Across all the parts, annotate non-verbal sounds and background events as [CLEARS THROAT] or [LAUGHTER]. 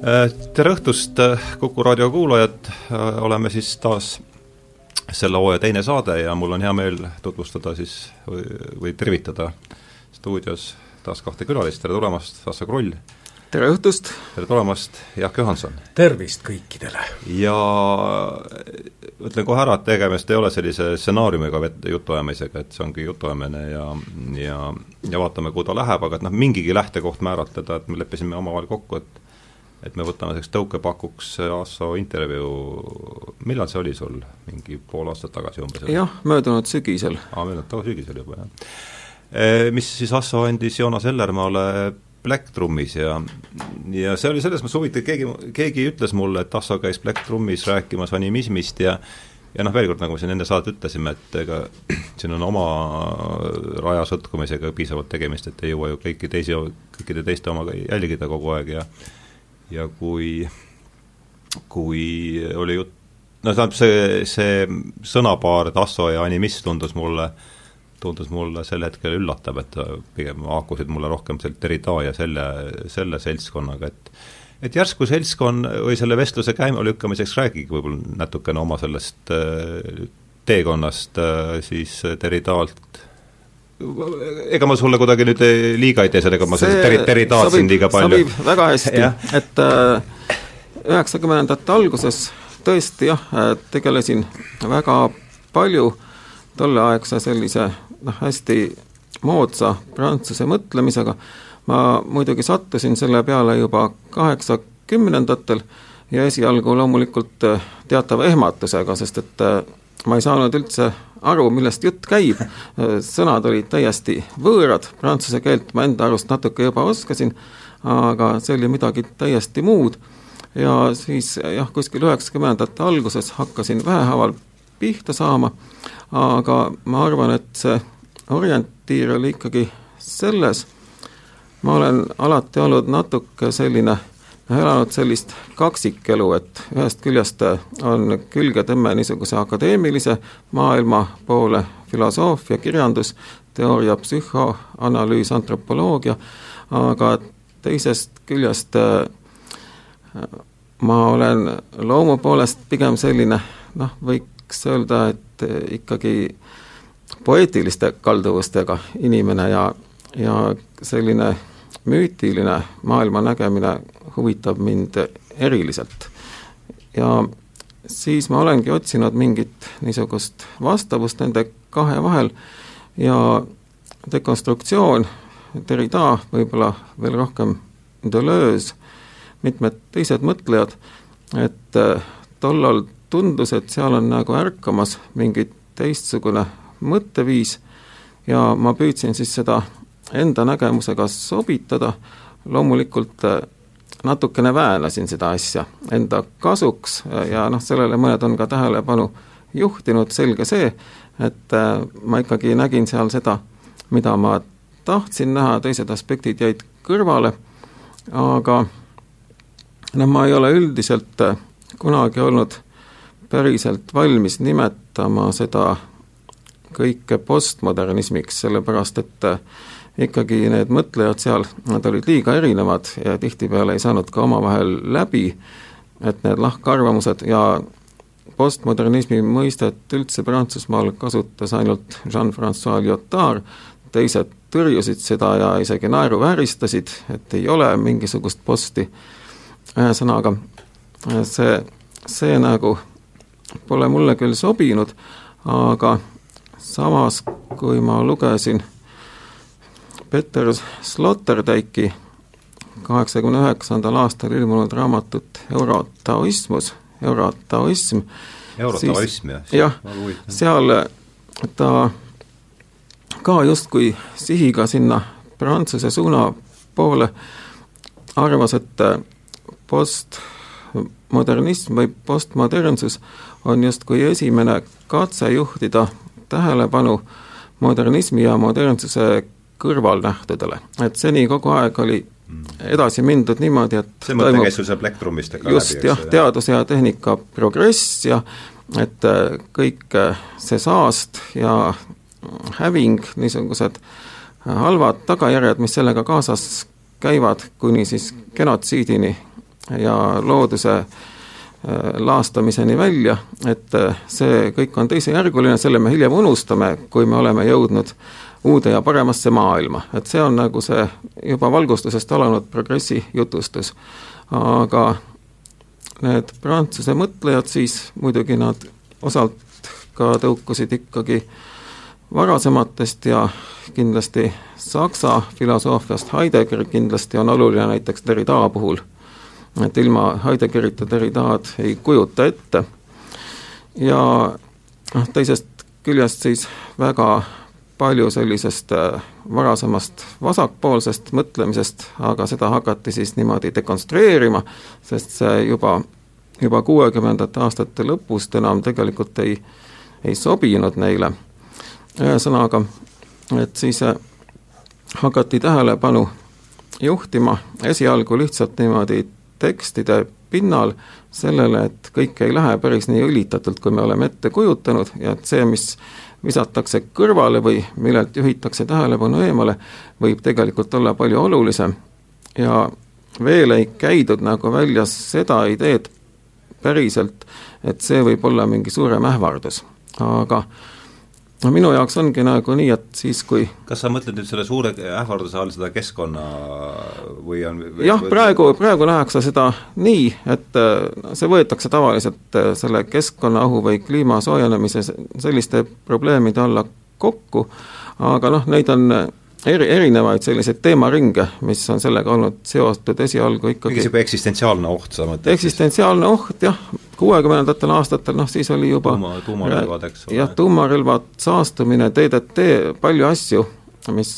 tere õhtust, Kuku raadio kuulajad, oleme siis taas selle hooaja teine saade ja mul on hea meel tutvustada siis või, või tervitada stuudios taas kahte külalist, tere tulemast, Assa Krull! tere õhtust! tere tulemast, Jaak Johanson! tervist kõikidele! ja ütlen kohe ära, et tegemist ei ole sellise stsenaariumiga jutuajamisega, et see ongi jutuajamine ja ja, ja vaatame, kuhu ta läheb, aga et noh, mingigi lähtekoht määratleda, et me leppisime omavahel kokku, et et me võtame selleks tõukepakuks Asso intervjuu, millal see oli sul, mingi pool aastat tagasi umbes? jah, möödunud sügisel. aa, möödunud sügisel juba, jah. E, mis siis Asso andis Joonas Ellermaale Black Trummis ja ja see oli selles mõttes huvitav, keegi, keegi ütles mulle, et Asso käis Black Trummis rääkimas animismist ja ja noh, veel kord, nagu me siin enne saadet ütlesime, et ega [CLEARS THROAT] siin on oma raja sõtkumisega piisavalt tegemist, et ei jõua ju kõiki teisi, kõikide teiste omaga jälgida kogu aeg ja ja kui, kui oli jutt, no tähendab, see, see sõnapaar tasso ja animist tundus mulle, tundus mulle sel hetkel üllatav, et pigem haakusid mulle rohkem sealt Derrida ja selle, selle seltskonnaga, et et järsku seltskond või selle vestluse käima lükkamiseks räägige võib-olla natukene oma sellest äh, teekonnast äh, siis Derridalt ega ma sulle kuidagi nüüd liiga ei tee sellega, ma seda teri-, teritaatsin liiga palju. sobib väga hästi. Et äh, üheksakümnendate äh, alguses tõesti jah, äh, tegelesin väga palju tolleaegse sellise noh, hästi moodsa prantsuse mõtlemisega, ma muidugi sattusin selle peale juba kaheksakümnendatel ja esialgu loomulikult äh, teatava ehmatusega, sest et ma ei saanud üldse aru, millest jutt käib, sõnad olid täiesti võõrad, prantsuse keelt ma enda arust natuke juba oskasin, aga see oli midagi täiesti muud. Ja siis jah, kuskil üheksakümnendate alguses hakkasin vähehaaval pihta saama, aga ma arvan, et see orientiir oli ikkagi selles, ma olen alati olnud natuke selline elanud sellist kaksikelu, et ühest küljest on külgetõmme niisuguse akadeemilise maailma poole, filosoofia, kirjandus, teooria, psühhoanalüüs, antropoloogia, aga teisest küljest äh, ma olen loomu poolest pigem selline noh, võiks öelda, et ikkagi poeetiliste kalduvustega inimene ja, ja selline müütiline maailma nägemine huvitab mind eriliselt. ja siis ma olengi otsinud mingit niisugust vastavust nende kahe vahel ja dekonstruktsioon, Derrida, võib-olla veel rohkem Deleuze, mitmed teised mõtlejad, et äh, tollal tundus, et seal on nagu ärkamas mingi teistsugune mõtteviis ja ma püüdsin siis seda enda nägemusega sobitada, loomulikult äh, natukene väänasin seda asja enda kasuks ja noh, sellele mõned on ka tähelepanu juhtinud, selge see, et äh, ma ikkagi nägin seal seda, mida ma tahtsin näha, teised aspektid jäid kõrvale, aga noh, ma ei ole üldiselt äh, kunagi olnud päriselt valmis nimetama seda kõike postmodernismiks, sellepärast et äh, ikkagi need mõtlejad seal, nad olid liiga erinevad ja tihtipeale ei saanud ka omavahel läbi, et need lahkarvamused ja postmodernismi mõistet üldse Prantsusmaal kasutas ainult Jean-Francois Lyotard, teised tõrjusid seda ja isegi naeruvääristasid, et ei ole mingisugust posti, ühesõnaga see, see nagu pole mulle küll sobinud, aga samas, kui ma lugesin Peter Sloterdijki kaheksakümne üheksandal aastal ilmunud raamatut Eurotaoismus, Eurotaoism. Eurotaoism, jah? jah, seal ta ka justkui sihiga sinna Prantsuse suuna poole arvas, et postmodernism või postmodernsus on justkui esimene katse juhtida tähelepanu modernismi ja modernsuse kõrvalnähtudele, et seni kogu aeg oli edasi mindud niimoodi, et see mõte käis sul seal Plektrumist ka just, jah, teaduse ja tehnika progress ja et äh, kõik äh, see saast ja häving, niisugused halvad tagajärjed, mis sellega kaasas käivad, kuni siis genotsiidini ja looduse äh, laastamiseni välja, et äh, see kõik on teisejärguline, selle me hiljem unustame, kui me oleme jõudnud uude ja paremasse maailma, et see on nagu see juba valgustusest alanud progressi jutustus. aga need prantsuse mõtlejad siis, muidugi nad osalt ka tõukusid ikkagi varasematest ja kindlasti saksa filosoofiast, Heidegger kindlasti on oluline näiteks Derrida puhul, et ilma Heideggerita Derridaad ei kujuta ette. ja noh, teisest küljest siis väga palju sellisest äh, varasemast vasakpoolsest mõtlemisest, aga seda hakati siis niimoodi dekonstrueerima, sest see juba, juba kuuekümnendate aastate lõpust enam tegelikult ei, ei sobinud neile. ühesõnaga, et siis äh, hakati tähelepanu juhtima esialgu lihtsalt niimoodi tekstide pinnal sellele, et kõik ei lähe päris nii õlitatult, kui me oleme ette kujutanud ja et see, mis visatakse kõrvale või millelt juhitakse tähelepanu eemale, võib tegelikult olla palju olulisem. Ja veel ei käidud nagu välja seda ideed päriselt, et see võib olla mingi suurem ähvardus, aga no minu jaoks ongi nagu nii, et siis, kui kas sa mõtled nüüd selle suure ähvarduse all seda keskkonna või on või, jah, praegu, praegu nähakse seda nii, et äh, see võetakse tavaliselt äh, selle keskkonnaohu või kliima soojenemise selliste probleemide alla kokku, aga noh, neid on eri, erinevaid selliseid teemaringe, mis on sellega olnud seotud esialgu ikkagi mingi niisugune eksistentsiaalne oht, sa mõtled? eksistentsiaalne oht jah, kuuekümnendatel aastatel noh, siis oli juba tuuma, tuumarelvad, eks ole. jah, tuumarelvad, saastumine, DDT, palju asju, mis,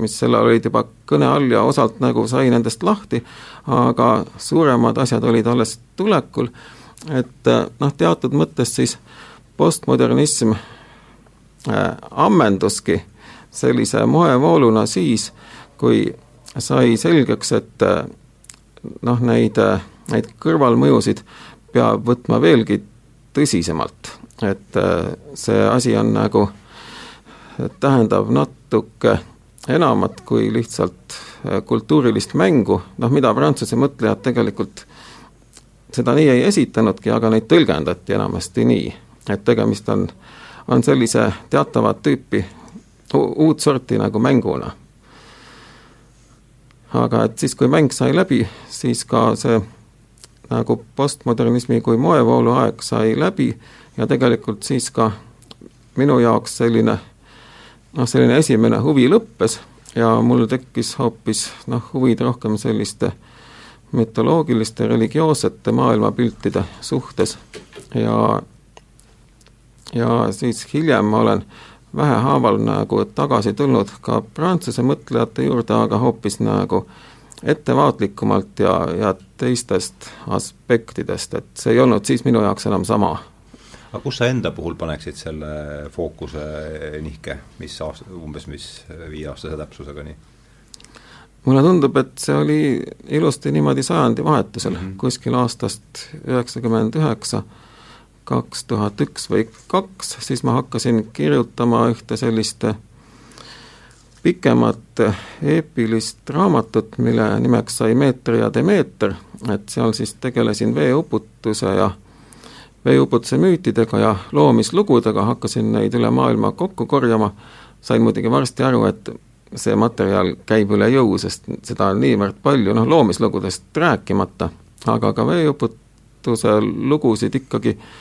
mis sellel olid juba kõne all ja osalt nagu sai nendest lahti, aga suuremad asjad olid alles tulekul, et noh, teatud mõttes siis postmodernism äh, ammenduski sellise moevooluna siis, kui sai selgeks, et noh, neid, neid kõrvalmõjusid peab võtma veelgi tõsisemalt, et see asi on nagu, tähendab natuke enamat kui lihtsalt kultuurilist mängu, noh mida Prantsuse mõtlejad tegelikult seda nii ei esitanudki, aga neid tõlgendati enamasti nii, et tegemist on, on sellise teatavat tüüpi uut sorti nagu mänguna. aga et siis, kui mäng sai läbi, siis ka see nagu postmodernismi kui moevoolu aeg sai läbi ja tegelikult siis ka minu jaoks selline noh, selline esimene huvi lõppes ja mul tekkis hoopis noh, huvid rohkem selliste mütoloogiliste, religioossete maailmapiltide suhtes ja ja siis hiljem ma olen vähehaaval nagu tagasi tulnud ka prantsuse mõtlejate juurde, aga hoopis nagu ettevaatlikumalt ja, ja teistest aspektidest, et see ei olnud siis minu jaoks enam sama. aga kus sa enda puhul paneksid selle fookuse nihke, mis aasta, umbes mis viieaastase täpsusega nii? mulle tundub, et see oli ilusti niimoodi sajandivahetusel mm, -hmm. kuskil aastast üheksakümmend üheksa kaks tuhat üks või kaks, siis ma hakkasin kirjutama ühte sellist pikemat eepilist raamatut, mille nimeks sai Meeter ja Demeeter, et seal siis tegelesin veeuputuse ja veeuputuse müütidega ja loomislugudega, hakkasin neid üle maailma kokku korjama, sain muidugi varsti aru, et see materjal käib üle jõu, sest seda on niivõrd palju, noh loomislugudest rääkimata, aga ka veeuputuse lugusid ikkagi äh,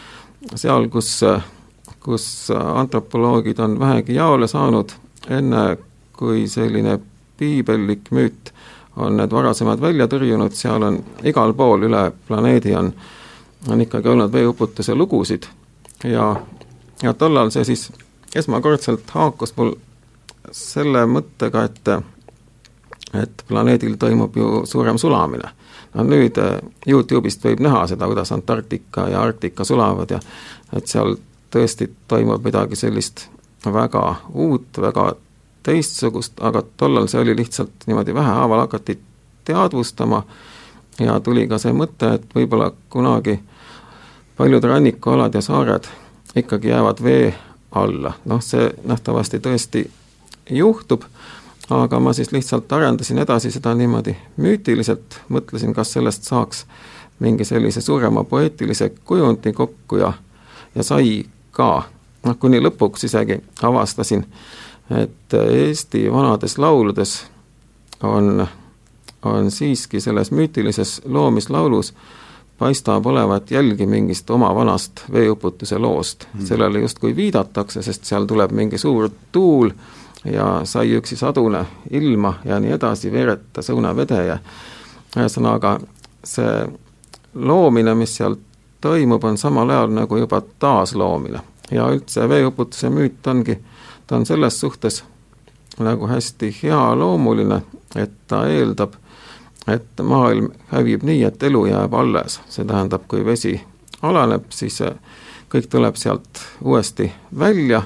seal, kus, kus antropoloogid on vähegi jaole saanud, enne kui selline piibellik müüt on need varasemad välja tõrjunud, seal on igal pool üle planeedi on, on ikkagi olnud veeuputuse lugusid. Ja, ja tollal see siis esmakordselt haakus mul selle mõttega, et et planeedil toimub ju suurem sulamine no nüüd äh, Youtube'ist võib näha seda, kuidas Antarktika ja Arktika sulavad ja et seal tõesti toimub midagi sellist väga uut, väga teistsugust, aga tollal see oli lihtsalt niimoodi vähehaaval hakati teadvustama ja tuli ka see mõte, et võib-olla kunagi paljud rannikualad ja saared ikkagi jäävad vee alla, noh see nähtavasti tõesti juhtub, aga ma siis lihtsalt arendasin edasi seda niimoodi müütiliselt, mõtlesin, kas sellest saaks mingi sellise suurema poeetilise kujundi kokku ja, ja sai ka. noh, kuni lõpuks isegi avastasin, et Eesti vanades lauludes on, on siiski selles müütilises loomislaulus paistab olevat jälgi mingist oma vanast veeuputuse loost mm.. sellele justkui viidatakse, sest seal tuleb mingi suur tuul ja sai üksi sadune ilma ja nii edasi, veeretas õunavede ja ühesõnaga, see loomine, mis seal toimub, on samal ajal nagu juba taasloomine. ja üldse veeuputuse müüt ongi, ta on selles suhtes nagu hästi healoomuline, et ta eeldab, et maailm hävib nii, et elu jääb alles, see tähendab, kui vesi alaneb, siis kõik tuleb sealt uuesti välja,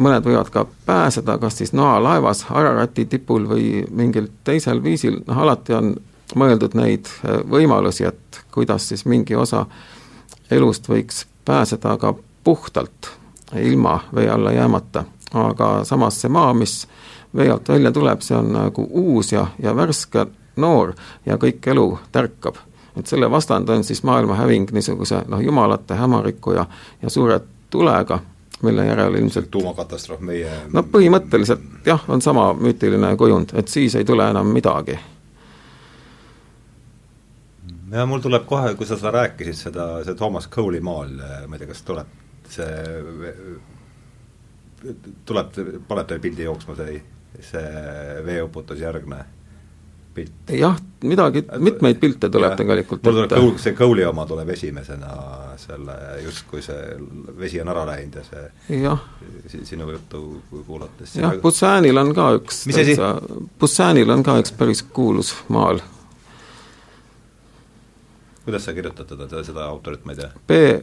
mõned võivad ka pääseda, kas siis noalaevas Ararati tipul või mingil teisel viisil, noh alati on mõeldud neid võimalusi, et kuidas siis mingi osa elust võiks pääseda ka puhtalt, ilma vee alla jäämata aga samas see maa, mis vee alt välja tuleb, see on nagu uus ja, ja värske noor ja kõik elu tärkab. et selle vastand on siis maailma häving niisuguse noh, jumalate hämariku ja, ja suure tulega, mille järel ilmselt tuumakatastroof meie no põhimõtteliselt jah, on sama müütiline kujund, et siis ei tule enam midagi. ja mul tuleb kohe, kui sa seda rääkisid, seda, see Thomas Cole'i maal, ma ei tea, kas tuleb see tuleb, paneb teile pildi jooksma see, see veeuputusjärgne pilt? jah, midagi, mitmeid pilte tuleb ja, tegelikult mul tuleb Kõul, see Kõuli oma tuleb esimesena selle, justkui see vesi on ära läinud ja see jah. sinu juttu kuulates jah, Busanil on ka üks mis asi? Busanil on ka üks päris kuulus maal. kuidas sa kirjutad teda, seda autorit ma ei tea?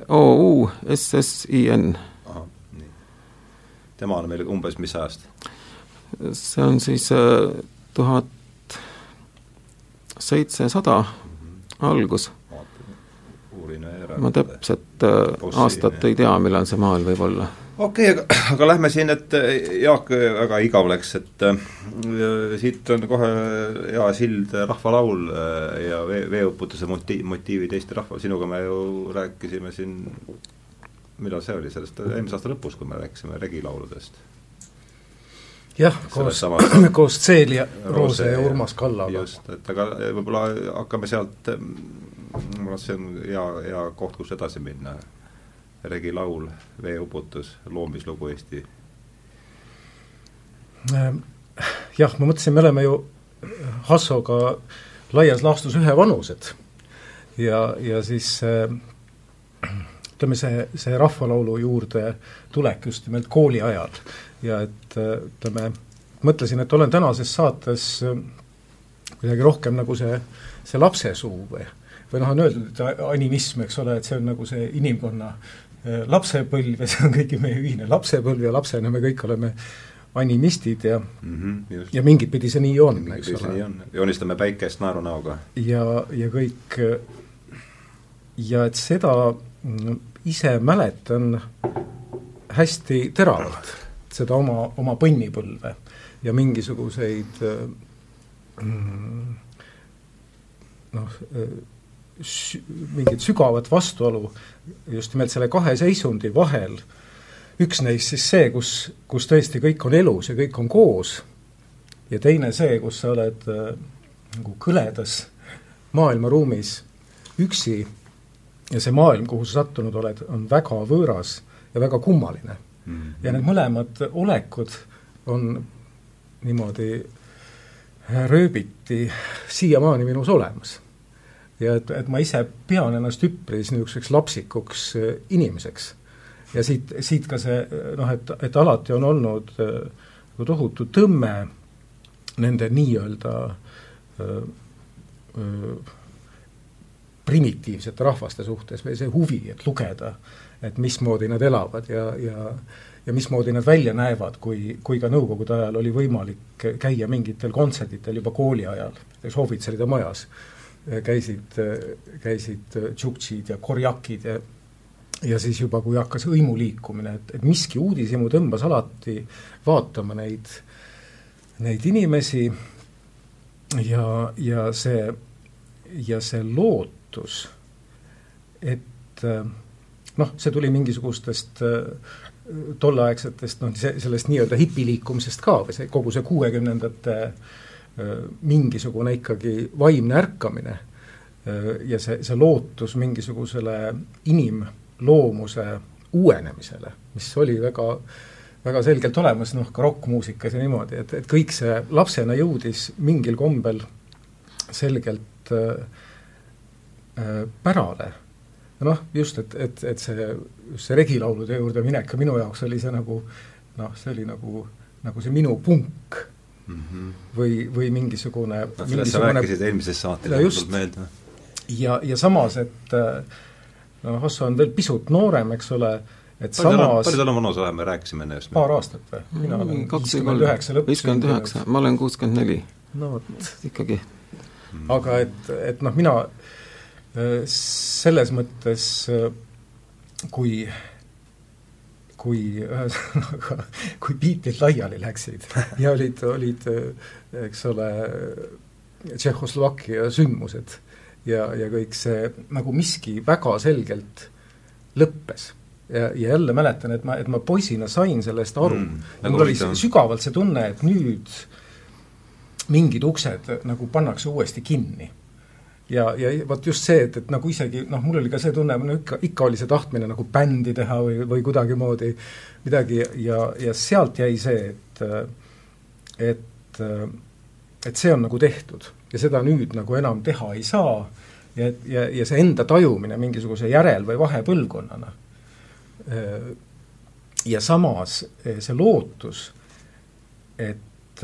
B-O-U-S-S-I-N tema on meil umbes mis ajast? see on siis äh, tuhat seitsesada algus. ma täpset äh, aastat ei tea, millal see maal võib olla. okei okay,, aga, aga lähme siin, et äh, Jaak väga igav läks, et äh, siit on kohe hea sild rahvalaul ja vee, veeuputuse motiiv, motiivid Eesti rahval, sinuga me ju rääkisime siin millal see oli, sellest eelmise aasta lõpus, kui me rääkisime regilauludest? Jah, koos, [CLEARS THROAT] koos Celia Roose ja Urmas Kallaga. just, et aga võib-olla hakkame sealt, ma arvan, et see on hea, hea koht, kus edasi minna. regilaul, veeuputus, loomislugu Eesti. Jah, ma mõtlesin, me oleme ju Hassoga laias laastus ühevanused ja, ja siis ütleme, see, see rahvalaulu juurde tulek just nimelt kooli ajal. Ja et ütleme, mõtlesin, et olen tänases saates äh, kuidagi rohkem nagu see, see lapsesuu või, või noh, on öeldud, et animism, eks ole, et see on nagu see inimkonna äh, lapsepõlv ja see on kõigi meie ühine lapsepõlv ja lapsena me kõik oleme animistid ja mm, -hmm, ja mingit pidi see nii on, eks ole. joonistame päikest naerunäoga. ja, ja kõik, ja et seda ise mäletan hästi teravalt seda oma, oma põnnipõlve ja mingisuguseid mm, noh, mingit sügavat vastuolu just nimelt selle kahe seisundi vahel, üks neist siis see, kus, kus tõesti kõik on elus ja kõik on koos, ja teine see, kus sa oled äh, nagu kõledas maailmaruumis üksi ja see maailm, kuhu sa sattunud oled, on väga võõras ja väga kummaline mm. ja need mõlemad olekud on niimoodi rööbiti siiamaani minus olemas. ja et, et ma ise pean ennast üpris niisuguseks lapsikuks äh, inimeseks. ja siit, siit ka see noh, et, et alati on olnud äh, nagu tohutu tõmme nende nii-öelda öö, äh, öö, primitiivsete rahvaste suhtes või see huvi, et lugeda, et mismoodi nad elavad ja, ja ja mismoodi nad välja näevad, kui, kui ka nõukogude ajal oli võimalik käia mingitel kontserditel juba kooli ajal, näiteks ohvitseride majas käisid, käisid tšuktšid ja korjakid ja ja siis juba, kui hakkas hõimu liikumine, et, et miski uudishimu tõmbas alati vaatama neid neid inimesi. Ja, ja see, ja see lootus, et noh, see tuli mingisugustest tolleaegsetest noh, sellest nii-öelda hipiliikumisest ka või see, kogu see kuuekümnendate mingisugune ikkagi vaimne ärkamine ja see, see lootus mingisugusele inimloomuse uuenemisele, mis oli väga, väga selgelt olemas noh, ka rokkmuusikas ja niimoodi, et, et kõik see lapsena jõudis mingil kombel selgelt äh, pärale. noh, just, et, et, et see, just see regilaulude juurde minek ka minu jaoks oli see nagu noh, see oli nagu, nagu see minu punk mm. -hmm. või, või mingisugune no, sellest sa rääkisid eelmises saates, tuleb meelde. ja, ja samas, et noh, Osso on veel pisut noorem, eks ole, et palju samas palju tal on vanus olema, me rääkisime enne just. paar aastat või? mina olen viiskümmend üheksa lõpus viiskümmend üheksa, ma olen kuuskümmend neli. no vot. ikkagi. aga et, et noh, mina selles mõttes kui kui ühesõnaga, [LAUGHS] kui biitid laiali läksid [LAUGHS] ja olid, olid eks ole, Tšehhoslovakkia sündmused ja, ja kõik see nagu miski väga selgelt lõppes. ja, ja jälle mäletan, et ma, et ma poisina sain sellest aru mm,. ja mul oli sügavalt see tunne, et nüüd mingid uksed nagu pannakse uuesti kinni ja, ja vot just see, et, et nagu isegi noh, mul oli ka see tunne, no ikka, ikka oli see tahtmine nagu bändi teha või, või kuidagimoodi midagi ja, ja sealt jäi see, et et, et see on nagu tehtud ja seda nüüd nagu enam teha ei saa. Ja, ja, ja see enda tajumine mingisuguse järel- või vahepõlvkonnana. Ja samas see lootus, et,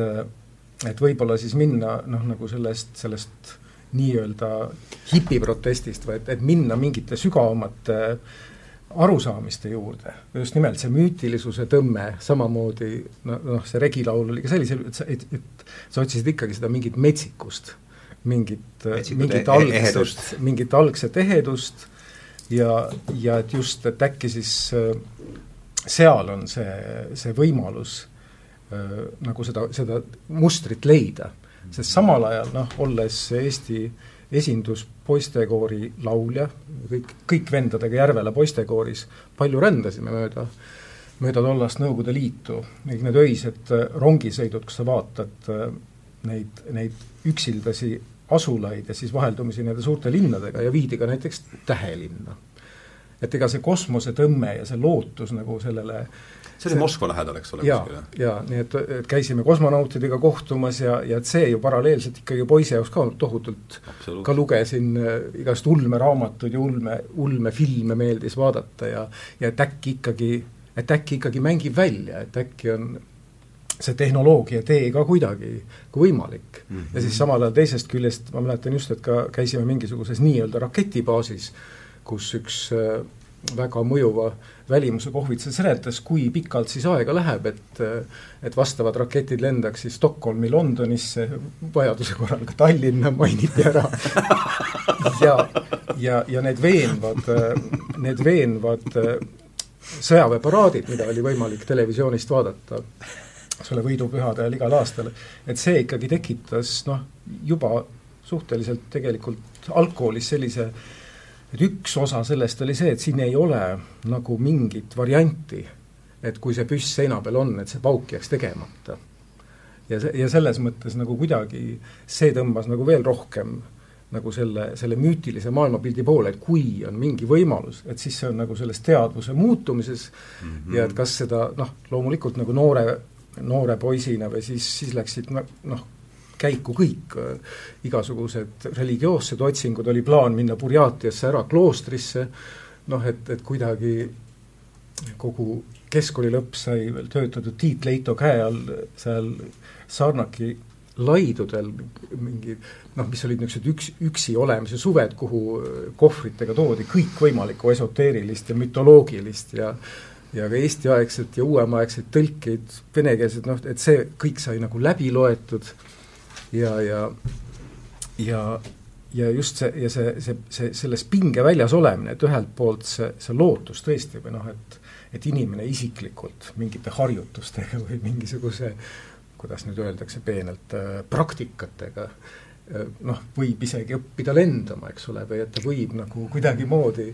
et võib-olla siis minna noh, nagu sellest, sellest nii-öelda hipiprotestist, vaid et minna mingite sügavamate arusaamiste juurde, just nimelt see müütilisuse tõmme, samamoodi noh, see regilaul oli ka sellisel, et sa, et, et sa otsisid ikkagi seda mingit metsikust, mingit, mingit e-, algset, mingit algset ehedust ja, ja et just, et äkki siis seal on see, see võimalus äh, nagu seda, seda mustrit leida sest samal ajal noh, olles Eesti esindus poistekoori laulja, kõik, kõik vendadega Järvela poistekooris, palju rändasime mööda, mööda tollast Nõukogude Liitu, kõik need öised äh, rongisõidud, kus sa vaatad äh, neid, neid üksildasi asulaid ja siis vaheldumisi nende suurte linnadega ja viidi ka näiteks tähelinna. et ega see kosmosetõmme ja see lootus nagu sellele äh, see oli Moskva lähedal, eks ole? jaa, jaa, nii et, et käisime kosmonautidega kohtumas ja, ja et see ju paralleelselt ikkagi poisi jaoks ka tohutult ka lugesin äh, igast ulmeraamatuid ja ulme, ulmefilme meeldis vaadata ja ja et äkki ikkagi, et äkki ikkagi mängib välja, et äkki on see tehnoloogia tee ka kuidagi võimalik mm. -hmm. ja siis samal ajal teisest küljest ma mäletan just, et ka käisime mingisuguses nii-öelda raketibaasis, kus üks äh, väga mõjuva välimuse kohvitser seletas, kui pikalt siis aega läheb, et et vastavad raketid lendaks siis Stockholmi, Londonisse, vajaduse korral ka Tallinna mainiti ära. Ja, ja, ja need veenvad, need veenvad sõjaväeparaadid, mida oli võimalik televisioonist vaadata, selle võidupühade ajal igal aastal, et see ikkagi tekitas noh, juba suhteliselt tegelikult algkoolis sellise äh, et üks osa sellest oli see, et siin ei ole nagu mingit varianti, et kui see püss seina peal on, et see pauk jääks tegemata. ja see, ja selles mõttes nagu kuidagi see tõmbas nagu veel rohkem nagu selle, selle müütilise maailmapildi poole, et kui on mingi võimalus, et siis see on nagu selles teadvuse muutumises mm -hmm. ja et kas seda noh, loomulikult nagu noore, noore poisina või siis, siis läksid noh, käiku kõik, igasugused religioossed otsingud, oli plaan minna Burjaatiasse ära kloostrisse, noh et, et kuidagi kogu keskkooli lõpp sai veel töötatud Tiit Leito käe all seal Sarnaki laidudel mingi noh, mis olid niisugused üks, üksi olemise suved, kuhu kohvritega toodi kõikvõimalikku esoteerilist ja mütoloogilist ja ja ka Eesti-aegset ja uuemaaegseid tõlkeid, venekeelset, noh, et see kõik sai nagu läbi loetud ja, ja, ja ja just see, ja see, see, see, selles pinge väljas olemine, et ühelt poolt see, see lootus tõesti või noh, et et inimene isiklikult mingite harjutustega või mingisuguse kuidas nüüd öeldakse peenelt, praktikatega noh, võib isegi õppida lendama, eks ole, või et ta võib nagu kuidagimoodi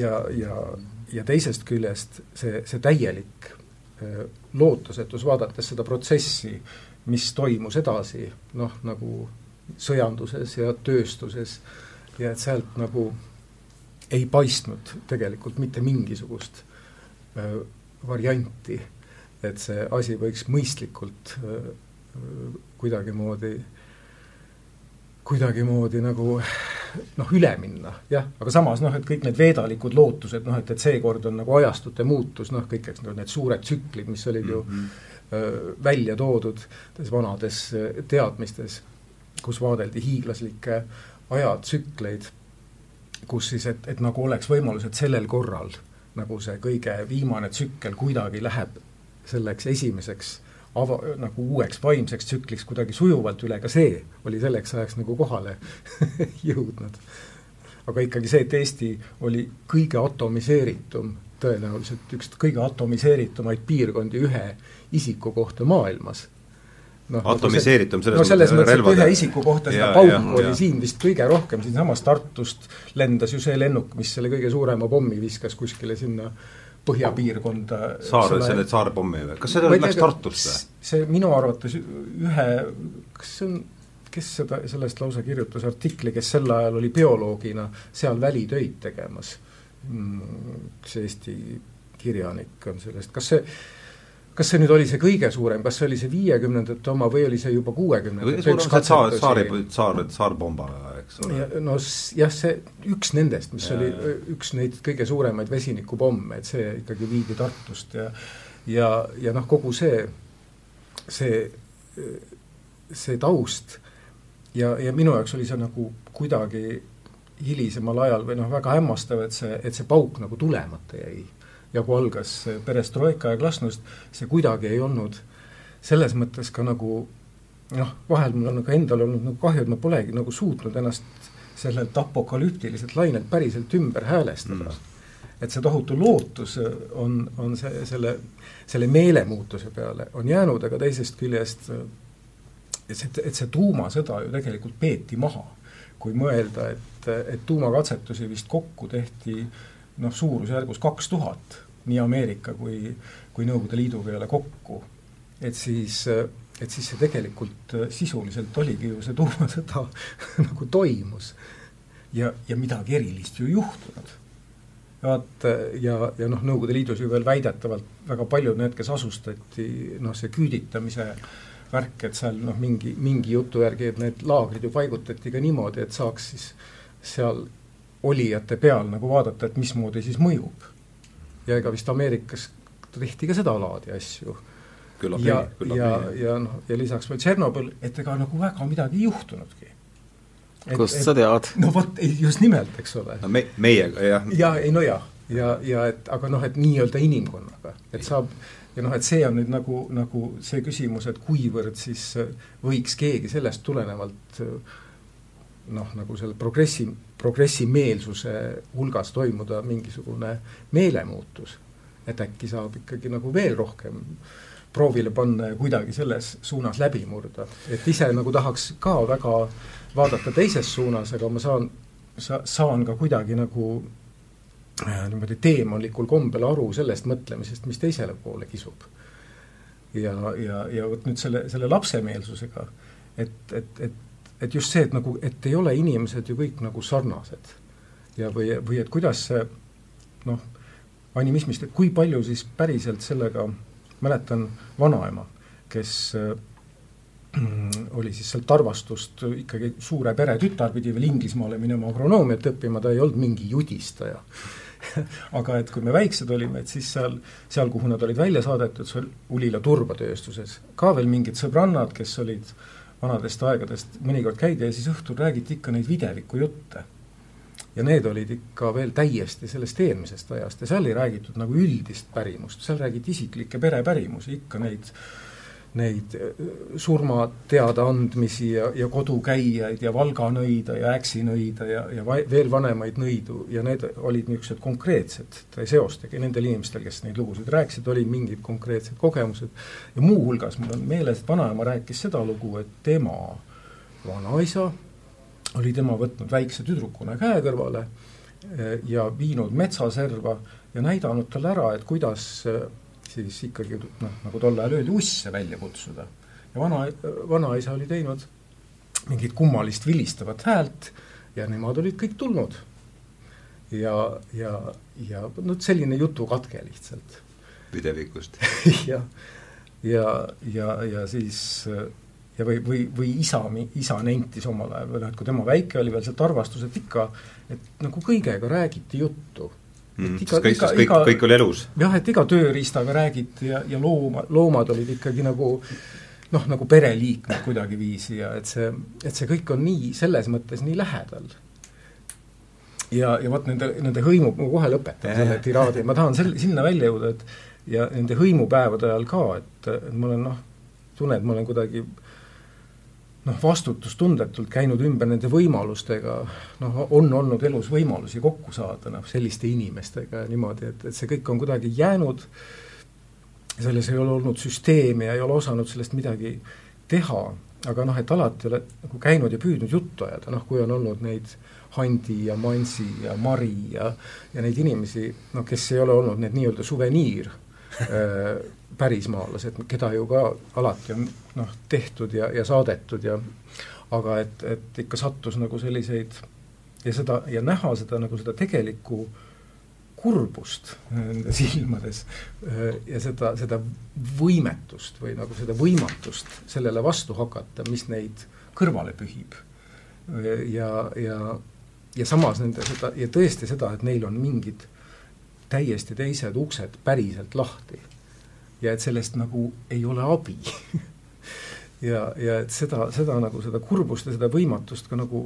ja, ja, ja teisest küljest see, see täielik lootusetus, vaadates seda protsessi, mis toimus edasi, noh, nagu sõjanduses ja tööstuses ja et sealt nagu ei paistnud tegelikult mitte mingisugust äh, varianti, et see asi võiks mõistlikult äh, kuidagimoodi kuidagimoodi nagu noh, üle minna, jah, aga samas noh, et kõik need veedalikud lootused, noh et, et seekord on nagu ajastute muutus, noh, kõik eks need suured tsüklid, mis olid ju mm -hmm. Öö, välja toodud nendes vanades teadmistes, kus vaadeldi hiiglaslikke ajatsükleid, kus siis, et, et nagu oleks võimalus, et sellel korral nagu see kõige viimane tsükkel kuidagi läheb selleks esimeseks ava-, nagu uueks vaimseks tsükliks kuidagi sujuvalt üle, ka see oli selleks ajaks nagu kohale [LAUGHS] jõudnud. aga ikkagi see, et Eesti oli kõige atomiseeritum, tõenäoliselt üks kõige atomiseeritumaid piirkondi ühe isiku kohta maailmas noh, atomiseeritum selles, no selles mõttes, et ühe isiku kohta seda pauku oli ja. siin vist kõige rohkem, siinsamas Tartust lendas ju see lennuk, mis selle kõige suurema pommi viskas kuskile sinna põhjapiirkonda. saar, selle saarpommi või, kas see läks Tartust või? see minu arvates ühe, kas see on, kes seda, sellest lausa kirjutas artikli, kes sel ajal oli bioloogina seal välitöid tegemas, üks Eesti kirjanik on sellest, kas see kas see nüüd oli see kõige suurem, kas see oli see viiekümnendate oma või oli see juba kuuekümnendate? saar, saari, saar, saarpomba, eks ole. no jah, see üks nendest, mis ja, oli ja. üks neid kõige suuremaid vesinikupomme, et see ikkagi viidi Tartust ja ja, ja noh, kogu see, see, see taust ja, ja minu jaoks oli see nagu kuidagi hilisemal ajal või noh, väga hämmastav, et see, et see pauk nagu tulemata jäi ja kui algas perestroika ja glasnost, see kuidagi ei olnud selles mõttes ka nagu noh, vahel mul on nagu endal olnud nagu kahju, et ma polegi nagu suutnud ennast sellelt apokalüptiliselt lainelt päriselt ümber häälestada mm et see tohutu lootus on, on see, selle, selle meelemuutuse peale on jäänud, aga teisest küljest et see, et see tuumasõda ju tegelikult peeti maha. kui mõelda, et, et tuumakatsetusi vist kokku tehti äh, noh, suurusjärgus kaks tuhat nii Ameerika kui, kui Nõukogude Liidu peale kokku. et siis, et siis see tegelikult sisuliselt oligi ju see tuumasõda [LAUGHS] nagu toimus. ja, ja midagi erilist ju ei juhtunud. vaat ja, ja noh, Nõukogude Liidus ju veel väidetavalt väga paljud need, kes asustati, noh, see küüditamise värk, et seal noh, mingi, mingi jutu järgi, et need laagrid ju paigutati ka niimoodi, et saaks siis seal olijate peal nagu vaadata, et mismoodi siis mõjub. ja ega vist Ameerikas tehti ka sedalaadi asju. ja, ja, ja noh, ja lisaks veel Tšernobõl, et ega nagu väga midagi ei juhtunudki. kust sa tead? no vot, just nimelt, eks ole. no me, meiega, jah. ja ei no jah, ja, ja et aga noh, et nii-öelda inimkonnaga, et saab ja noh, et see on nüüd nagu, nagu see küsimus, et kuivõrd siis võiks keegi sellest tulenevalt noh, nagu selle progressi, progressimeelsuse hulgas toimuda mingisugune meelemuutus. et äkki saab ikkagi nagu veel rohkem proovile panna ja kuidagi selles suunas läbi murda. et ise nagu tahaks ka väga vaadata teises suunas, aga ma saan, sa-, saan ka kuidagi nagu äh, niimoodi teemonlikul kombel aru sellest mõtlemisest, mis teisele poole kisub. ja, ja, ja vot nüüd selle, selle lapsemeelsusega, et, et, et et just see, et nagu, et ei ole inimesed ju kõik nagu sarnased. ja või, või et kuidas see noh, animismist, et kui palju siis päriselt sellega, mäletan vanaema, kes äh, oli siis sealt Tarvastust ikkagi suure pere tütar, pidi veel Inglismaale minema agronoomiat õppima, ta ei olnud mingi judistaja [LAUGHS] aga et kui me väiksed olime, et siis seal, seal, kuhu nad olid välja saadetud, see oli Ulila turbatööstuses, ka veel mingid sõbrannad, kes olid äh, vanadest aegadest mõnikord käidi ja siis õhtul räägiti ikka neid videviku jutte. ja need olid ikka veel täiesti sellest eelmisest ajast ja seal ei räägitud nagu üldist pärimust, seal räägiti isiklikke perepärimusi, ikka neid neid surmateada andmisi ja, ja kodukäijaid ja valganõida ja äksinõida ja, ja va-, veel vanemaid nõidu ja need olid niisugused konkreetsed, ta ei seostagi, nendel inimestel, kes neid lugusid rääkisid, olid mingid konkreetsed kogemused. Ja muuhulgas mul on meeles, et vanaema rääkis seda lugu, et tema vanaisa oli tema võtnud väikse tüdrukuna käe kõrvale ja viinud metsaserva ja näidanud talle ära, et kuidas siis ikkagi noh, nagu tol ajal öeldi, usse välja kutsuda. ja vana, vanaisa oli teinud mingit kummalist vilistavat häält ja nemad olid kõik tulnud. ja, ja, ja noh, selline jutukatke lihtsalt. videvikust [LAUGHS] jah, ja, ja, ja siis ja või, või, või isa, isa nentis omal ajal veel, et kui tema väike oli veel sealt arvastus, et ikka, et nagu kõigega räägiti juttu mm,. kõik, sest kõik, iga, kõik oli elus? jah, et iga tööriistaga räägiti ja, ja looma, loomad olid ikkagi nagu noh, nagu pereliikmed kuidagiviisi ja et see, et see kõik on nii, selles mõttes nii lähedal. ja, ja vot nende, nende hõimu, ma kohe lõpetan selle tiraadi, ma tahan sel-, sinna välja jõuda, et ja nende hõimupäevade ajal ka, et, et ma olen noh, tunnen, et ma olen kuidagi äh, noh, vastutustundetult käinud ümber nende võimalustega, noh, on olnud elus võimalusi kokku saada noh, selliste inimestega ja niimoodi, et, et see kõik on kuidagi jäänud, selles ei ole olnud süsteemi ja ei ole osanud sellest midagi teha, aga noh, et alati oled nagu käinud ja püüdnud juttu ajada, noh, kui on olnud neid Handi ja Mansi ja Mari ja ja neid inimesi, noh, kes ei ole olnud need nii-öelda suveniir pärismaalased, keda ju ka alati on noh, tehtud ja, ja saadetud ja aga et, et ikka sattus nagu selliseid ja seda, ja näha seda nagu seda tegelikku kurbust nende silmades ja seda, seda võimetust või nagu seda võimatust sellele vastu hakata, mis neid kõrvale pühib. ja, ja, ja samas nende seda ja tõesti seda, et neil on mingid täiesti teised uksed päriselt lahti. Ja et sellest nagu ei ole abi. [LAUGHS] Ja, ja et seda, seda nagu, seda kurbust ja seda võimatust ka nagu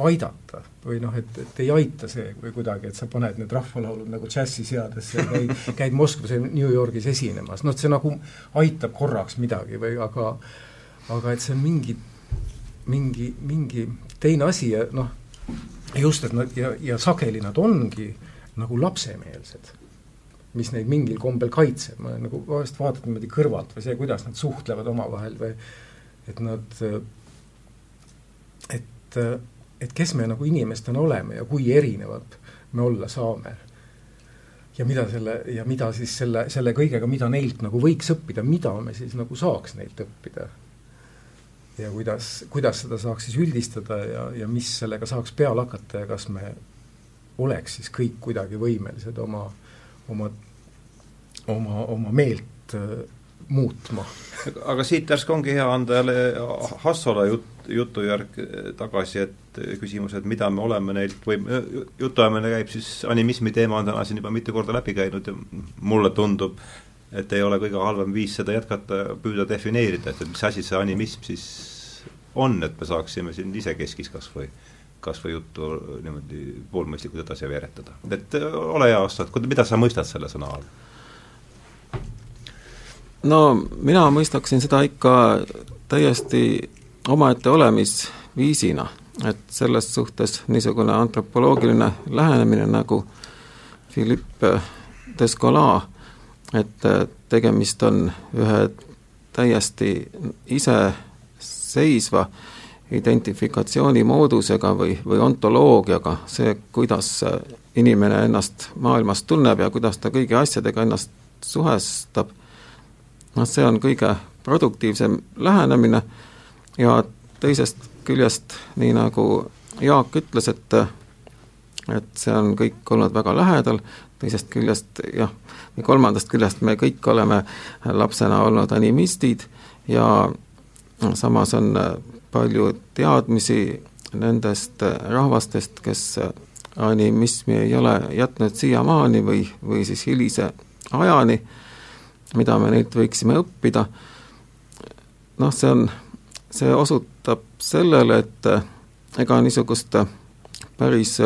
aidata. Või noh, et, et ei aita see või kuidagi, et sa paned need rahvalaulud nagu džässiseadesse ja käid, [LAUGHS] käid Moskvas ja New Yorgis esinemas, noh, et see nagu aitab korraks midagi või aga aga et see on mingi, mingi, mingi teine asi ja noh, just, et nad ja, ja sageli nad ongi nagu lapsemeelsed mis neid mingil kombel kaitseb, ma nagu vahest vaatad niimoodi kõrvalt või see, kuidas nad suhtlevad omavahel või et nad, et, et kes me nagu inimestena oleme ja kui erinevad me olla saame. ja mida selle, ja mida siis selle, selle kõigega, mida neilt nagu võiks õppida, mida me siis nagu saaks neilt õppida. ja kuidas, kuidas seda saaks siis üldistada ja, ja mis sellega saaks peale hakata ja kas me oleks siis kõik kuidagi võimelised oma oma, oma, oma meelt äh, muutma. aga siit järsku ongi hea anda jälle Hassole jut-, jutujärg tagasi, et küsimus, et mida me oleme neilt või jutuajamine käib siis, animismi teema on täna siin juba mitu korda läbi käinud ja mulle tundub, et ei ole kõige halvem viis seda jätkata, püüda defineerida, et, et mis asi see animism siis on, et me saaksime siin isekeskis kas või kas või juttu niimoodi poolmõistlikult edasi veeretada. et äh, ole hea, Astrid, mida sa mõistad selle sõna all? no mina mõistaksin seda ikka täiesti omaette olemisviisina, et selles suhtes niisugune antropoloogiline lähenemine nagu Philippe Descola, et tegemist on ühe täiesti iseseisva äh, identifikatsioonimoodusega või, või ontoloogiaga, see, kuidas inimene ennast maailmas tunneb ja kuidas ta kõigi asjadega ennast suhestab, noh, see on kõige produktiivsem lähenemine. Ja teisest küljest, nii nagu Jaak ütles, et et see on kõik olnud väga lähedal, teisest küljest jah, või kolmandast küljest me kõik oleme lapsena olnud animistid ja samas on palju teadmisi nendest rahvastest, kes animismi ei ole jätnud siiamaani või, või siis hilise ajani, mida me neilt võiksime õppida, noh, see on, see osutab sellele, et ega niisugust päris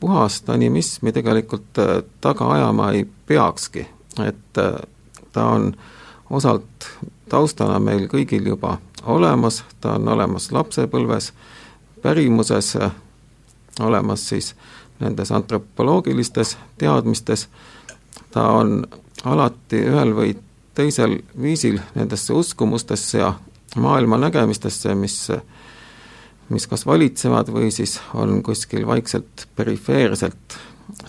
puhast animismi tegelikult taga ajama ei peakski, et ta on osalt taustana meil kõigil juba olemas, ta on olemas lapsepõlves, pärimuses, olemas siis nendes antropoloogilistes teadmistes, ta on alati ühel või teisel viisil nendesse uskumustesse ja maailma nägemistesse, mis mis kas valitsevad või siis on kuskil vaikselt perifeerselt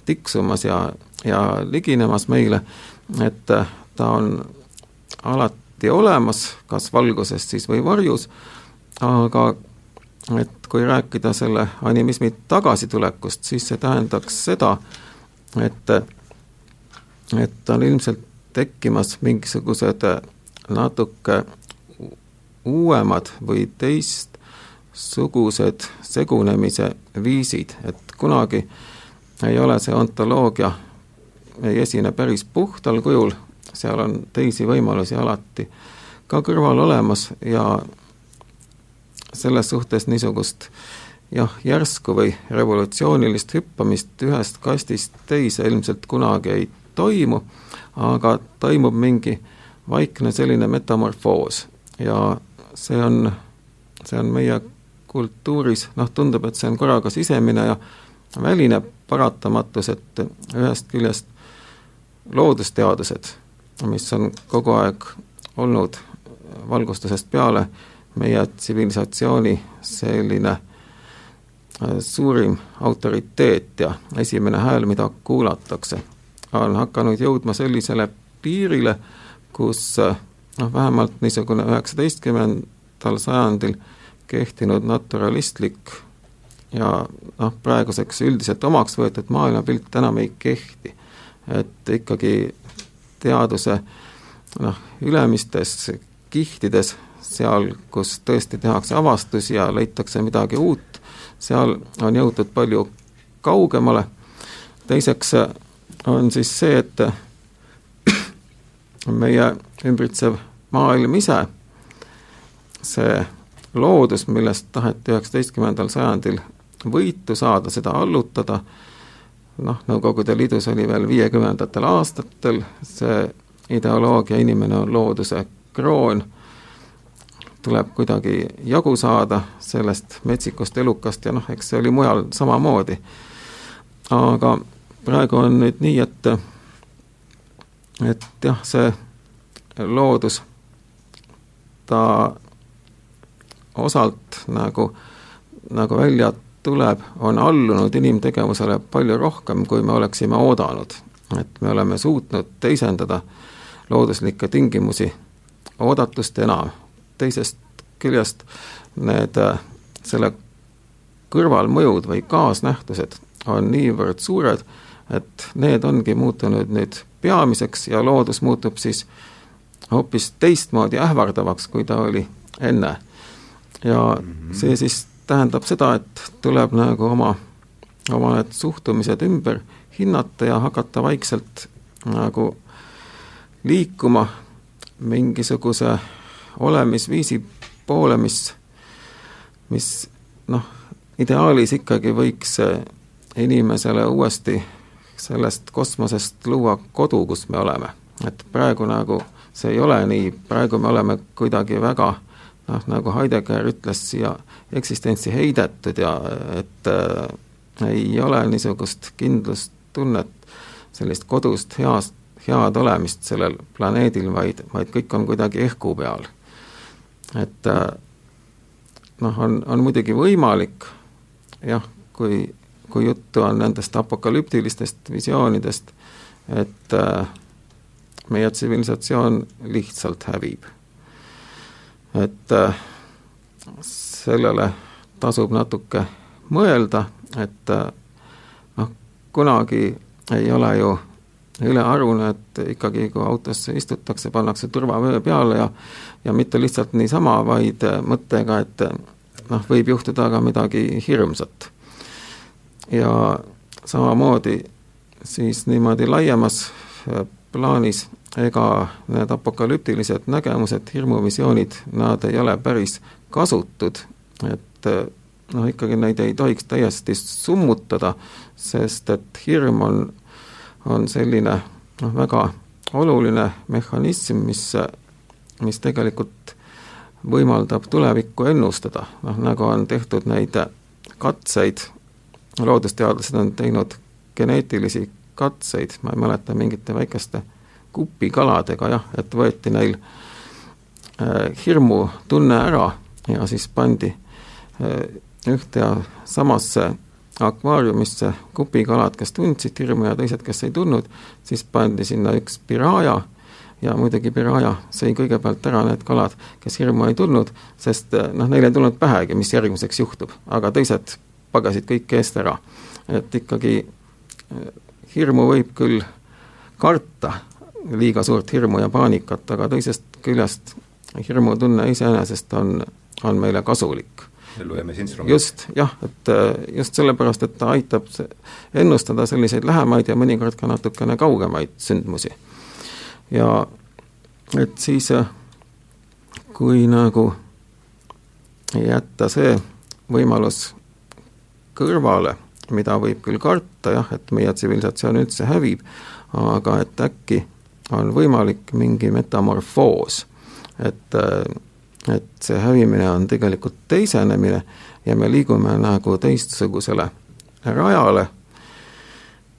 tiksumas ja, ja liginemas meile, et ta on alati olemas, kas valguses siis või varjus, aga et kui rääkida selle animismi tagasitulekust, siis see tähendaks seda, et, et on ilmselt tekkimas mingisugused natuke uuemad või teistsugused segunemise viisid, et kunagi ei ole see ontoloogia, ei esine päris puhtal kujul, seal on teisi võimalusi alati ka kõrval olemas ja selles suhtes niisugust jah, järsku või revolutsioonilist hüppamist ühest kastist teise ilmselt kunagi ei toimu, aga toimub mingi vaikne selline metamorfoos. Ja see on, see on meie kultuuris, noh, tundub, et see on korraga sisemine ja väline paratamatus, et ühest küljest loodusteadused, mis on kogu aeg olnud valgustusest peale meie tsivilisatsiooni selline äh, suurim autoriteet ja esimene hääl, mida kuulatakse, on hakanud jõudma sellisele piirile, kus äh, noh, vähemalt niisugune üheksateistkümnendal sajandil kehtinud naturalistlik ja noh, praeguseks üldiselt omaks võetud maailmapilt enam ei kehti. et ikkagi teaduse noh, ülemistes kihtides seal, kus tõesti tehakse avastusi ja leitakse midagi uut, seal on jõutud palju kaugemale, teiseks on siis see, et meie ümbritsev maailm ise, see loodus, millest taheti üheksateistkümnendal sajandil võitu saada, seda allutada, noh, Nõukogude Liidus oli veel viiekümnendatel aastatel see ideoloogia, inimene on looduse kroon tuleb kuidagi jagu saada sellest metsikust elukast ja noh, eks see oli mujal samamoodi. aga praegu on nüüd nii, et et jah, see loodus, ta osalt nagu, nagu välja tuleb, on allunud inimtegevusele palju rohkem, kui me oleksime oodanud. et me oleme suutnud teisendada looduslikke tingimusi oodatust enam teisest küljest need, selle kõrvalmõjud või kaasnähtused on niivõrd suured, et need ongi muutunud nüüd peamiseks ja loodus muutub siis hoopis teistmoodi ähvardavaks, kui ta oli enne. ja mhm. see siis tähendab seda, et tuleb nagu oma, oma need suhtumised ümber hinnata ja hakata vaikselt nagu liikuma mingisuguse olemisviisi poole, mis, mis noh, ideaalis ikkagi võiks inimesele uuesti sellest kosmosest luua kodu, kus me oleme. et praegu nagu see ei ole nii, praegu me oleme kuidagi väga noh, nagu Heidegger ütles, siia eksistentsi heidetud ja et äh, ei ole niisugust kindlustunnet, sellist kodust heast, head olemist sellel planeedil, vaid, vaid kõik on kuidagi ehku peal. et äh, noh, on, on muidugi võimalik jah, kui, kui juttu on nendest apokalüptilistest visioonidest, et äh, meie tsivilisatsioon lihtsalt hävib. Et äh, sellele tasub natuke mõelda, et äh, noh, kunagi ei ole ju ülearune, et ikkagi kui autosse istutakse, pannakse turvavöö peale ja ja mitte lihtsalt niisama, vaid mõttega, et noh, võib juhtuda ka midagi hirmsat. ja samamoodi siis niimoodi laiemas plaanis, ega need apokalüptilised nägemused, hirmuvisioonid, nad ei ole päris kasutud, et noh, ikkagi neid ei tohiks täiesti summutada, sest et hirm on on selline noh, väga oluline mehhanism, mis mis tegelikult võimaldab tulevikku ennustada, noh nagu on tehtud neid katseid, loodusteadlased on teinud geneetilisi katseid, ma ei mäleta, mingite väikeste kupikaladega jah, et võeti neil äh, hirmutunne ära ja siis pandi äh, ühte ja samasse akvaariumisse kupikalad, kes tundsid hirmu ja teised, kes ei tundnud, siis pandi sinna üks piraja ja muidugi piraja sõi kõigepealt ära need kalad, kes hirmu ei tundnud, sest äh, noh, neil ei tulnud pähegi, mis järgmiseks juhtub, aga teised pagasid kõik eest ära. et ikkagi äh, hirmu võib küll karta, liiga suurt hirmu ja paanikat, aga teisest küljest hirmutunne iseenesest on, on meile kasulik just, jah, et äh, just sellepärast, et ta aitab ennustada selliseid lähemaid ja mõnikord ka natukene kaugemaid sündmusi. ja et siis, äh, kui nagu jätta see võimalus kõrvale, mida võib küll karta jah, et meie tsivilisatsioon üldse hävib, aga et äkki on võimalik mingi metamorfoos, et et see hävimine on tegelikult teisenemine ja me liigume nagu teistsugusele rajale.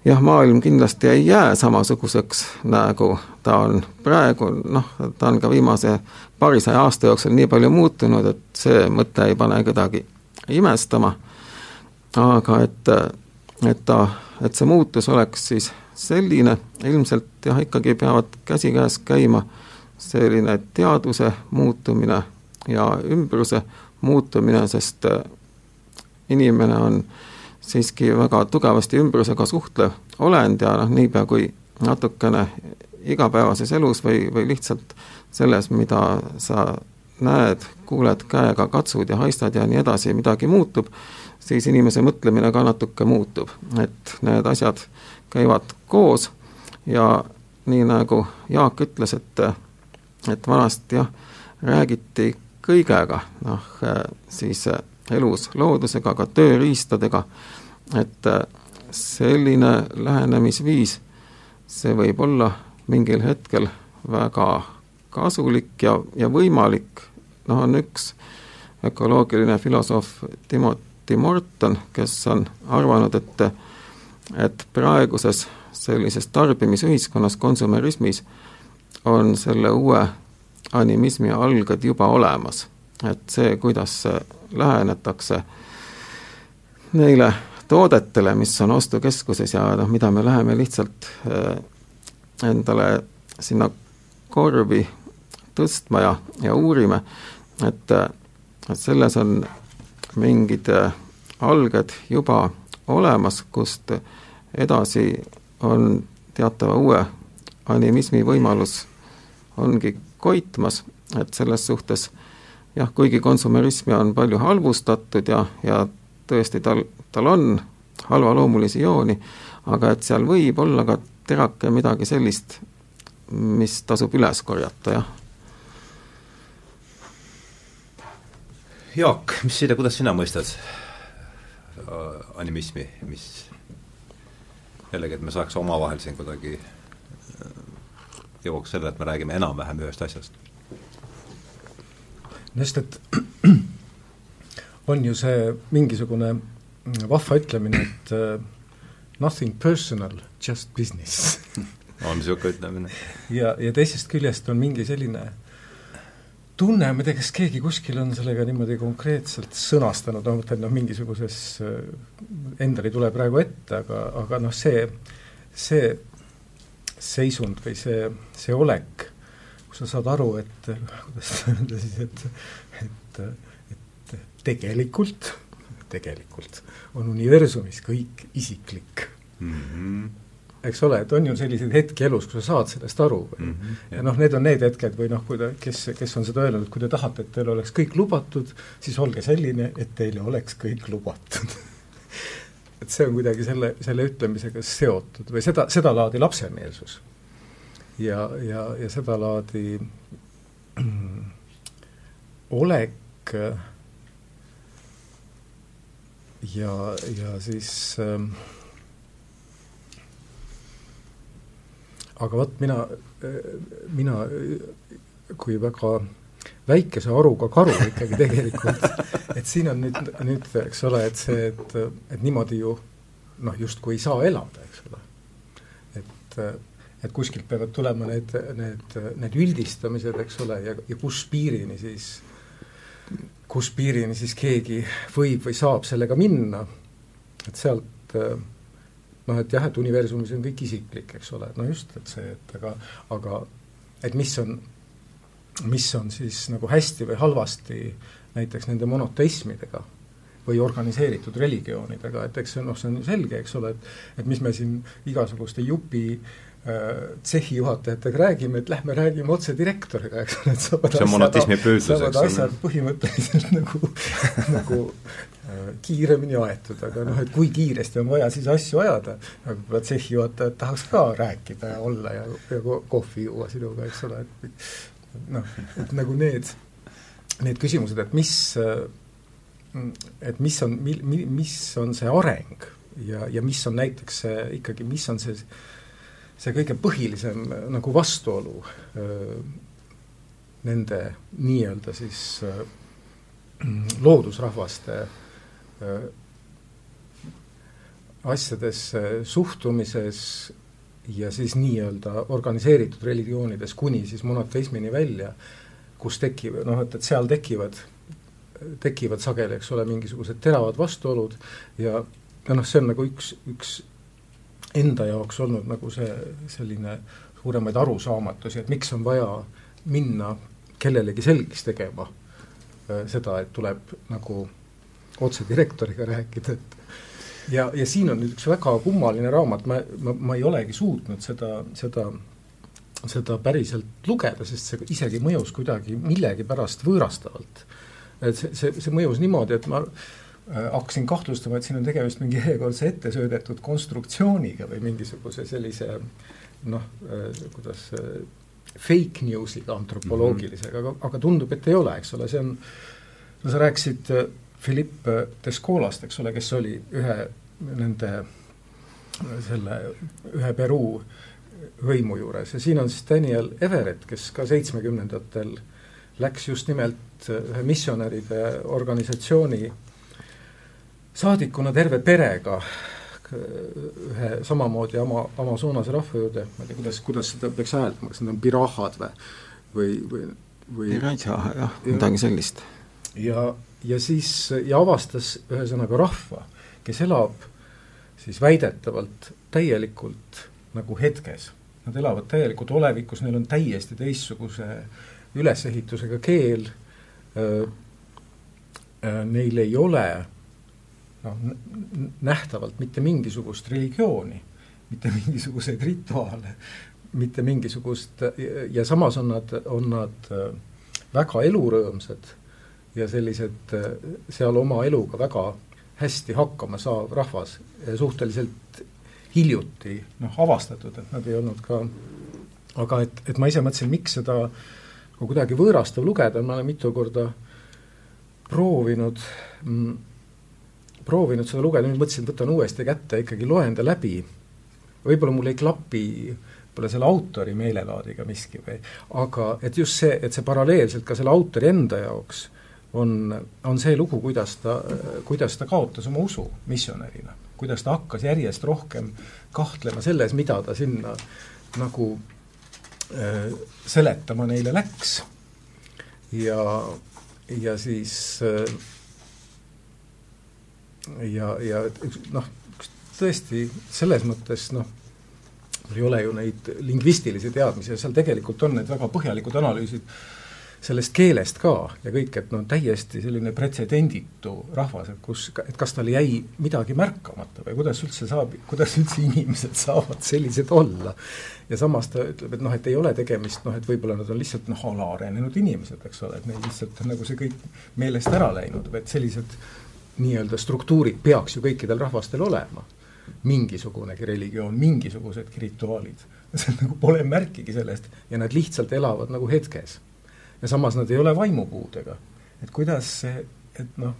jah, maailm kindlasti ei jää samasuguseks, nagu ta on praegu, noh, ta on ka viimase paarisaja aasta jooksul nii palju muutunud, et see mõte ei pane kedagi imestama, aga et, et ta, et see muutus oleks siis selline, ilmselt jah, ikkagi peavad käsikäes käima selline teaduse muutumine ja ümbruse muutumine, sest äh, inimene on siiski väga tugevasti ümbrusega suhtlev olend ja noh, niipea kui natukene igapäevases elus või, või lihtsalt selles, mida sa näed, kuuled käega, katsud ja haistad ja nii edasi, midagi muutub, siis inimese mõtlemine ka natuke muutub, et need asjad käivad koos ja nii nagu Jaak ütles, et, et vanasti jah, räägiti kõigega, noh siis elus loodusega, ka tööriistadega, et selline lähenemisviis, see võib olla mingil hetkel väga kasulik ja, ja võimalik, noh on üks ökoloogiline filosoof Timothy Morton, kes on arvanud, et et praeguses sellises tarbimisühiskonnas, konsumerismis on selle uue animismi alged juba olemas. et see, kuidas lähenetakse neile toodetele, mis on ostukeskuses ja noh, mida me läheme lihtsalt äh, endale sinna korvi tõstma ja, ja uurime, et, et selles on mingid äh, alged juba olemas, kust edasi on teatava uue animismi võimalus ongi koitmas, et selles suhtes jah, kuigi konsumerismi on palju halvustatud ja, ja tõesti tal, tal on halvaloomulisi jooni, aga et seal võib olla ka terake midagi sellist, mis tasub üles korjata, jah. Jaak, mis sina, kuidas sina mõistad äh, animismi, mis jällegi, et me saaks omavahel siin kuidagi jõuaks selle, et me räägime enam-vähem ühest asjast. no sest, et [CLEARS THROAT] on ju see mingisugune vahva ütlemine, et uh, nothing personal, just business [LAUGHS] on niisugune ütlemine. ja, ja teisest küljest on mingi selline tunne, ma ei tea, kas keegi kuskil on sellega niimoodi konkreetselt sõnastanud, no ma mõtlen, noh, mingisuguses, äh, endal ei tule praegu ette, aga, aga noh, see, see seisund või see, see olek, kus sa saad aru, et kuidas öelda siis, et, et, et tegelikult, tegelikult on universumis kõik isiklik mm. -hmm eks ole, et on ju selliseid hetki elus, kus sa saad sellest aru mm -hmm, ja noh, need on need hetked või noh, kui ta, kes, kes on seda öelnud, et kui te tahate, et teil oleks kõik lubatud, siis olge selline, et teile oleks kõik lubatud [LAUGHS] et see on kuidagi selle, selle ütlemisega seotud või seda, sedalaadi lapsemeelsus. ja, ja, ja sedalaadi olek ja, ja siis ähm, aga vot mina, mina kui väga väikese aruga karu ikkagi tegelikult, [LAUGHS] et siin on nüüd, nüüd eks ole, et see, et, et niimoodi ju noh, justkui ei saa elada, eks ole. et, et kuskilt peavad tulema need, need, need üldistamised, eks ole, ja, ja kus piirini siis, kus piirini siis keegi võib või saab sellega minna, et sealt noh, et jah, et universumis on kõik isiklik, eks ole, no just, et see, et aga, aga et mis on, mis on siis nagu hästi või halvasti näiteks nende monoteismidega või organiseeritud religioonidega, et eks see noh, see on ju selge, eks ole, et et mis me siin igasuguste jupi äh, tsehhi juhatajatega räägime, et lähme räägime otse direktoriga, eks ole, et saavad see on monotismi püüdlus, eks ole. asjad põhimõtteliselt [LAUGHS] nagu nagu äh, kiiremini aetud, aga noh, et kui kiiresti on vaja siis asju ajada, aga võib-olla tsehhi juhatajad tahaks ka rääkida ja olla ja, ja kohvi juua sinuga, eks ole, et noh, et nagu need, need küsimused, et mis äh, et mis on, mil-, mi-, mis on see areng ja, ja mis on näiteks see ikkagi, mis on see, see kõige põhilisem nagu vastuolu öö, nende nii-öelda siis öö, loodusrahvaste öö, asjadesse suhtumises ja siis nii-öelda organiseeritud religioonides kuni siis monoteismini välja, kus tekib, noh, et, et seal tekivad tekivad sageli, eks ole, mingisugused teravad vastuolud ja, ja noh, see on nagu üks, üks enda jaoks olnud nagu see selline suuremaid arusaamatusi, et miks on vaja minna kellelegi selgeks tegema äh, seda, et tuleb nagu otse direktoriga rääkida, et ja, ja siin on nüüd üks väga kummaline raamat, ma, ma, ma ei olegi suutnud seda, seda seda päriselt lugeda, sest see isegi mõjus kuidagi millegipärast võõrastavalt. Et see, see, see mõjus niimoodi, et ma hakkasin kahtlustama, et siin on tegemist mingi järjekordse ettesöödetud konstruktsiooniga või mingisuguse sellise noh, äh, kuidas äh, fake news'iga antropoloogilisega mm, -hmm. aga, aga tundub, et ei ole, eks ole, see on, no sa rääkisid Philippe Descolast, eks ole, kes oli ühe nende selle ühe Peruu hõimu juures ja siin on siis Daniel Everett, kes ka seitsmekümnendatel läks just nimelt ühe missionäride organisatsiooni saadikuna terve perega ühe samamoodi ama, Amazonase rahva juurde, ma ei tea, kuidas, kuidas seda peaks hääldama, kas need on pirahad või, või, või, või Piraja, jah, midagi sellist. ja, ja siis, ja avastas ühesõnaga rahva, kes elab siis väidetavalt täielikult nagu hetkes. Nad elavad täielikult olevikus, neil on täiesti teistsuguse ülesehitusega keel neil ei ole noh, nähtavalt mitte mingisugust religiooni, mitte [LAUGHS] mingisuguseid rituaale, mitte mingisugust ja samas on nad, on nad väga elurõõmsad ja sellised seal oma eluga väga hästi hakkama saav rahvas, suhteliselt hiljuti noh, avastatud, et nad ei olnud ka aga et, et ma ise mõtlesin, miks seda äh, kui kuidagi võõrastav lugeda, ma olen mitu korda proovinud mm,, proovinud seda lugeda, nüüd mõtlesin, et võtan uuesti kätte, ikkagi loen ta läbi, võib-olla mul ei klapi võib-olla selle autori meelelaadiga miski või aga et just see, et see paralleelselt ka selle autori enda jaoks on, on see lugu, kuidas ta, kuidas ta kaotas oma usu missionärina. kuidas ta hakkas järjest rohkem kahtlema selles, mida ta sinna nagu Äh, seletama neile läks. ja, ja siis äh, ja, ja noh, tõesti selles mõttes noh, mul ei ole ju neid lingvistilisi teadmisi ja seal tegelikult on need väga põhjalikud analüüsid sellest keelest ka ja kõik, et noh, täiesti selline pretsedenditu rahvas, et kus, et kas tal jäi midagi märkamata või kuidas üldse saab, kuidas üldse inimesed saavad sellised olla. ja samas ta ütleb, et noh, et ei ole tegemist noh, et võib-olla nad on lihtsalt noh, alaarenenud inimesed, eks ole, et neil lihtsalt on nagu see kõik meelest ära läinud või et sellised nii-öelda struktuurid peaks ju kõikidel rahvastel olema. mingisugunegi religioon, mingisugused rituaalid, [LAUGHS] see nagu pole märkigi sellest. Ja nad lihtsalt elavad nagu hetkes. Ja samas nad ei ole vaimupuudega. et kuidas see, et noh,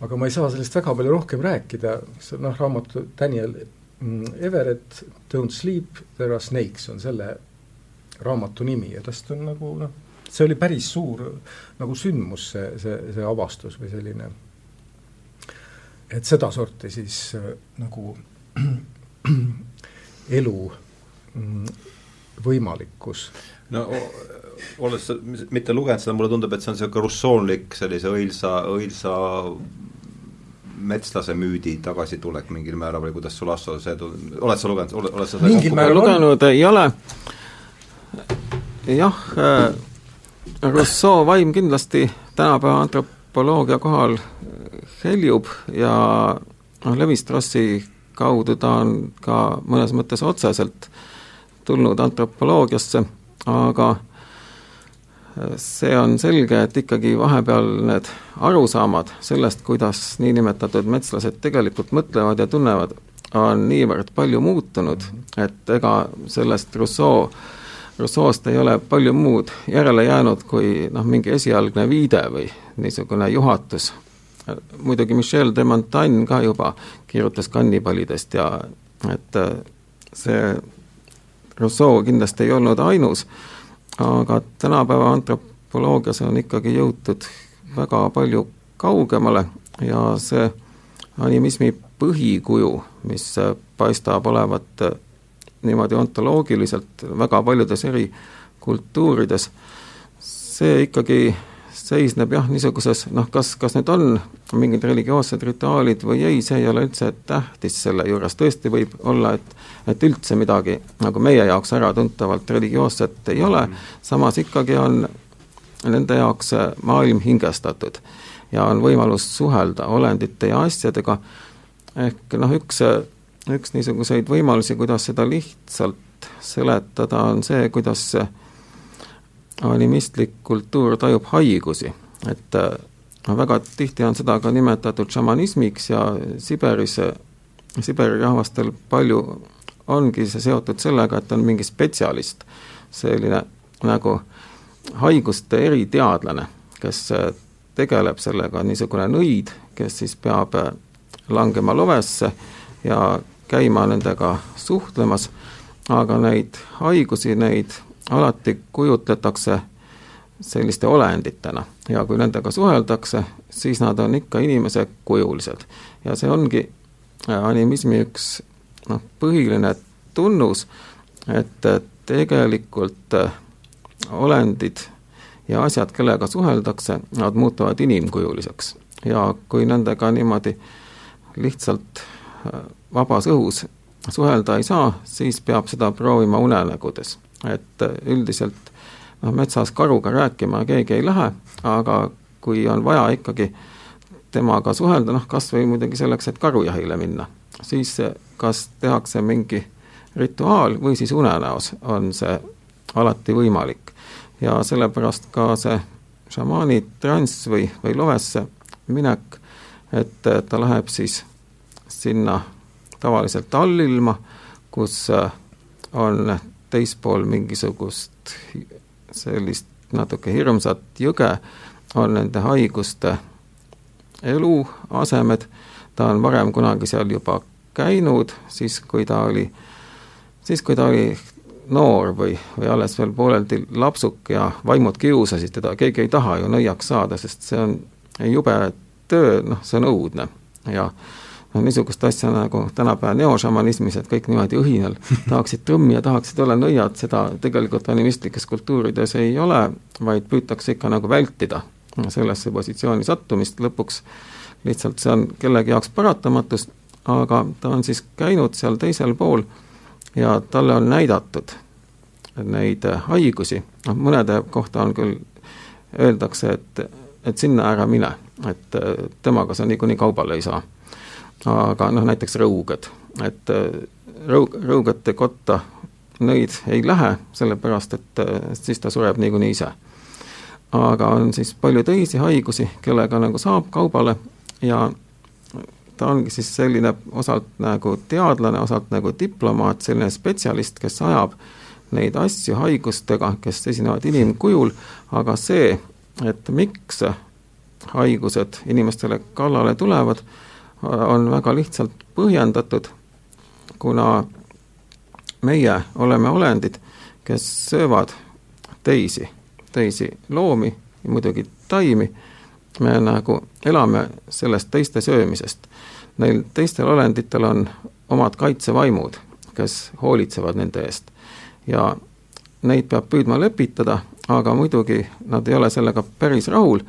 aga ma ei saa sellest väga palju rohkem rääkida, noh, raamatu Daniel mm, Everett, Don't sleep, there are snakes on selle raamatu nimi. Ja tast on nagu noh, see oli päris suur nagu sündmus, see, see, see avastus või selline, et sedasorti siis äh, nagu [CLEARS THROAT] elu mm, võimalikkus. no olles mitte lugenud seda, mulle tundub, et see on niisugune russoonlik sellise õilsa, õilsa metslase müüdi tagasitulek mingil määral või kuidas sul, Asso, see tund-, oled sa lugenud, oled sa mingil määral lugenud ei ole, jah äh,, Rousseau vaim kindlasti tänapäeva antropoloogia kohal heljub ja noh, Levi-Strossi kaudu ta on ka mõnes mõttes otseselt tulnud antropoloogiasse, aga see on selge, et ikkagi vahepeal need arusaamad sellest, kuidas niinimetatud metslased tegelikult mõtlevad ja tunnevad, on niivõrd palju muutunud, et ega sellest Rousseau Rousseau'st ei ole palju muud järele jäänud kui noh, mingi esialgne viide või niisugune juhatus. Muidugi Michel de Montaigne ka juba kirjutas kannibaalidest ja et äh, see Rousseau kindlasti ei olnud ainus, aga tänapäeva antropoloogias on ikkagi jõutud väga palju kaugemale ja see animismi põhikuju, mis paistab olevat niimoodi ontoloogiliselt väga paljudes eri kultuurides, see ikkagi seisneb jah, niisuguses noh, kas, kas need on mingid religioossed rituaalid või ei, see ei ole üldse tähtis selle juures, tõesti võib olla, et et üldse midagi nagu meie jaoks äratuntavalt religioosset ei ole, samas ikkagi on nende jaoks maailm hingestatud ja on võimalus suhelda olendite ja asjadega, ehk noh, üks üks niisuguseid võimalusi, kuidas seda lihtsalt seletada, on see, kuidas animistlik kultuur tajub haigusi, et noh, väga tihti on seda ka nimetatud šamanismiks ja Siberis, Siberi rahvastel palju ongi see seotud sellega, et on mingi spetsialist, selline nagu haiguste eriteadlane, kes tegeleb sellega, niisugune nõid, kes siis peab langema lovesse ja käima nendega suhtlemas, aga neid haigusi, neid alati kujutletakse selliste olenditena ja kui nendega suheldakse, siis nad on ikka inimese kujulised. ja see ongi äh, animismi üks noh, põhiline tunnus, et tegelikult äh, olendid ja asjad, kellega suheldakse, nad muutuvad inimkujuliseks. ja kui nendega niimoodi lihtsalt äh, vabas õhus suhelda ei saa, siis peab seda proovima unenägudes. Et üldiselt noh, metsas karuga rääkima keegi ei lähe, aga kui on vaja ikkagi temaga suhelda, noh kas või muidugi selleks, et karujahile minna, siis kas tehakse mingi rituaal või siis unenäos on see alati võimalik. ja sellepärast ka see šamaani transs või, või lovesse minek, et ta läheb siis sinna tavaliselt allilma, kus äh, on teispool mingisugust sellist natuke hirmsat jõge, on nende haiguste eluasemed, ta on varem kunagi seal juba käinud, siis kui ta oli, siis kui ta oli noor või, või alles veel pooleldi lapsuk ja vaimud kiusasid teda, keegi ei taha ju nõiaks saada, sest see on jube töö, noh, see on õudne. Ja noh, niisugust asja nagu tänapäeva neošamanismis, et kõik niimoodi õhinal tahaksid trõmmi ja tahaksid olla nõiad, seda tegelikult animistlikes kultuurides ei ole, vaid püütakse ikka nagu vältida sellesse positsiooni sattumist, lõpuks lihtsalt see on kellegi jaoks paratamatus, aga ta on siis käinud seal teisel pool ja talle on näidatud neid haigusi, noh mõnede kohta on küll, öeldakse, et, et sinna ära mine, et temaga sa niikuinii kaubale ei saa aga noh, näiteks rõugad, et äh, rõug, rõugate kotta nõid ei lähe, sellepärast et äh, siis ta sureb niikuinii ise. aga on siis palju teisi haigusi, kellega nagu saab kaubale ja ta ongi siis selline osalt nagu teadlane, osalt nagu diplomaat, selline spetsialist, kes ajab neid asju haigustega, kes esinevad inimkujul, aga see, et miks haigused inimestele kallale tulevad, on väga lihtsalt põhjendatud, kuna meie oleme olendid, kes söövad teisi, teisi loomi, muidugi taimi, me nagu elame sellest teiste söömisest. Neil teistel olenditel on omad kaitsevaimud, kes hoolitsevad nende eest. ja neid peab püüdma lepitada, aga muidugi nad ei ole sellega päris rahul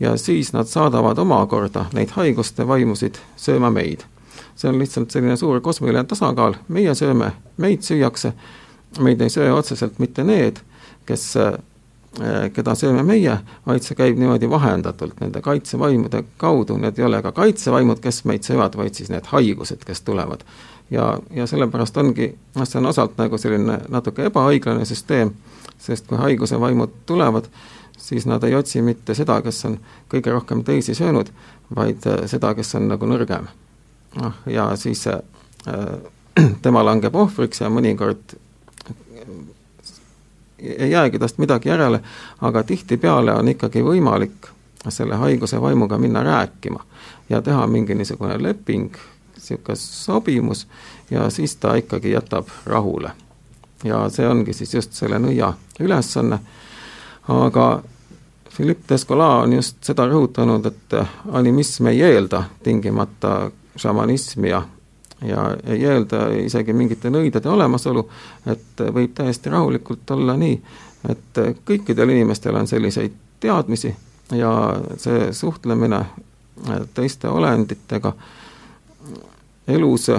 ja siis nad saadavad omakorda neid haiguste vaimusid sööma meid. see on lihtsalt selline suur kosmiline tasakaal, meie sööme, meid süüakse, meid ei söö otseselt mitte need, kes Eh, keda sööme meie, vaid see käib niimoodi vahendatult nende kaitsevaimude kaudu, need ei ole ka kaitsevaimud, kes meid söövad, vaid siis need haigused, kes tulevad. ja, ja sellepärast ongi, noh, see on osalt nagu selline natuke ebaõiglane süsteem, sest kui haiguse vaimud tulevad, siis nad ei otsi mitte seda, kes on kõige rohkem teisi söönud, vaid eh, seda, kes on nagu nõrgem. noh, ja siis äh, [CLEARS THROAT] tema langeb ohvriks ja mõnikord ei jäägi tast midagi järele, aga tihtipeale on ikkagi võimalik selle haiguse vaimuga minna rääkima ja teha mingi niisugune leping, niisugune sobimus ja siis ta ikkagi jätab rahule. ja see ongi siis just selle nõia ülesanne, aga Philippe Descola on just seda rõhutanud, et animism ei eelda tingimata šamanismi ja ja ei eelda isegi mingite nõidade olemasolu, et võib täiesti rahulikult olla nii, et kõikidel inimestel on selliseid teadmisi ja see suhtlemine teiste olenditega, elus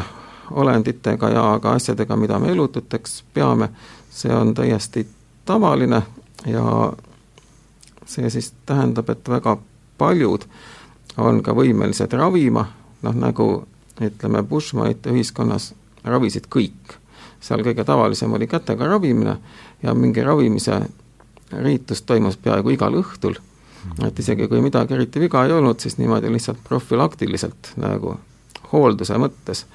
olenditega ja ka asjadega, mida me elututeks peame, see on täiesti tavaline ja see siis tähendab, et väga paljud on ka võimelised ravima, noh nagu ütleme, Bushmanite ühiskonnas ravisid kõik. seal kõige tavalisem oli kätega ravimine ja mingi ravimise riitus toimus peaaegu igal õhtul, et isegi kui midagi eriti viga ei olnud, siis niimoodi lihtsalt profülaktiliselt nagu hoolduse mõttes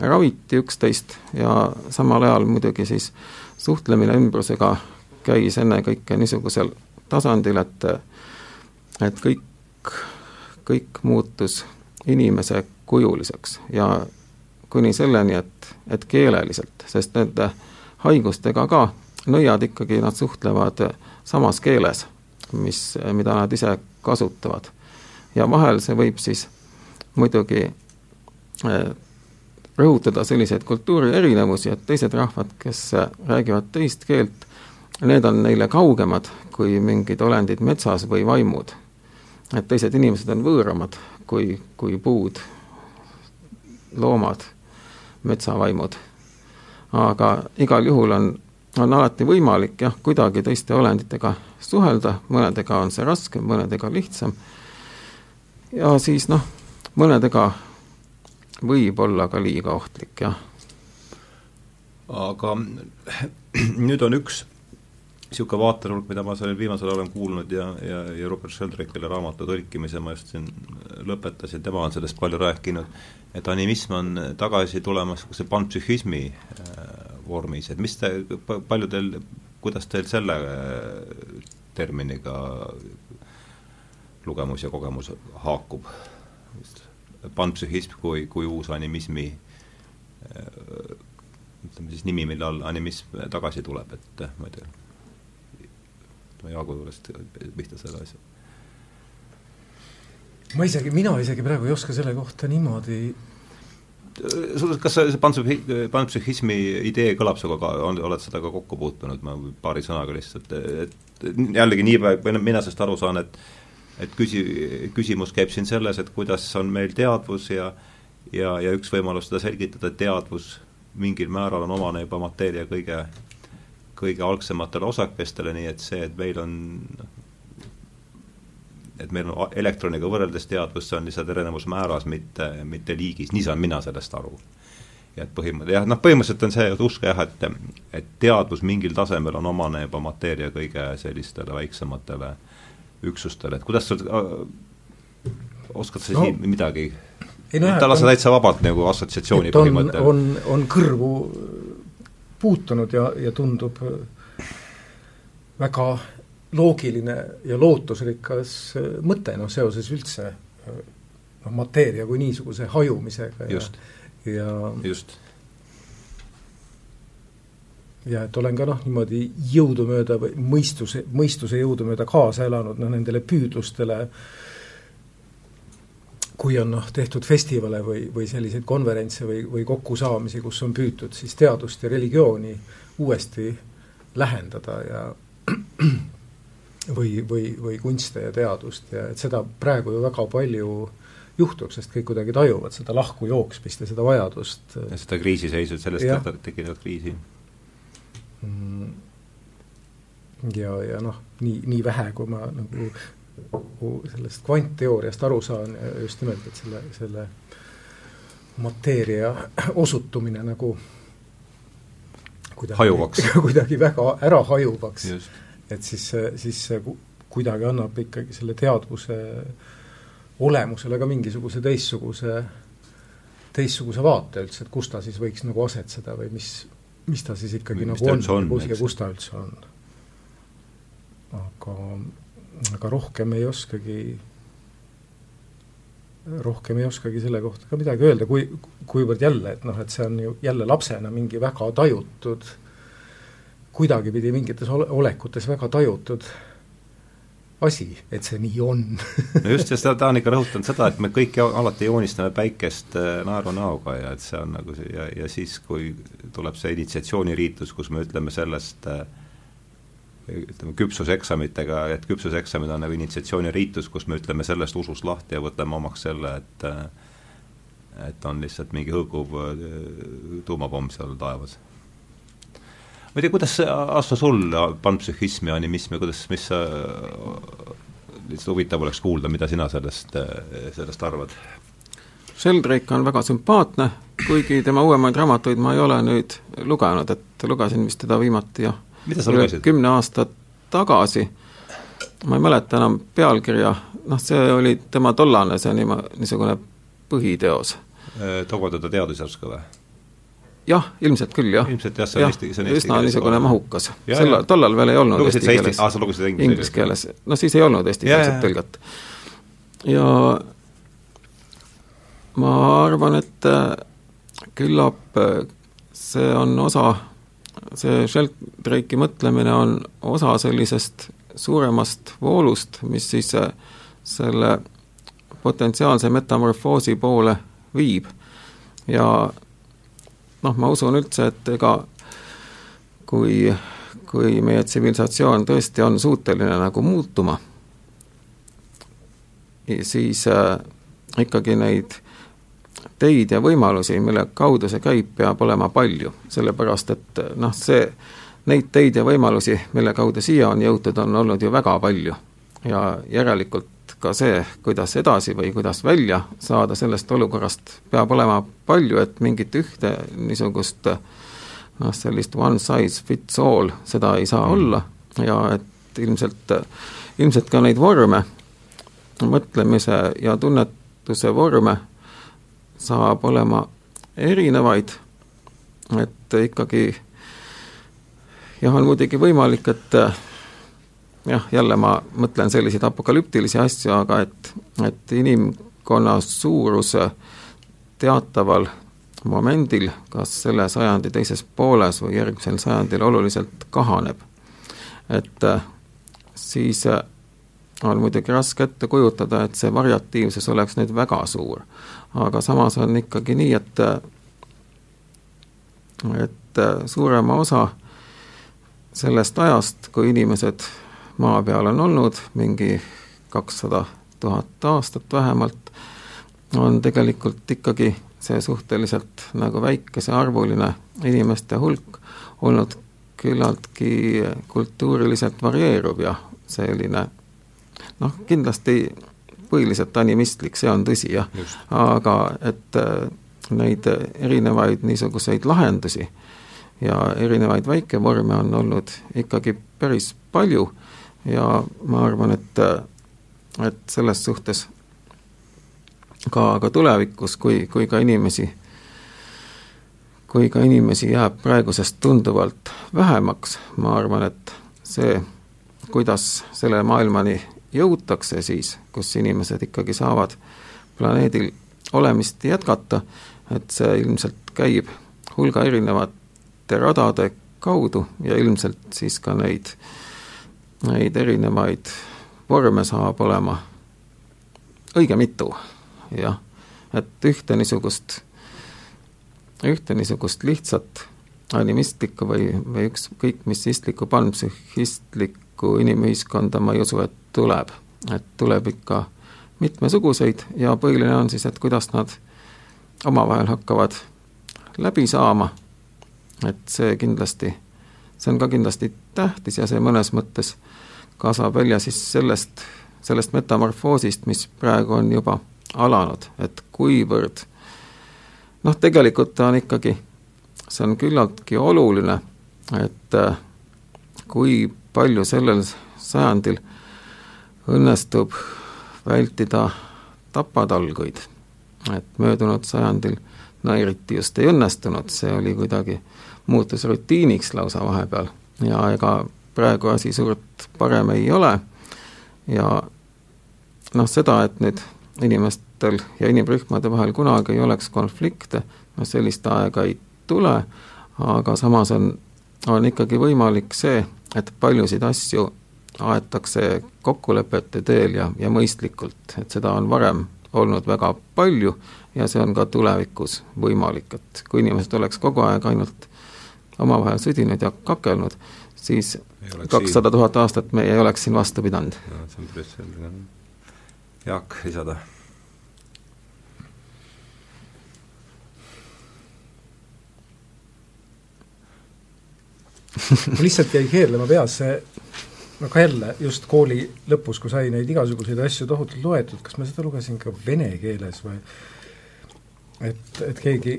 raviti üksteist ja samal ajal muidugi siis suhtlemine ümbrusega käis ennekõike niisugusel tasandil, et et kõik, kõik muutus inimese kujuliseks ja kuni selleni, et, et keeleliselt, sest nende haigustega ka nõiad ikkagi, nad suhtlevad samas keeles, mis, mida nad ise kasutavad. ja vahel see võib siis muidugi eh, rõhutada selliseid kultuuri erinevusi, et teised rahvad, kes räägivad teist keelt, need on neile kaugemad kui mingid olendid metsas või vaimud. et teised inimesed on võõramad kui, kui puud loomad, metsavaimud. aga igal juhul on, on alati võimalik jah, kuidagi teiste olenditega suhelda, mõnedega on see raskem, mõnedega lihtsam, ja siis noh, mõnedega võib olla ka liiga ohtlik, jah. aga [CLEARS THROAT] nüüd on üks niisugune vaatenurk, mida ma sellel viimasel olen kuulnud ja, ja, ja Robert Sheldrake'ile raamatu tõlkimise ma just siin lõpetasin, tema on sellest palju rääkinud, et animism on tagasi tulemas niisuguse panpsühhismi äh, vormis, et mis te, palju teil, kuidas teil selle äh, terminiga lugemus ja kogemus haakub? panpsühhism kui, kui uus animismi äh, ütleme siis nimi, mille all animism tagasi tuleb, et ma ei tea ütleme, Jaagu juurest pihta selle asja. ma isegi, mina isegi praegu ei oska selle kohta niimoodi kas see panpsühhismi idee kõlab sinuga ka, on, oled seda ka kokku puutunud, ma paari sõnaga lihtsalt, et jällegi nii palju, mina sellest aru saan, et et küsi-, küsimus käib siin selles, et kuidas on meil teadvus ja ja, ja üks võimalus seda selgitada, et teadvus mingil määral on omane juba mateeria kõige kõige algsematele osakestele, nii et see, et meil on et meil on elektroniga võrreldes teadvus, see on lihtsalt erinevusmääras, mitte, mitte liigis, nii saan mina sellest aru. ja et põhimõte, jah, noh põhimõtteliselt on see, et uske jah, et et teadvus mingil tasemel on omane juba mateeria kõige sellistele väiksematele üksustele, et kuidas sul äh,, oskad sa no, siin midagi ei no jah, ta lase täitsa vabalt nagu assotsiatsiooni põhimõttel. on, on kõrvu puutunud ja, ja tundub väga loogiline ja lootusrikas mõte, noh, seoses üldse noh, mateeria kui niisuguse hajumisega just. ja, just. ja et olen ka noh, niimoodi jõudumööda või mõistuse, mõistuse jõudumööda kaasa elanud noh, nendele püüdlustele, kui on noh, tehtud festivale või, või selliseid konverentse või, või kokkusaamisi, kus on püütud siis teadust ja religiooni uuesti lähendada ja [CLEARS THROAT] või, või, või kunste ja teadust ja et seda praegu ju väga palju juhtub, sest kõik kuidagi tajuvad seda lahku jooksmist ja seda vajadust. ja seda kriisiseisu, sellest tekitavat kriisi Mm. ja, ja noh, nii, nii vähe, kui ma nagu sellest kvantteooriast aru saan, just nimelt, et selle, selle mateeria osutumine nagu kuidagi, [LAUGHS] kuidagi väga ära hajuvaks. et siis, siis see kuidagi annab ikkagi selle teadvuse olemusele ka mingisuguse teistsuguse, teistsuguse vaate üldse, et kus ta siis võiks nagu asetseda või mis, mis ta siis ikkagi mis nagu on, on, kus ja kus ta üldse on. aga, aga rohkem ei oskagi, rohkem ei oskagi selle kohta ka midagi öelda, kui, kuivõrd jälle, et noh, et see on ju jälle lapsena mingi väga tajutud, kuidagipidi mingites ole, olekutes väga tajutud asi, et see nii on. [LAUGHS] No just, ja seda ta on ikka rõhutanud seda, et me kõik alati joonistame päikest äh, naerunäoga ja et see on nagu see ja, ja siis, kui tuleb see initsiatsiooniriitus, kus me ütleme sellest äh, ütleme, küpsuseksamitega, et küpsuseksamid on nagu initsiatsiooniriitus, kus me ütleme sellest usust lahti ja võtame omaks selle, et äh, et on lihtsalt mingi hõõguv tuumapomm seal taevas ma ei tea, kuidas Asto sul panpsühhismi, animismi, kuidas, mis sa, lihtsalt huvitav oleks kuulda, mida sina sellest, sellest arvad? Sheldrake on väga sümpaatne, kuigi tema uuemaid raamatuid ma ei ole nüüd lugenud, et lugesin vist teda viimati jah, kümne aasta tagasi, ma ei mäleta enam pealkirja, noh, see oli tema tollane, see niima-, niisugune põhiteos. Togo teda teadus järsku või? jah, ilmselt küll, jah. ilmselt jah, see on eesti, see on eesti üsna niisugune mahukas. sel, tollal veel ei olnud lugesid eesti keeles. aa, sa lugesid inglise, inglise keeles. no siis ei olnud eestikeelset tõlget. ja ma arvan, et äh, küllap äh, see on osa, see Sheldrake'i mõtlemine on osa sellisest suuremast voolust, mis siis äh, selle potentsiaalse metamorfoosi poole viib. Ja noh, ma usun üldse, et ega kui, kui meie tsivilisatsioon tõesti on suuteline nagu muutuma, siis äh, ikkagi neid teid ja võimalusi, mille kaudu see käib, peab olema palju, sellepärast et noh, see, neid teid ja võimalusi, mille kaudu siia on jõutud, on olnud ju väga palju. ja järelikult ka see, kuidas edasi või kuidas välja saada sellest olukorrast, peab olema palju, et mingit ühte niisugust noh, sellist one size fits all, seda ei saa mm. olla ja et ilmselt, ilmselt ka neid vorme, mõtlemise ja tunnetuse vorme saab olema erinevaid, et ikkagi jah, on muidugi võimalik, et jah, jälle ma mõtlen selliseid apokalüptilisi asju, aga et, et inimkonna suurus teataval momendil, kas selle sajandi teises pooles või järgmisel sajandil oluliselt kahaneb. et siis on muidugi raske ette kujutada, et see variatiivsus oleks nüüd väga suur. aga samas on ikkagi nii, et et suurema osa sellest ajast, kui inimesed maa peal on olnud mingi kakssada tuhat aastat vähemalt, on tegelikult ikkagi see suhteliselt nagu väikesearvuline inimeste hulk olnud küllaltki kultuuriliselt varieeruv ja selline noh, kindlasti põhiliselt animistlik, see on tõsi jah, aga et äh, neid erinevaid niisuguseid lahendusi ja erinevaid väikevorme on olnud ikkagi päris palju ja ma arvan, et, et selles suhtes ka, ka tulevikus, kui, kui ka inimesi, kui ka inimesi jääb praegusest tunduvalt vähemaks, ma arvan, et see, kuidas selle maailmani jõutakse siis, kus inimesed ikkagi saavad planeedil olemist jätkata, et see ilmselt käib hulga erinevate radade kaudu ja ilmselt siis ka neid, neid erinevaid vorme saab olema õige mitu, jah. et ühte niisugust, ühte niisugust lihtsat animistlikku või, või ükskõik mis istlikku, panpsühhistlikku inimühiskonda ma ei usu, et tuleb. et tuleb ikka mitmesuguseid ja põhiline on siis, et kuidas nad omavahel hakkavad läbi saama, et see kindlasti, see on ka kindlasti tähtis ja see mõnes mõttes kasvab välja siis sellest, sellest metamorfoosist, mis praegu on juba alanud, et kuivõrd noh, tegelikult ta on ikkagi, see on küllaltki oluline, et kui palju sellel sajandil õnnestub vältida tapatalguid. et möödunud sajandil no eriti just ei õnnestunud, see oli kuidagi, muutus rutiiniks lausa vahepeal ja ega praegu asi suurt parem ei ole ja noh, seda, et nüüd inimestel ja inimrühmade vahel kunagi ei oleks konflikte, noh sellist aega ei tule, aga samas on, on ikkagi võimalik see, et paljusid asju aetakse kokkulepete teel ja, ja mõistlikult, et seda on varem olnud väga palju ja see on ka tulevikus võimalik, et kui inimesed oleks kogu aeg ainult omavahel sõdinud ja kakelnud, siis kakssada tuhat aastat me ei oleks siin vastu pidanud. see on päris selge. Jaak, lisada? [LAUGHS] mul lihtsalt jäi keerlema peas see no ka jälle just kooli lõpus, kui sai neid igasuguseid asju tohutult loetud, kas ma seda lugesin ka vene keeles või? Et, et keegi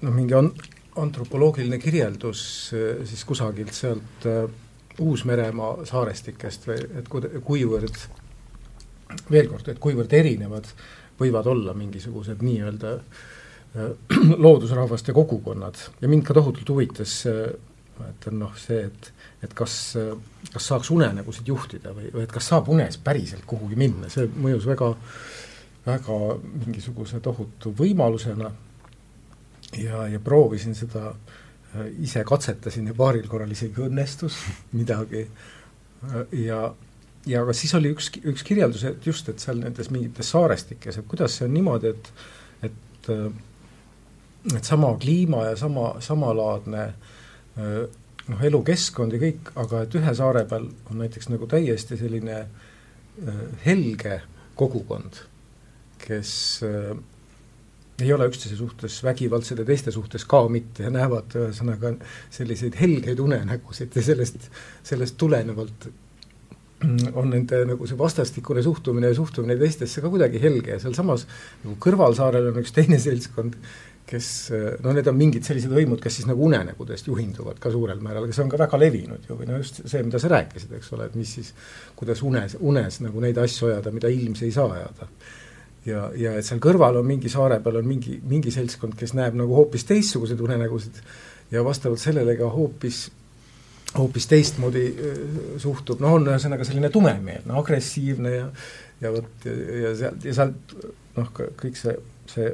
noh, mingi an-, antropoloogiline kirjeldus eh, siis kusagilt sealt uh, Uus-Meremaa saarestikest või et ku-, kuivõrd, veel kord, et kuivõrd erinevad võivad olla mingisugused nii-öelda uh, [CLEARS THROAT] loodusrahvaste kogukonnad. Ja mind ka tohutult huvitas uh, et on noh, see, et et kas, kas saaks unenägusid juhtida või, või et kas saab unes päriselt kuhugi minna, see mõjus väga, väga mingisuguse tohutu võimalusena. Ja, ja proovisin seda, äh, ise katsetasin ja paaril korral isegi õnnestus [LAUGHS] midagi. Ja ja aga siis oli üks, üks kirjeldus, et just, et seal nendes mingites saarestikes, et kuidas see on niimoodi, et et et sama kliima ja sama, samalaadne äh, noh, elukeskkond ja kõik, aga et ühe saare peal on näiteks nagu täiesti selline äh, helge kogukond, kes äh, ei ole üksteise suhtes vägivaldsed ja teiste suhtes ka mitte ja näevad ühesõnaga selliseid helgeid unenägusid ja sellest, sellest tulenevalt on nende nagu see vastastikune suhtumine ja suhtumine teistesse ka kuidagi helge ja sealsamas nagu kõrvalsaarel on üks teine seltskond, kes no need on mingid sellised võimud, kes siis nagu unenägudest juhinduvad ka suurel määral, aga see on ka väga levinud ju, või no just see, mida sa rääkisid, eks ole, et mis siis, kuidas unes, unes nagu neid asju ajada, mida ilms ei saa ajada. ja, ja et seal kõrval on mingi saare peal on mingi, mingi seltskond, kes näeb nagu hoopis teistsuguseid unenägusid ja vastavalt sellele ka hoopis hoopis teistmoodi suhtub, noh, on ühesõnaga selline tumemeelne, agressiivne ja ja vot, ja, ja sealt, ja sealt noh, kõik see, see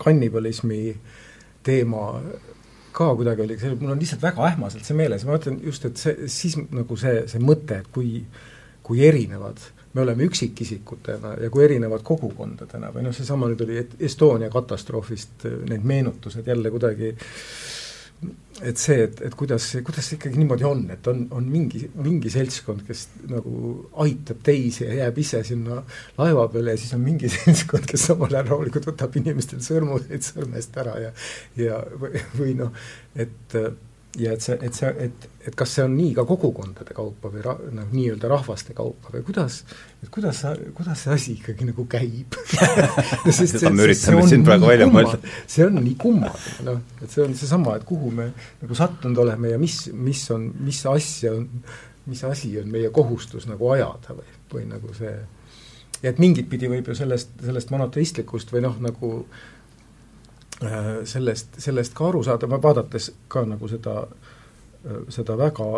kannibalismi teema ka kuidagi oli, mul on lihtsalt väga ähmaselt see meeles ma mõtlen just, et see, siis nagu see, see mõte, et kui, kui erinevad me oleme üksikisikutena ja kui erinevad kogukondadena või noh, seesama nüüd oli Estonia katastroofist need meenutused jälle kuidagi äh, et see, et, et kuidas kuidas see ikkagi niimoodi on, et on, on mingi, mingi seltskond, kes nagu aitab teisi ja jääb ise sinna laeva peale ja siis on mingi [LAUGHS] seltskond, kes samal ajal rahulikult võtab inimestel sõrmuseid sõrmest ära ja ja või, või noh, et ja et see, et see, et, et kas see on nii ka kogukondade kaupa või ra-, noh, nii-öelda rahvaste kaupa või kuidas, et kuidas kuidas see asi ikkagi nagu käib? [LAUGHS] Seda me üritame siin praegu välja mõelda. see on nii kummaline, noh, et see on seesama, et kuhu me nagu sattunud oleme ja mis, mis on, mis asja on, mis asi on meie kohustus nagu ajada või, või nagu see ja et mingit pidi võib ju sellest, sellest monoteistlikust või noh, nagu Äh, sellest, sellest ka aru saada, vaadates ka nagu seda, äh, seda väga,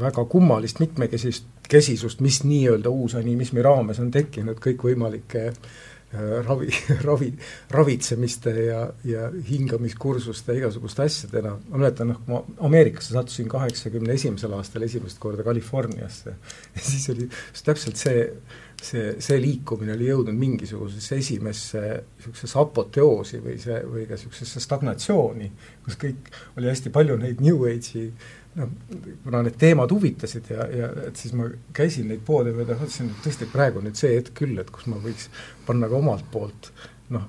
väga kummalist mitmekesist, kesisust, mis nii-öelda uusanimismi raames on tekkinud kõikvõimalike ravi, [LAUGHS] ravi, ravitsemiste ja, ja hingamiskursuste igasuguste asjadena, ma mäletan, noh, ma Ameerikasse sattusin kaheksakümne esimesel aastal esimest korda Californiasse. [LAUGHS] Ja siis oli täpselt see, see, see liikumine oli jõudnud mingisugusesse esimesse niisugusesse apoteoosi või see, või ka niisugusesse stagnatsiooni, kus kõik, oli hästi palju neid New Age'i noh, kuna need teemad huvitasid ja, ja et siis ma käisin neid poode mööda, mõtlesin, et tõesti praegu nüüd see hetk küll, et kus ma võiks panna ka omalt poolt noh,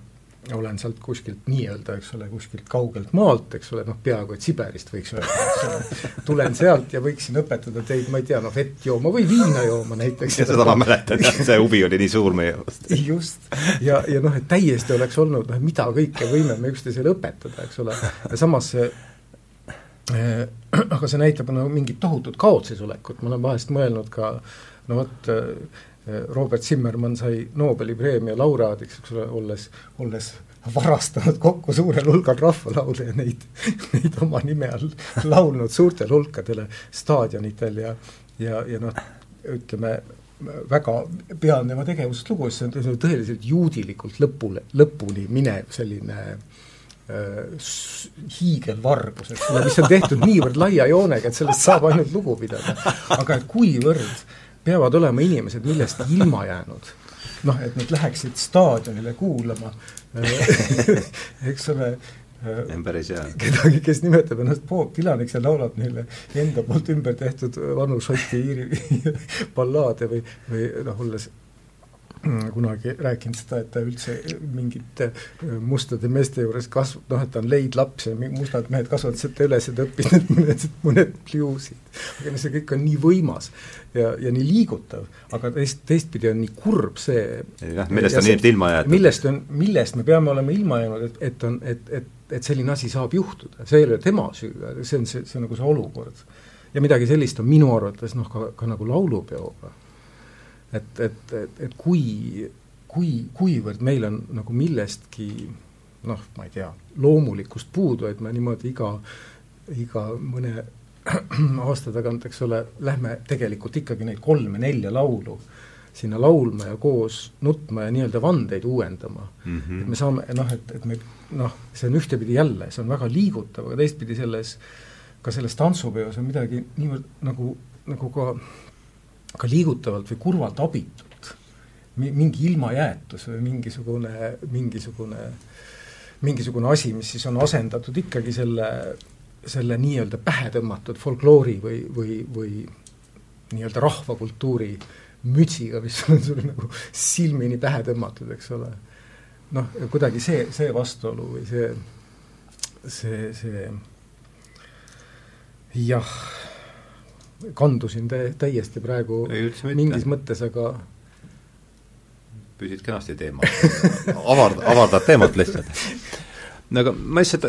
olen sealt kuskilt nii-öelda, eks ole, kuskilt kaugelt maalt, eks ole, noh, peaaegu et Siberist võiks öelda, tulen sealt ja võiksin õpetada teid, ma ei tea, noh, vett jooma või viina jooma näiteks. ja seda ma mäletan, jah, see huvi oli nii suur meie vastu. just, ja, ja noh, et täiesti oleks olnud, noh, mida kõike võime me üksteisele õpetada, eks ole, ja samas see äh, [CLEARS THROAT] aga see näitab nagu mingit tohutut kaotsis olekut, ma olen vahest mõelnud ka no vot, äh, Robert Zimmermann sai Nobeli preemia laureaadiks, eks ole, olles, olles varastanud kokku suurel hulgal rahvalaule ja neid, neid oma nime all laulnud suurtele hulkadele staadionitel ja ja, ja noh, ütleme, väga pean tema tegevusest lugu, see on tõeliselt juudilikult lõpule, lõpuni minev selline äh, hiigelvargus, eks ole, mis on tehtud niivõrd laia joonega, et sellest saab ainult lugu pidada. aga et kuivõrd peavad olema inimesed millestki ilma jäänud. noh, et nad läheksid staadionile kuulama [LAUGHS] eks ole on päris hea. kedagi, kes nimetab ennast Bob Dylaniks ja laulab neile enda poolt ümber tehtud vanu šoti iiri [LAUGHS] ballaade või, või noh, olles kunagi rääkinud seda, et ta üldse mingite äh, mustade meeste juures kasv-, noh, et ta on leidlaps ja mustad mehed kasvatasid ta üles ja ta õppis need mõned, mõned pliusid. aga noh, see kõik on nii võimas ja, ja nii liigutav, aga teist, teistpidi on nii kurb see jah, millest on inimesed ilma jäetud. millest on, millest me peame olema ilma jäänud, et, et on, et, et, et selline asi saab juhtuda, see ei ole tema süü, see on see, see on nagu see olukord. ja midagi sellist on minu arvates noh, ka, ka nagu laulupeoga et, et, et, et kui, kui, kuivõrd meil on nagu millestki noh, ma ei tea, loomulikust puudu, et me niimoodi iga, iga mõne [CLEARS THROAT] aasta tagant, eks ole, lähme tegelikult ikkagi neid kolme-nelja laulu sinna laulma ja koos nutma ja nii-öelda vandeid uuendama mm. -hmm. et me saame noh, et, et me noh, see on ühtepidi jälle, see on väga liigutav, aga teistpidi selles, ka selles tantsupeos on midagi niivõrd nagu, nagu ka ka liigutavalt või kurvalt abitut. mingi ilmajäetus või mingisugune, mingisugune, mingisugune asi, mis siis on asendatud ikkagi selle, selle nii-öelda pähe tõmmatud folkloori või, või, või nii-öelda rahvakultuuri mütsiga, mis on sul nagu silmini pähe tõmmatud, eks ole. noh, kuidagi see, see vastuolu või see, see, see jah kandusin tä-, täiesti praegu mingis mõttes, aga püsid kenasti teemal avard-, avardad teemat lihtsalt. no aga ma lihtsalt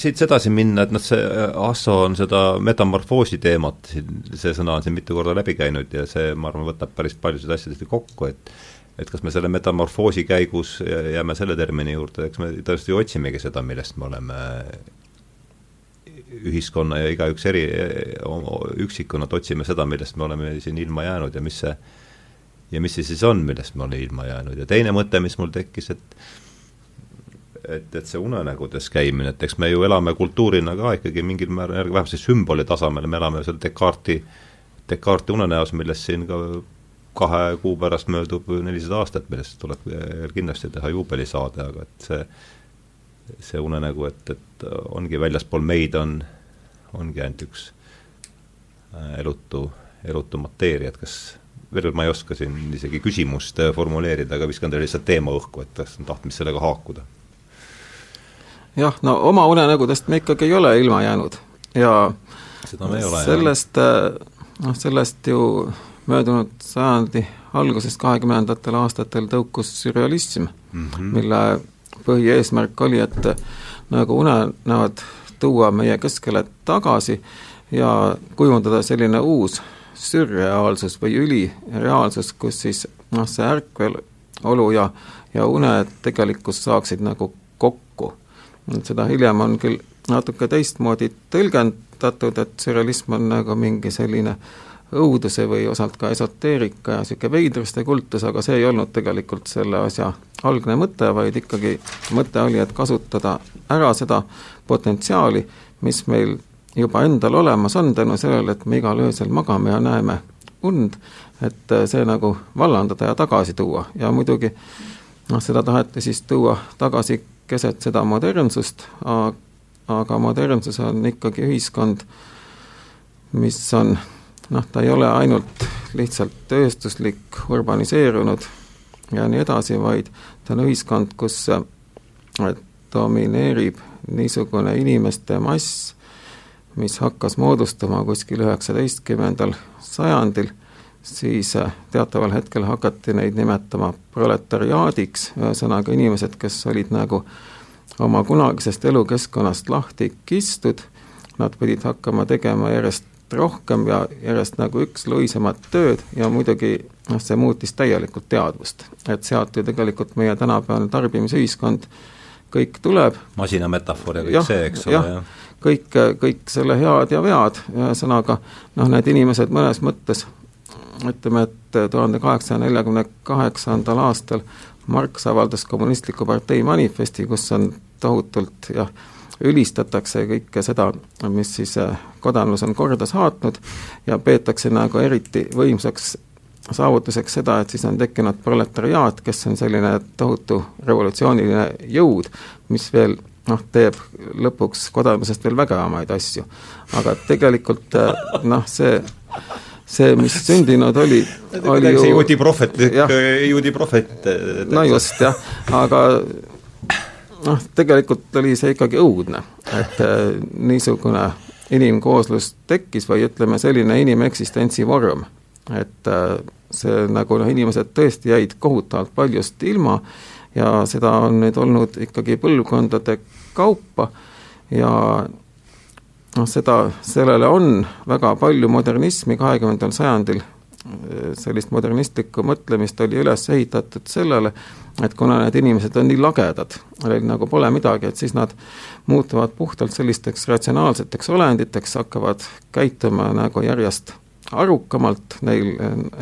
siit edasi minna, et noh, see Asso on seda metamorfoosi teemat siin, see sõna on siin mitu korda läbi käinud ja see, ma arvan, võtab päris paljusid asjadest kokku, et et kas me selle metamorfoosi käigus jääme selle termini juurde, eks me tõesti otsimegi seda, millest me oleme ühiskonna ja igaüks eri, üksikuna otsime seda, millest me oleme siin ilma jäänud ja mis see, ja mis see siis on, millest me oleme ilma jäänud. Ja teine mõte, mis mul tekkis, et et, et see unenägudes käimine, et eks me ju elame kultuurina ka ikkagi mingil määral, vähemalt siis sümboli tasemel, me elame seal Descartesi, Descartesi unenäos, millest siin ka kahe kuu pärast möödub nelisada aastat, millest tuleb kindlasti teha juubelisaade, aga et see see unenägu, et, et ongi väljaspool meid on, ongi ainult üks äh, elutu, elutu mateeria, et kas veel ma ei oska siin isegi küsimust äh, formuleerida, aga viskan teile lihtsalt teema õhku, et kas on tahtmist sellega haakuda. jah, no oma unenägudest me ikkagi ei ole ilma jäänud ja seda me ei ole, sellest, äh, noh, sellest ju möödunud sajandi algusest, kahekümnendatel aastatel tõukus sürrealism mm, -hmm. mille põhieesmärk oli, et nagu unenäod tuua meie keskele tagasi ja kujundada selline uus sürreaalsus või ülireaalsus, kus siis noh, see ärkvelolu ja, ja uned tegelikkus saaksid nagu kokku. seda hiljem on küll natuke teistmoodi tõlgendatud, et sürrealism on nagu mingi selline õuduse või osalt ka esoteerika ja niisugune veidruste kultus, aga see ei olnud tegelikult selle asja algne mõte, vaid ikkagi mõte oli, et kasutada ära seda potentsiaali, mis meil juba endal olemas on tänu sellele, et me igal öösel magame ja näeme und, et see nagu vallandada ja tagasi tuua. Ja muidugi noh, seda taheti siis tuua tagasi keset seda modernsust, aga modernsus on ikkagi ühiskond, mis on noh, ta ei ole ainult lihtsalt tööstuslik, urbaniseerunud ja nii edasi, vaid ta on ühiskond, kus domineerib niisugune inimeste mass, mis hakkas moodustuma kuskil üheksateistkümnendal sajandil, siis teataval hetkel hakati neid nimetama proletariaadiks, ühesõnaga inimesed, kes olid nagu oma kunagisest elukeskkonnast lahti kistud, nad pidid hakkama tegema järjest rohkem ja järjest nagu üksluisemat tööd ja muidugi noh, see muutis täielikult teadvust. et sealt ju tegelikult meie tänapäevane tarbimisühiskond kõik tuleb. masina metafoor ja kõik ja, see, eks ole, jah ja. kõik, kõik selle head ja vead, ühesõnaga noh, need inimesed mõnes mõttes ütleme, et tuhande kaheksasaja neljakümne kaheksandal aastal Marx avaldas Kommunistliku partei manifesti, kus on tohutult jah, ülistatakse kõike seda, mis siis äh, kodanlus on korda saatnud ja peetakse nagu eriti võimsaks saavutuseks seda, et siis on tekkinud proletariaat, kes on selline tohutu revolutsiooniline jõud, mis veel noh, teeb lõpuks kodanlusest veel vägevamaid asju. aga tegelikult äh, noh, see see, mis sündinud oli, oli ju juudi prohvet, juudi prohvet. no just, jah, aga noh, tegelikult oli see ikkagi õudne, et äh, niisugune inimkooslus tekkis või ütleme, selline inimeksistentsi vorm, et äh, see nagu noh, inimesed tõesti jäid kohutavalt paljust ilma ja seda on nüüd olnud ikkagi põlvkondade kaupa ja noh, seda, sellele on väga palju modernismi kahekümnendal sajandil sellist modernistlikku mõtlemist oli üles ehitatud sellele, et kuna need inimesed on nii lagedad, neil nagu pole midagi, et siis nad muutuvad puhtalt sellisteks ratsionaalseteks olenditeks, hakkavad käituma nagu järjest arukamalt, neil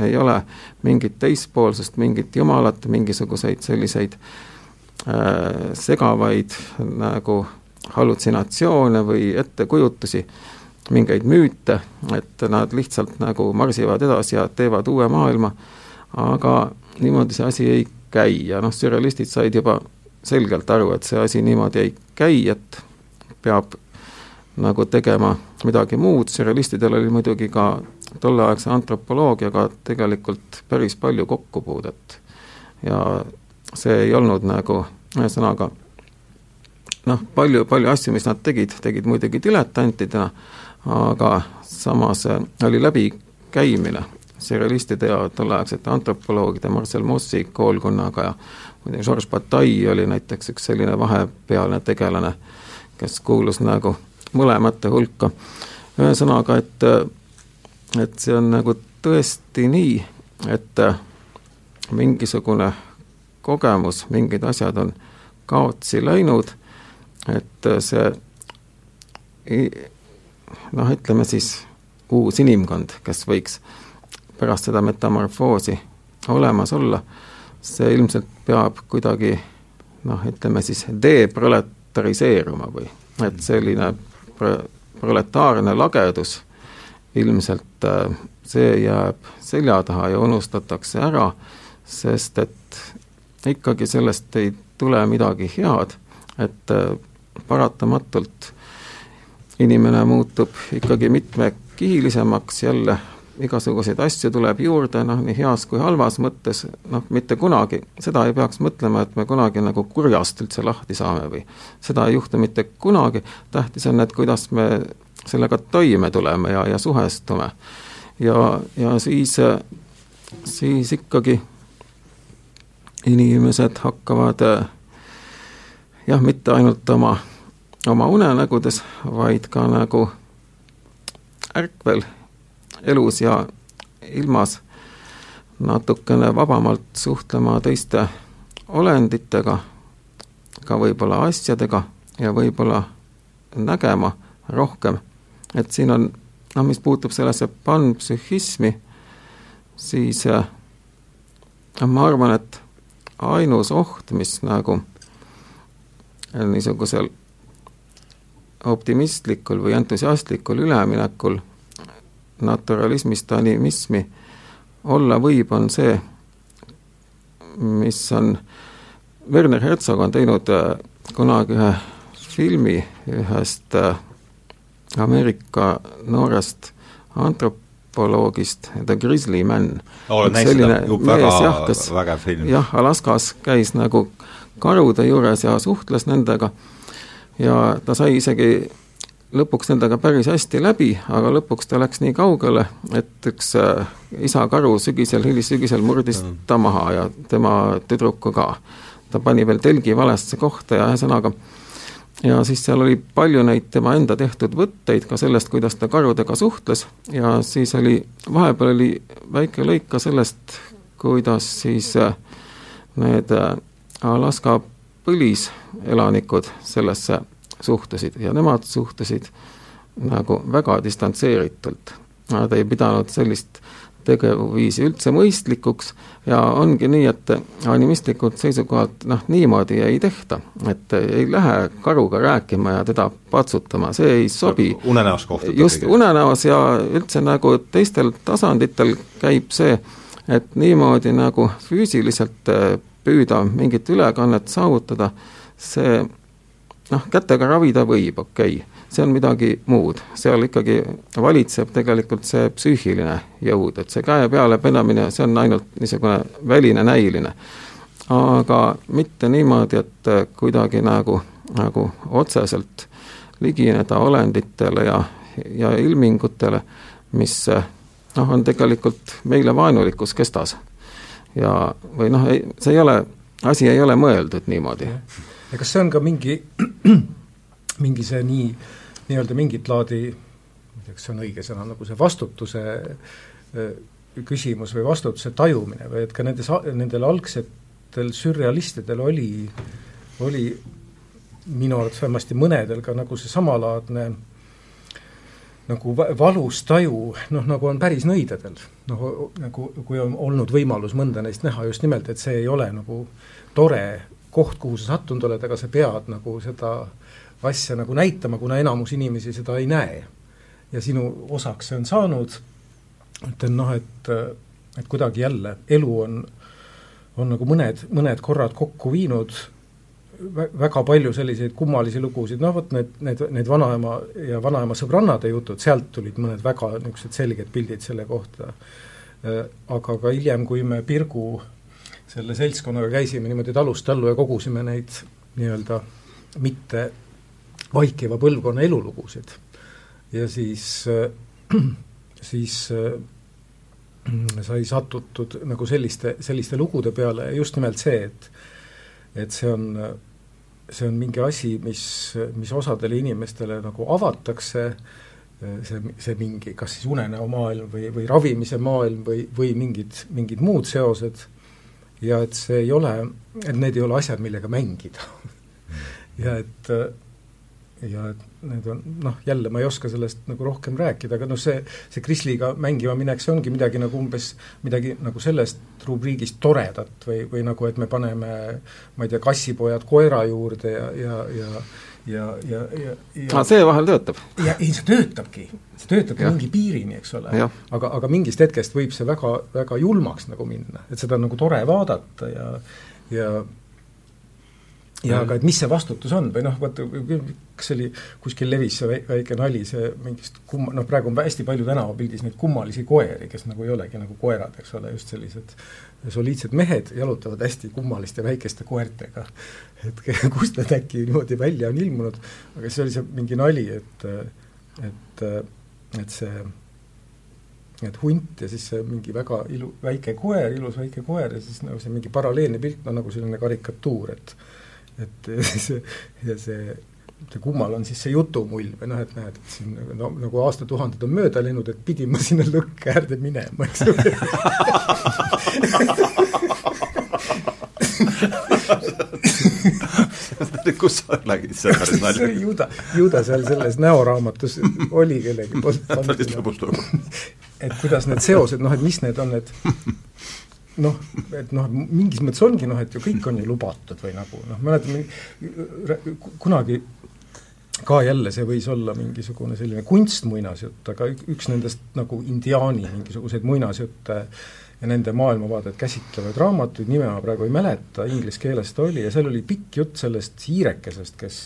ei ole mingit teispoolsust, mingit jumalat, mingisuguseid selliseid äh, segavaid nagu hallutsinatsioone või ettekujutusi mingeid müüte, et nad lihtsalt nagu marsivad edasi ja teevad uue maailma, aga niimoodi see asi ei käi ja noh, sürrealistid said juba selgelt aru, et see asi niimoodi ei käi, et peab nagu tegema midagi muud, sürrealistidel oli muidugi ka tolleaegse antropoloogiaga tegelikult päris palju kokkupuudet. ja see ei olnud nagu, ühesõnaga noh, palju, palju asju, mis nad tegid, tegid muidugi diletantidena, aga samas äh, oli läbikäimine serialistide ja tolleaegsete antropoloogide Marcel Mossi koolkonnaga ja muide, Georges Bataille oli näiteks üks selline vahepealne tegelane, kes kuulus nagu mõlemate hulka. ühesõnaga, et, äh, et see on nagu tõesti nii, et äh, mingisugune kogemus, mingid asjad on kaotsi läinud, et see noh, ütleme siis uus inimkond, kes võiks pärast seda metamorfoosi olemas olla, see ilmselt peab kuidagi noh, ütleme siis deproletariseeruma või et selline pro-, proletaarne lagedus ilmselt äh, see jääb selja taha ja unustatakse ära, sest et ikkagi sellest ei tule midagi head, et äh, paratamatult inimene muutub ikkagi mitmekihilisemaks jälle, igasuguseid asju tuleb juurde, noh, nii heas kui halvas mõttes, noh, mitte kunagi, seda ei peaks mõtlema, et me kunagi nagu kurjast üldse lahti saame või seda ei juhtu mitte kunagi, tähtis on, et kuidas me sellega toime tuleme ja, ja suhestume. ja, ja siis, siis ikkagi inimesed hakkavad jah, mitte ainult oma oma unenägudes, vaid ka nagu ärkvel elus ja ilmas natukene vabamalt suhtlema teiste olenditega, ka võib-olla asjadega ja võib-olla nägema rohkem, et siin on noh, mis puutub sellesse panpsühhismi, siis noh, ma arvan, et ainus oht, mis nagu niisugusel optimistlikul või entusiastlikul üleminekul naturalismist animismi olla võib, on see, mis on, Werner Herzog on teinud äh, kunagi ühe filmi ühest äh, Ameerika noorest antropoloogist, The Grizzly Man. näinud seda, väga vägev film. jah, Alaskas käis nagu karude juures ja suhtles nendega ja ta sai isegi lõpuks nendega päris hästi läbi, aga lõpuks ta läks nii kaugele, et üks äh, isa karu sügisel, hilissügisel murdis ta maha ja tema tüdruku ka. ta pani veel telgi valesse kohta ja ühesõnaga, ja siis seal oli palju neid tema enda tehtud võtteid ka sellest, kuidas ta karudega suhtles ja siis oli, vahepeal oli väike lõik ka sellest, kuidas siis äh, need äh, Alaska põliselanikud sellesse suhtusid ja nemad suhtusid nagu väga distantseeritult. Nad ei pidanud sellist tegevuviisi üldse mõistlikuks ja ongi nii, et animistlikult seisukohalt noh, niimoodi ei tehta, et ei lähe karuga rääkima ja teda patsutama, see ei sobi. unenäos kohtub. just, unenäos ja üldse nagu teistel tasanditel käib see, et niimoodi nagu füüsiliselt püüda mingit ülekannet saavutada, see noh, kätega ravida võib, okei okay., see on midagi muud, seal ikkagi valitseb tegelikult see psüühiline jõud, et see käe peale penamine, see on ainult niisugune väline näiline. aga mitte niimoodi, et kuidagi nagu, nagu otseselt ligineda olenditele ja, ja ilmingutele, mis noh, on tegelikult meile vaenulikus kestas ja või noh, ei, see ei ole, asi ei ole mõeldud niimoodi. ja kas see on ka mingi, [CLEARS THROAT] mingi see nii, nii-öelda mingit laadi, ma ei tea, kas see on õige sõna, nagu see vastutuse küsimus või vastutuse tajumine või et ka nendes, nendel algsetel sürrealistidel oli, oli minu arvates vähemasti mõnedel ka nagu see samalaadne äh, nagu valus taju, noh, nagu on päris nõidadel. noh, nagu kui on olnud võimalus mõnda neist näha just nimelt, et see ei ole nagu tore koht, kuhu sa sattunud oled, aga sa pead nagu seda asja nagu näitama, kuna enamus inimesi seda ei näe. ja sinu osaks see on saanud, ütlen noh, et, et kuidagi jälle elu on, on nagu mõned, mõned korrad kokku viinud väga palju selliseid kummalisi lugusid, noh vot need, need, need vanaema ja vanaema sõbrannade jutud, sealt tulid mõned väga niisugused selged pildid selle kohta. Äh, aga ka hiljem, kui me Pirgu selle seltskonnaga käisime niimoodi talust tallu ja kogusime neid nii-öelda mitte vaikiva põlvkonna elulugusid ja siis, äh, [CLEARS THROAT] siis äh, sai satutud nagu selliste, selliste lugude peale just nimelt see, et et see on, see on mingi asi, mis, mis osadele inimestele nagu avatakse, see, see mingi kas siis unenäomaailm või, või ravimise maailm või, või mingid, mingid muud seosed, ja et see ei ole, et need ei ole asjad, millega mängida. [LAUGHS] Ja et ja et need on noh, jälle ma ei oska sellest nagu rohkem rääkida, aga noh, see, see Krisliga mängima minek, see ongi midagi nagu umbes, midagi nagu sellest rubriigist toredat või, või nagu, et me paneme ma ei tea, kassipojad koera juurde ja, ja, ja ja, ja, ja, ja ah, see vahel töötab? ja ei, see töötabki, see töötabki ja. mingi piirini, eks ole. aga, aga mingist hetkest võib see väga, väga julmaks nagu minna, et seda on nagu tore vaadata ja ja ja aga et mis see vastutus on või noh, vaata, kas see oli, kuskil levis see väike nali, see mingist kumma, noh praegu on hästi palju tänavapildis neid kummalisi koeri, kes nagu ei olegi nagu koerad, eks ole, just sellised soliidsed mehed jalutavad hästi kummaliste väikeste koertega. et [LAUGHS] kust nad äkki niimoodi välja on ilmunud, aga see oli see mingi nali, et, et, et see et hunt ja siis see mingi väga ilu-, väike koer, ilus väike koer ja siis nagu see mingi paralleelne pilt, no nagu selline karikatuur, et et [LAUGHS] see, see, see kummal on siis see jutumull või noh, et näed, et siin no, nagu aastatuhanded on mööda läinud, et pidin ma sinna lõkke äärde minema, eks ole [LAUGHS] kus sa nägid seda päris nalja? ju ta, ju ta seal selles näoraamatus oli kellegi [LAUGHS] poolt päris lõbus lugu. et kuidas need seosed, noh et mis need on, et noh, et noh, mingis mõttes ongi noh, et ju kõik on ju lubatud või nagu noh, mäletan kunagi ka jälle see võis olla mingisugune selline kunstmuinasjutt, aga üks nendest nagu indiaani mingisuguseid muinasjutte ja nende maailmavaadet käsitlevaid raamatuid, nime ma praegu ei mäleta, inglise keeles ta oli ja seal oli pikk jutt sellest hiirekesest, kes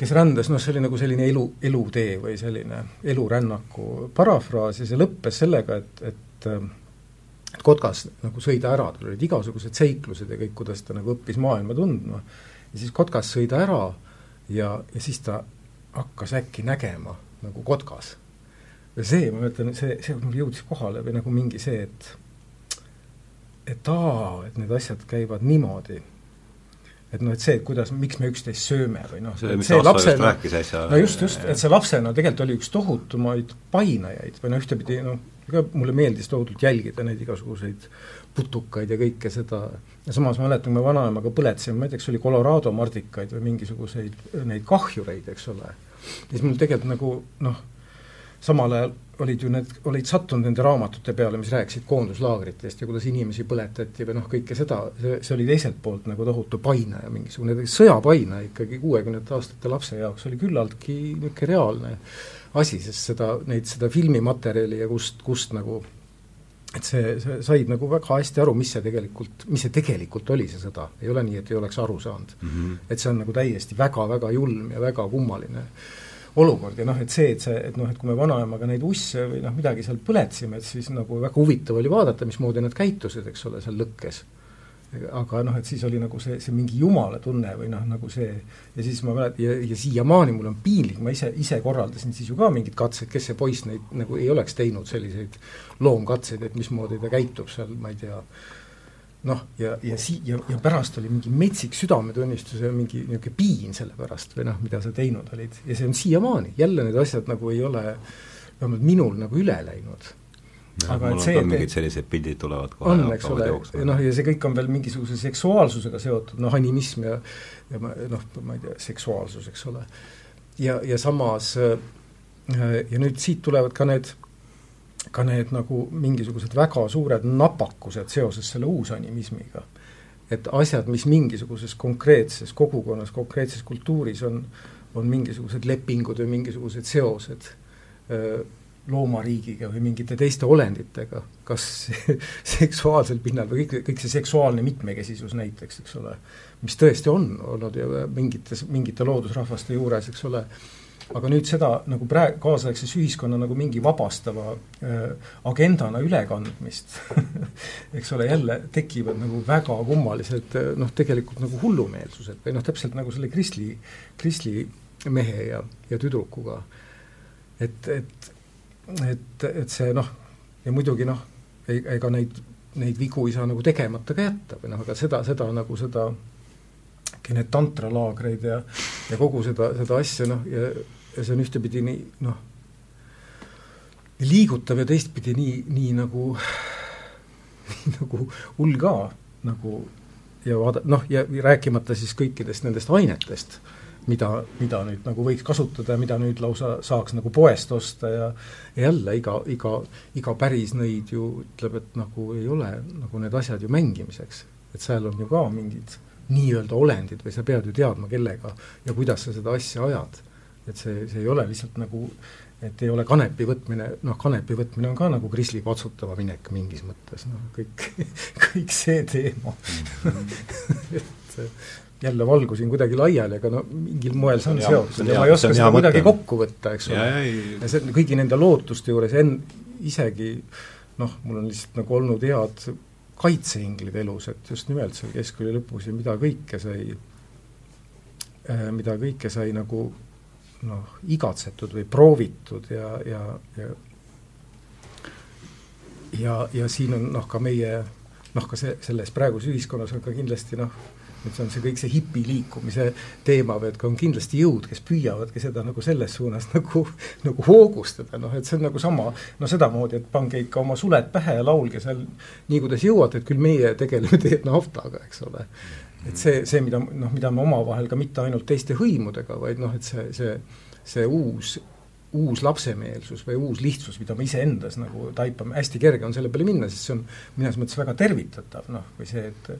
kes rändas, noh, see oli nagu selline elu, elutee või selline elurännaku parafraas ja see lõppes sellega, et, et et Kotkas nagu sõi ta ära, tal olid igasugused seiklused ja kõik, kuidas ta nagu õppis maailma tundma, ja siis Kotkas sõi ta ära ja, ja siis ta hakkas äkki nägema nagu Kotkas. ja see, ma mõtlen, see, see mul jõudis kohale või nagu mingi see, et et aa, et need asjad käivad niimoodi. et noh, et see, et kuidas, miks me üksteist sööme või noh, see, see lapsena, no just, just, et see lapsena tegelikult oli üks tohutumaid painajaid või noh, ühtepidi noh, ega mulle meeldis tohutult jälgida neid igasuguseid putukaid ja kõike seda, ja samas ma mäletan, me vanaemaga põletasime, ma ei tea, kas oli Colorado mardikaid või mingisuguseid neid kahjureid, eks ole, siis mul tegelikult nagu noh, samal ajal olid ju need, olid sattunud nende raamatute peale, mis rääkisid koonduslaagritest ja kuidas inimesi põletati või noh, kõike seda, see, see oli teiselt poolt nagu tohutu paine ja mingisugune sõjapaine ikkagi kuuekümnendate aastate lapse jaoks. Oli küllaltki niisugune reaalne asi, sest seda, neid, seda filmimaterjali ja kust, kust nagu et see, see said nagu väga hästi aru, mis see tegelikult, mis see tegelikult oli, see sõda, ei ole nii, et ei oleks aru saanud mm. -hmm. et see on nagu täiesti väga-väga julm ja väga kummaline olukord ja noh, et see, et see, et noh, et kui me vanaemaga neid usse või noh, midagi seal põletasime, et siis nagu väga huvitav oli vaadata, mismoodi nad käitusid, eks ole, seal lõkkes. Aga noh, et siis oli nagu see, see mingi jumala tunne või noh, nagu see ja siis ma mäletan ja, ja siiamaani mul on piinlik, ma ise, ise korraldasin siis ju ka mingeid katseid, kes see poiss neid nagu ei oleks teinud selliseid loomkatseid, et mismoodi ta käitub seal, ma ei tea, noh, ja, ja sii-, ja, ja pärast oli mingi metsik südametunnistus ja mingi niisugune piin selle pärast või noh, mida sa teinud olid. ja see on siiamaani, jälle need asjad nagu ei ole vähemalt minul nagu üle läinud. Aga et see, et mingid sellised pildid tulevad kohe on, eks ole, noh, ja see kõik on veel mingisuguse seksuaalsusega seotud, noh, animism ja ja ma noh, ma ei tea, seksuaalsus, eks ole. ja, ja samas ja nüüd siit tulevad ka need ka need nagu mingisugused väga suured napakused seoses selle uusanimismiga. et asjad, mis mingisuguses konkreetses kogukonnas, konkreetses kultuuris on, on mingisugused lepingud või mingisugused seosed öö, loomariigiga või mingite teiste olenditega, kas [LAUGHS] seksuaalsel pinnal või kõik, kõik see seksuaalne mitmekesisus näiteks, eks ole, mis tõesti on olnud ju mingites, mingite loodusrahvaste juures, eks ole, aga nüüd seda nagu praegu kaasaegses ühiskonna nagu mingi vabastava äh, agendana ülekandmist [LAUGHS] eks ole, jälle tekivad nagu väga kummalised noh, tegelikult nagu hullumeelsused või noh, täpselt nagu selle kristli, kristli mehe ja, ja tüdrukuga. et, et, et, et see noh, ja muidugi noh, ega neid, neid vigu ei saa nagu tegemata ka jätta või noh, aga seda, seda nagu seda need tantralaagreid ja, ja kogu seda, seda asja noh, ja ja see on ühtepidi nii noh, liigutav ja teistpidi nii, nii nagu, nii nagu hull ka nagu ja vaada-, noh, ja rääkimata siis kõikidest nendest ainetest, mida, mida nüüd nagu võiks kasutada ja mida nüüd lausa saaks nagu poest osta ja ja jälle iga, iga, iga pärisnõid ju ütleb, et nagu ei ole nagu need asjad ju mängimiseks. et seal on ju ka mingid nii-öelda olendid või sa pead ju teadma, kellega ja kuidas sa seda asja ajad. Et see, see ei ole lihtsalt nagu, et ei ole kanepi võtmine, noh, kanepi võtmine on ka nagu krisli patsutama minek mingis mõttes, noh, kõik, [LAUGHS] kõik see teema et jälle valgusin kuidagi laiali, aga no mingil moel see on seotud ja ma ei oska seda kuidagi kokku võtta, eks ole. ja see kõigi nende lootuste juures en-, isegi noh, mul on lihtsalt nagu olnud head kaitseinglid elus, et just nimelt seal keskkooli lõpus ja mida kõike sai, eh, mida kõike sai nagu noh, igatsetud või proovitud ja, ja, ja ja, ja siin on noh, ka meie noh, ka see, selles praeguses ühiskonnas on ka kindlasti noh, et see on see kõik see hipi liikumise teema või et kui on kindlasti jõud, kes püüavadki seda nagu selles suunas [LAUGHS] nagu, nagu hoogustada, noh et see on nagu sama, no sedamoodi, et pange ikka oma suled pähe ja laulge seal nii, kuidas jõuate, et küll meie tegeleme [LAUGHS] teie naftaga, eks ole. et see, see, mida noh, mida me omavahel ka mitte ainult teiste hõimudega, vaid noh, et see, see, see uus uus lapsemeelsus või uus lihtsus, mida me iseendas nagu taipame, hästi kerge on selle peale minna, sest see on mõnes mõttes väga tervitatav, noh, või see, et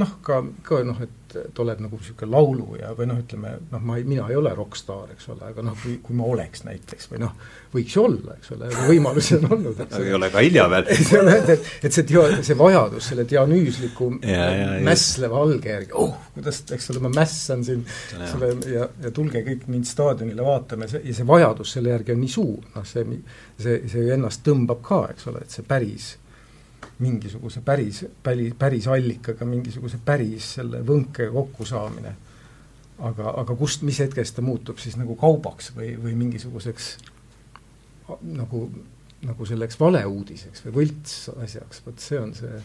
noh, ka, ka noh, et, et oled nagu niisugune lauluja või noh, ütleme noh, ma ei, mina ei ole rokkstaar, eks ole, aga noh, kui, kui ma oleks näiteks või noh, võiks ju olla, eks ole, võimalusi on olnud, eks ole. ei ole ka hilja veel [LAUGHS] et, et, et see dia-, see vajadus selle dianüüsliku mässleva alge järgi, oh, kuidas, eks ole, ma mässan siin ja. selle ja, ja tulge kõik mind staadionile vaatama ja see, ja see vajadus selle järgi on nii suur, noh see, see, see ennast tõmbab ka, eks ole, et see päris mingisuguse päris, päris, päris allikaga, mingisuguse päris selle võnkega kokkusaamine. aga, aga kust, mis hetkest ta muutub siis nagu kaubaks või, või mingisuguseks nagu, nagu selleks valeuudiseks või võltsasjaks, vot see on see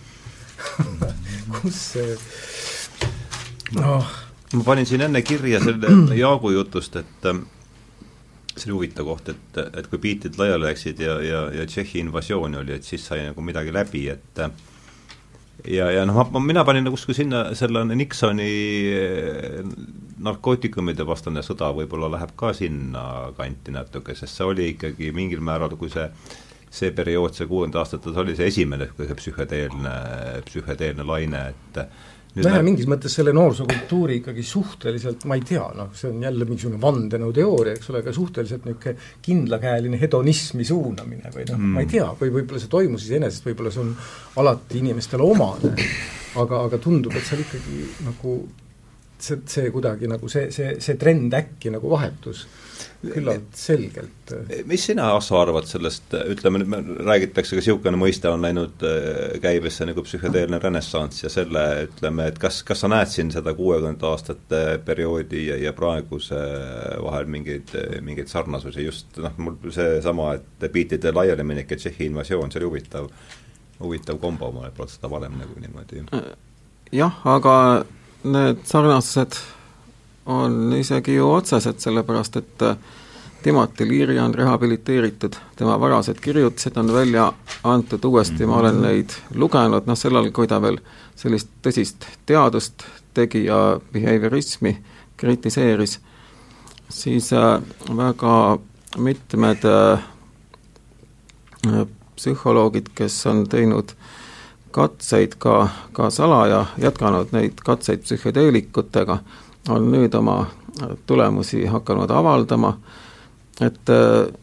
[LAUGHS] kus see noh. ma panin siin enne kirja selle [CLEARS THROAT] Jaagu jutust, et see oli huvitav koht, et, et kui biitid laiali läksid ja, ja, ja Tšehhi invasioon oli, et siis sai nagu midagi läbi, et ja, ja noh, ma, mina panin nagu kuskil sinna selle Nixoni eh, narkootikumide vastane sõda võib-olla läheb ka sinna kanti natuke, sest see oli ikkagi mingil määral, kui see see periood, see kuuekümnenda aastates oli see esimene niisugune psühhedeelne, psühhedeelne laine, et nojah, mingis mõttes selle noorsookultuuri ikkagi suhteliselt, ma ei tea, noh, see on jälle mingisugune vandenõuteooria, eks ole, aga suhteliselt niisugune kindlakäeline hedonismi suunamine või noh mm., ma ei tea, või võib-olla see toimus iseenesest, võib-olla see on alati inimestele omane, aga, aga tundub, et seal ikkagi nagu see, see kuidagi nagu see, see, see trend äkki nagu vahetus küllalt selgelt. mis sina, Asso, arvad sellest, ütleme nüüd, räägitakse ka niisugune mõiste on läinud äh, käibesse nagu psühhedeelne renessanss ja selle, ütleme, et kas, kas sa näed siin seda kuuekümnendate aastate perioodi ja, ja praeguse vahel mingeid, mingeid sarnasusi, just noh, mul seesama, et biitide laialiminek ja Tšehhi invasioon, see oli huvitav, huvitav kombo, ma polnud seda varem nagu niimoodi jah, aga need sarnasused on isegi ju otsesed, sellepärast et äh, Timothy Leary on rehabiliteeritud, tema varased kirjutised on välja antud uuesti, ma olen neid lugenud, noh sel ajal, kui ta veel sellist tõsist teadust tegi ja behaviorismi kritiseeris, siis äh, väga mitmed äh, psühholoogid, kes on teinud katseid ka, ka salaja, jätkanud neid katseid psühhedeelikutega, on nüüd oma tulemusi hakanud avaldama, et äh,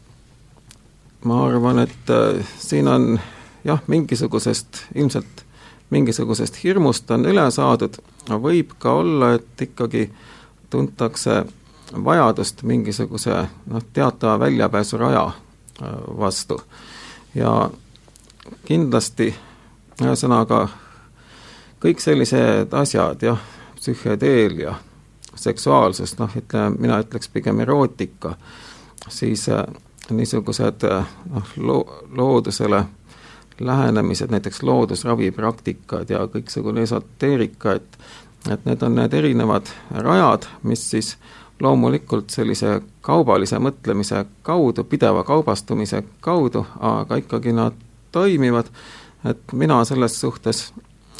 ma arvan, et äh, siin on jah, mingisugusest, ilmselt mingisugusest hirmust on üle saadud, võib ka olla, et ikkagi tuntakse vajadust mingisuguse noh, teatava väljapääsuraja äh, vastu. ja kindlasti ühesõnaga kõik sellised asjad, jah, psühhedeelia seksuaalsust, noh, ütleme, mina ütleks pigem erootika, siis äh, niisugused äh, noh, loo-, loodusele lähenemised, näiteks loodusravipraktikad ja kõiksugune esoteerika, et et need on need erinevad rajad, mis siis loomulikult sellise kaubalise mõtlemise kaudu, pideva kaubastumise kaudu, aga ikkagi nad toimivad, et mina selles suhtes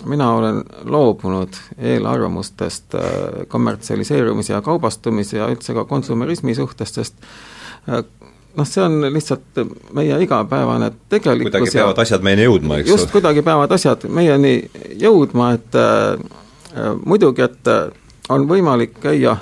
mina olen loobunud eelarvamustest äh, kommertsialiseerumise ja kaubastumise ja üldse ka konsumerismi suhtes, sest äh, noh, see on lihtsalt meie igapäevane tegelikkus kuidagi peavad ja, asjad meieni jõudma, eks just, kuidagi peavad asjad meieni jõudma, et äh, muidugi, et on võimalik käia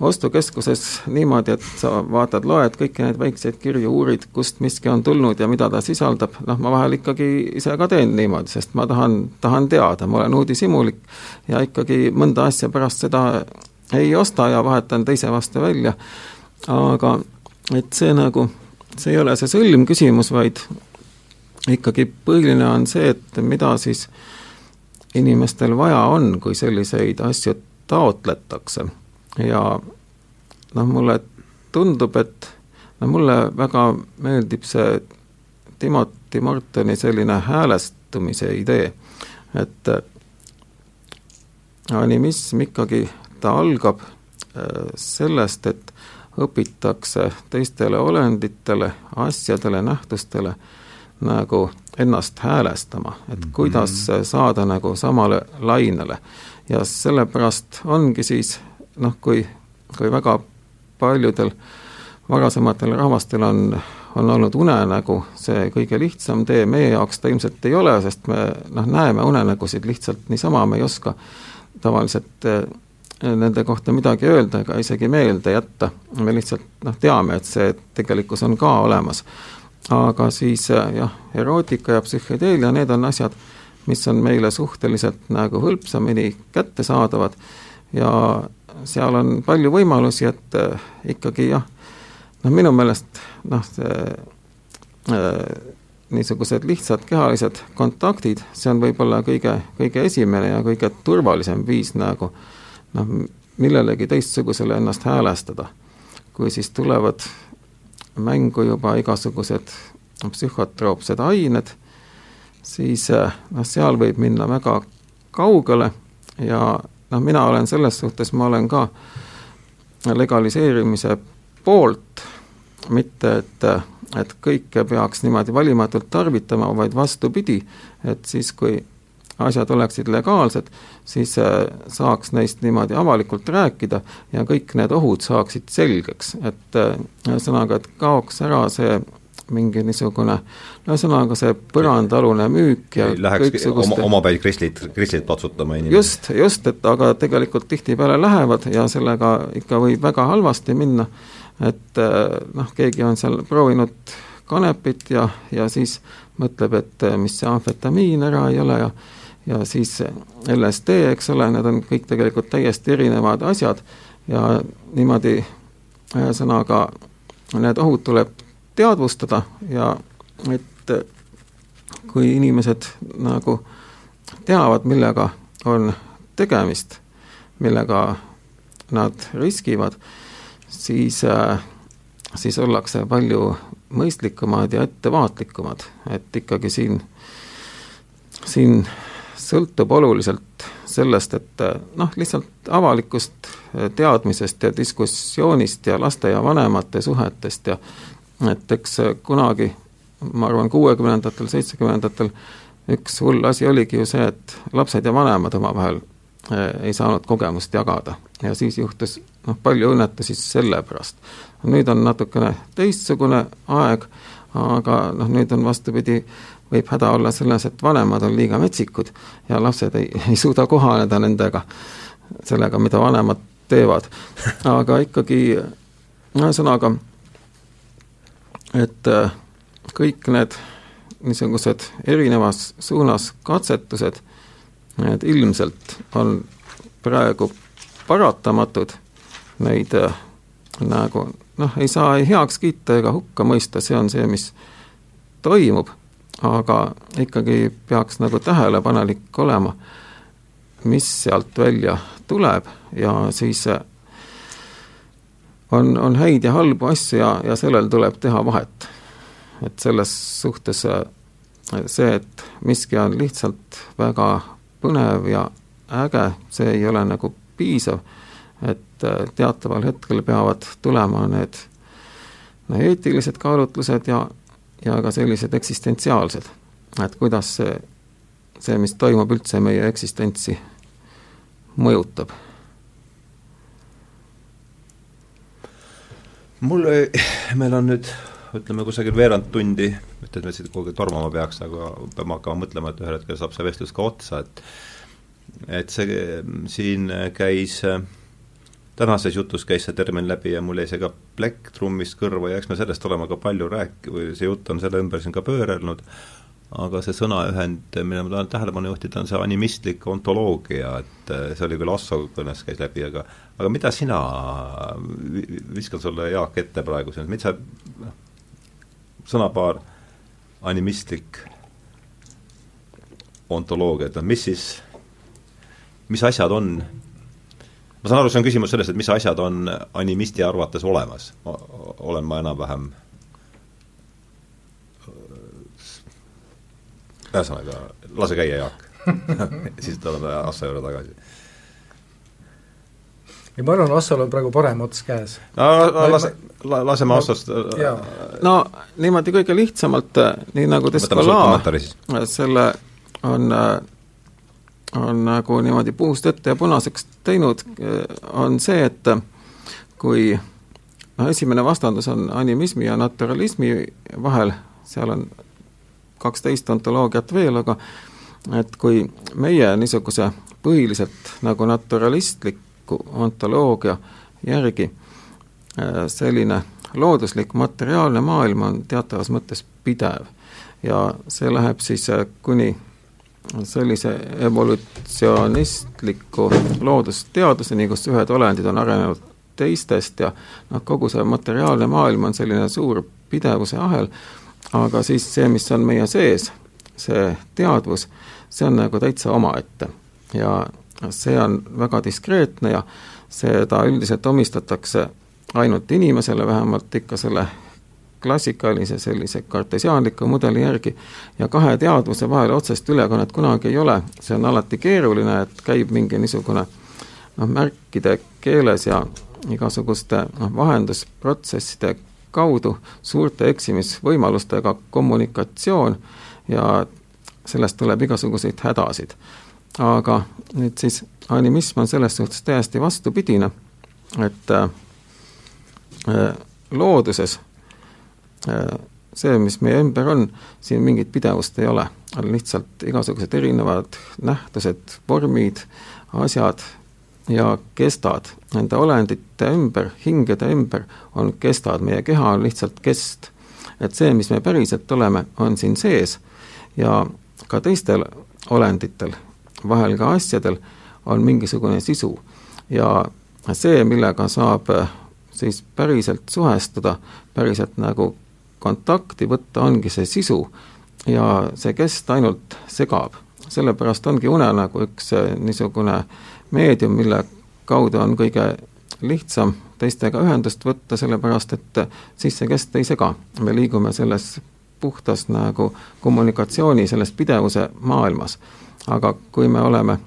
ostukeskuses niimoodi, et sa vaatad, loed kõiki neid väikseid kirju, uurid, kust miski on tulnud ja mida ta sisaldab, noh, ma vahel ikkagi ise ka teen niimoodi, sest ma tahan, tahan teada, ma olen uudishimulik ja ikkagi mõnda asja pärast seda ei osta ja vahetan teise vastu välja, aga et see nagu, see ei ole see sõlmküsimus, vaid ikkagi põhiline on see, et mida siis inimestel vaja on, kui selliseid asju taotletakse ja noh, mulle tundub, et no mulle väga meeldib see Timothy Mortoni selline häälestumise idee, et animism ikkagi, ta algab sellest, et õpitakse teistele olenditele, asjadele, nähtustele nagu ennast häälestama, et mhm. kuidas saada nagu samale lainele. ja sellepärast ongi siis noh, kui, kui väga paljudel varasematel rahvastel on, on olnud unenägu see kõige lihtsam tee, meie jaoks ta ilmselt ei ole, sest me noh, näeme unenägusid lihtsalt niisama, me ei oska tavaliselt eh, nende kohta midagi öelda ega isegi meelde jätta, me lihtsalt noh, teame, et see tegelikkus on ka olemas. aga siis äh, jah, erootika ja psühhedeelia, need on asjad, mis on meile suhteliselt nagu hõlpsamini kättesaadavad ja seal on palju võimalusi, et äh, ikkagi jah, noh minu meelest noh, see äh, niisugused lihtsad kehalised kontaktid, see on võib-olla kõige, kõige esimene ja kõige turvalisem viis nagu noh, millelegi teistsugusele ennast häälestada. kui siis tulevad mängu juba igasugused psühhotroopsed ained, siis eh, noh, seal võib minna väga kaugele ja noh, mina olen selles suhtes, ma olen ka legaliseerimise poolt, mitte et, et kõike peaks niimoodi valimatult tarvitama, vaid vastupidi, et siis, kui asjad oleksid legaalsed, siis äh, saaks neist niimoodi avalikult rääkida ja kõik need ohud saaksid selgeks, et äh, ühesõnaga, et kaoks ära see mingi niisugune, no ühesõnaga see põrandaalune müük ja Läheks oma, omapäi kristlit, kristlit patsutama inimene. just, just, et aga tegelikult tihtipeale lähevad ja sellega ikka võib väga halvasti minna, et äh, noh, keegi on seal proovinud kanepit ja, ja siis mõtleb, et mis see amfetamiin ära ei ole ja ja siis LSD, eks ole, need on kõik tegelikult täiesti erinevad asjad ja niimoodi ühesõnaga need ohud tuleb teadvustada ja et kui inimesed nagu teavad, millega on tegemist, millega nad riskivad, siis, siis ollakse palju mõistlikumad ja ettevaatlikumad, et ikkagi siin, siin sõltub oluliselt sellest, et noh, lihtsalt avalikust teadmisest ja diskussioonist ja laste ja vanemate suhetest ja et eks kunagi, ma arvan, kuuekümnendatel, seitsmekümnendatel üks hull asi oligi ju see, et lapsed ja vanemad omavahel eh, ei saanud kogemust jagada ja siis juhtus noh, palju õnnetusi selle pärast. nüüd on natukene teistsugune aeg, aga noh, nüüd on vastupidi, võib häda olla selles, et vanemad on liiga metsikud ja lapsed ei, ei suuda kohaneda nendega, sellega, mida vanemad teevad. aga ikkagi ühesõnaga, et äh, kõik need niisugused erinevas suunas katsetused, need ilmselt on praegu paratamatud, neid äh, nagu noh, ei saa ei heaks kiita ega hukka mõista, see on see, mis toimub aga ikkagi peaks nagu tähelepanelik olema, mis sealt välja tuleb ja siis äh, on, on häid ja halbu asju ja, ja sellel tuleb teha vahet. et selles suhtes äh, see, et miski on lihtsalt väga põnev ja äge, see ei ole nagu piisav, et äh, teataval hetkel peavad tulema need no eetilised kaalutlused ja ja ka sellised eksistentsiaalsed, et kuidas see, see, mis toimub üldse meie eksistentsi, mõjutab mul, meil on nüüd ütleme kusagil veerand tundi, mitte et me siit kuhugi tormama peaks, aga peame hakkama mõtlema, et ühel hetkel saab see vestlus ka otsa, et et see siin käis äh, tänases jutus käis see termin läbi ja mul jäi see ka plektrummist kõrva ja eks me sellest oleme ka palju rääk-, või see jutt on selle ümber siin ka pöörelnud, aga see sõnaühend, mille ma tahan tähelepanu juhtida, on see animistlik ontoloogia, et eh, see oli küll Asso kõnes käis läbi, aga aga mida sina, viskan sulle, Jaak, ette praegu, mis sa, noh, sõnapaar animistlik ontoloogia, et noh, mis siis, mis asjad on? Ma saan aru, see on küsimus sellest, et mis asjad on animisti arvates olemas, olen ma enam-vähem ühesõnaga, lase käia, Jaak [LAUGHS] siis tuleme Assa juurde tagasi. ja ma arvan, Assol on praegu parem ots käes. no lase, laseme Assost no niimoodi kõige lihtsamalt, nii nagu Descola selle on, on nagu niimoodi puust ette ja punaseks teinud, on see, et kui noh, esimene vastandus on animismi ja naturalismi vahel, seal on kaksteist ontoloogiat veel, aga et kui meie niisuguse põhiliselt nagu naturalistliku ontoloogia järgi äh, selline looduslik materiaalne maailm on teatavas mõttes pidev ja see läheb siis äh, kuni sellise evolutsionistliku loodusteaduseni, kus ühed olendid on arenenud teistest ja noh, kogu see materiaalne maailm on selline suur pidevuse ahel, aga siis see, mis on meie sees, see teadvus, see on nagu täitsa omaette. Ja see on väga diskreetne ja seda üldiselt omistatakse ainult inimesele, vähemalt ikka selle klassikalise sellise kartesiaanliku mudeli järgi. Ja kahe teadvuse vahel otsest ülekannet kunagi ei ole, see on alati keeruline, et käib mingi niisugune noh, märkide keeles ja igasuguste noh, vahendusprotsesside kaudu suurte eksimisvõimalustega kommunikatsioon ja sellest tuleb igasuguseid hädasid. aga nüüd siis animism on selles suhtes täiesti vastupidine, et äh, looduses äh, see, mis meie ümber on, siin mingit pidevust ei ole, on lihtsalt igasugused erinevad nähtused, vormid, asjad ja kestad. Nende olendite ümber, hingede ümber on kestad, meie keha on lihtsalt kest. et see, mis me päriselt oleme, on siin sees ja ka teistel olenditel, vahel ka asjadel, on mingisugune sisu. ja see, millega saab äh, siis päriselt suhestuda, päriselt nagu kontakti võtta, ongi see sisu ja see kest ainult segab. sellepärast ongi unenägu üks äh, niisugune meedium, mille kaudu on kõige lihtsam teistega ühendust võtta, sellepärast et siis see kest ei sega. me liigume selles puhtas nagu kommunikatsiooni selles pidevuse maailmas. aga kui me oleme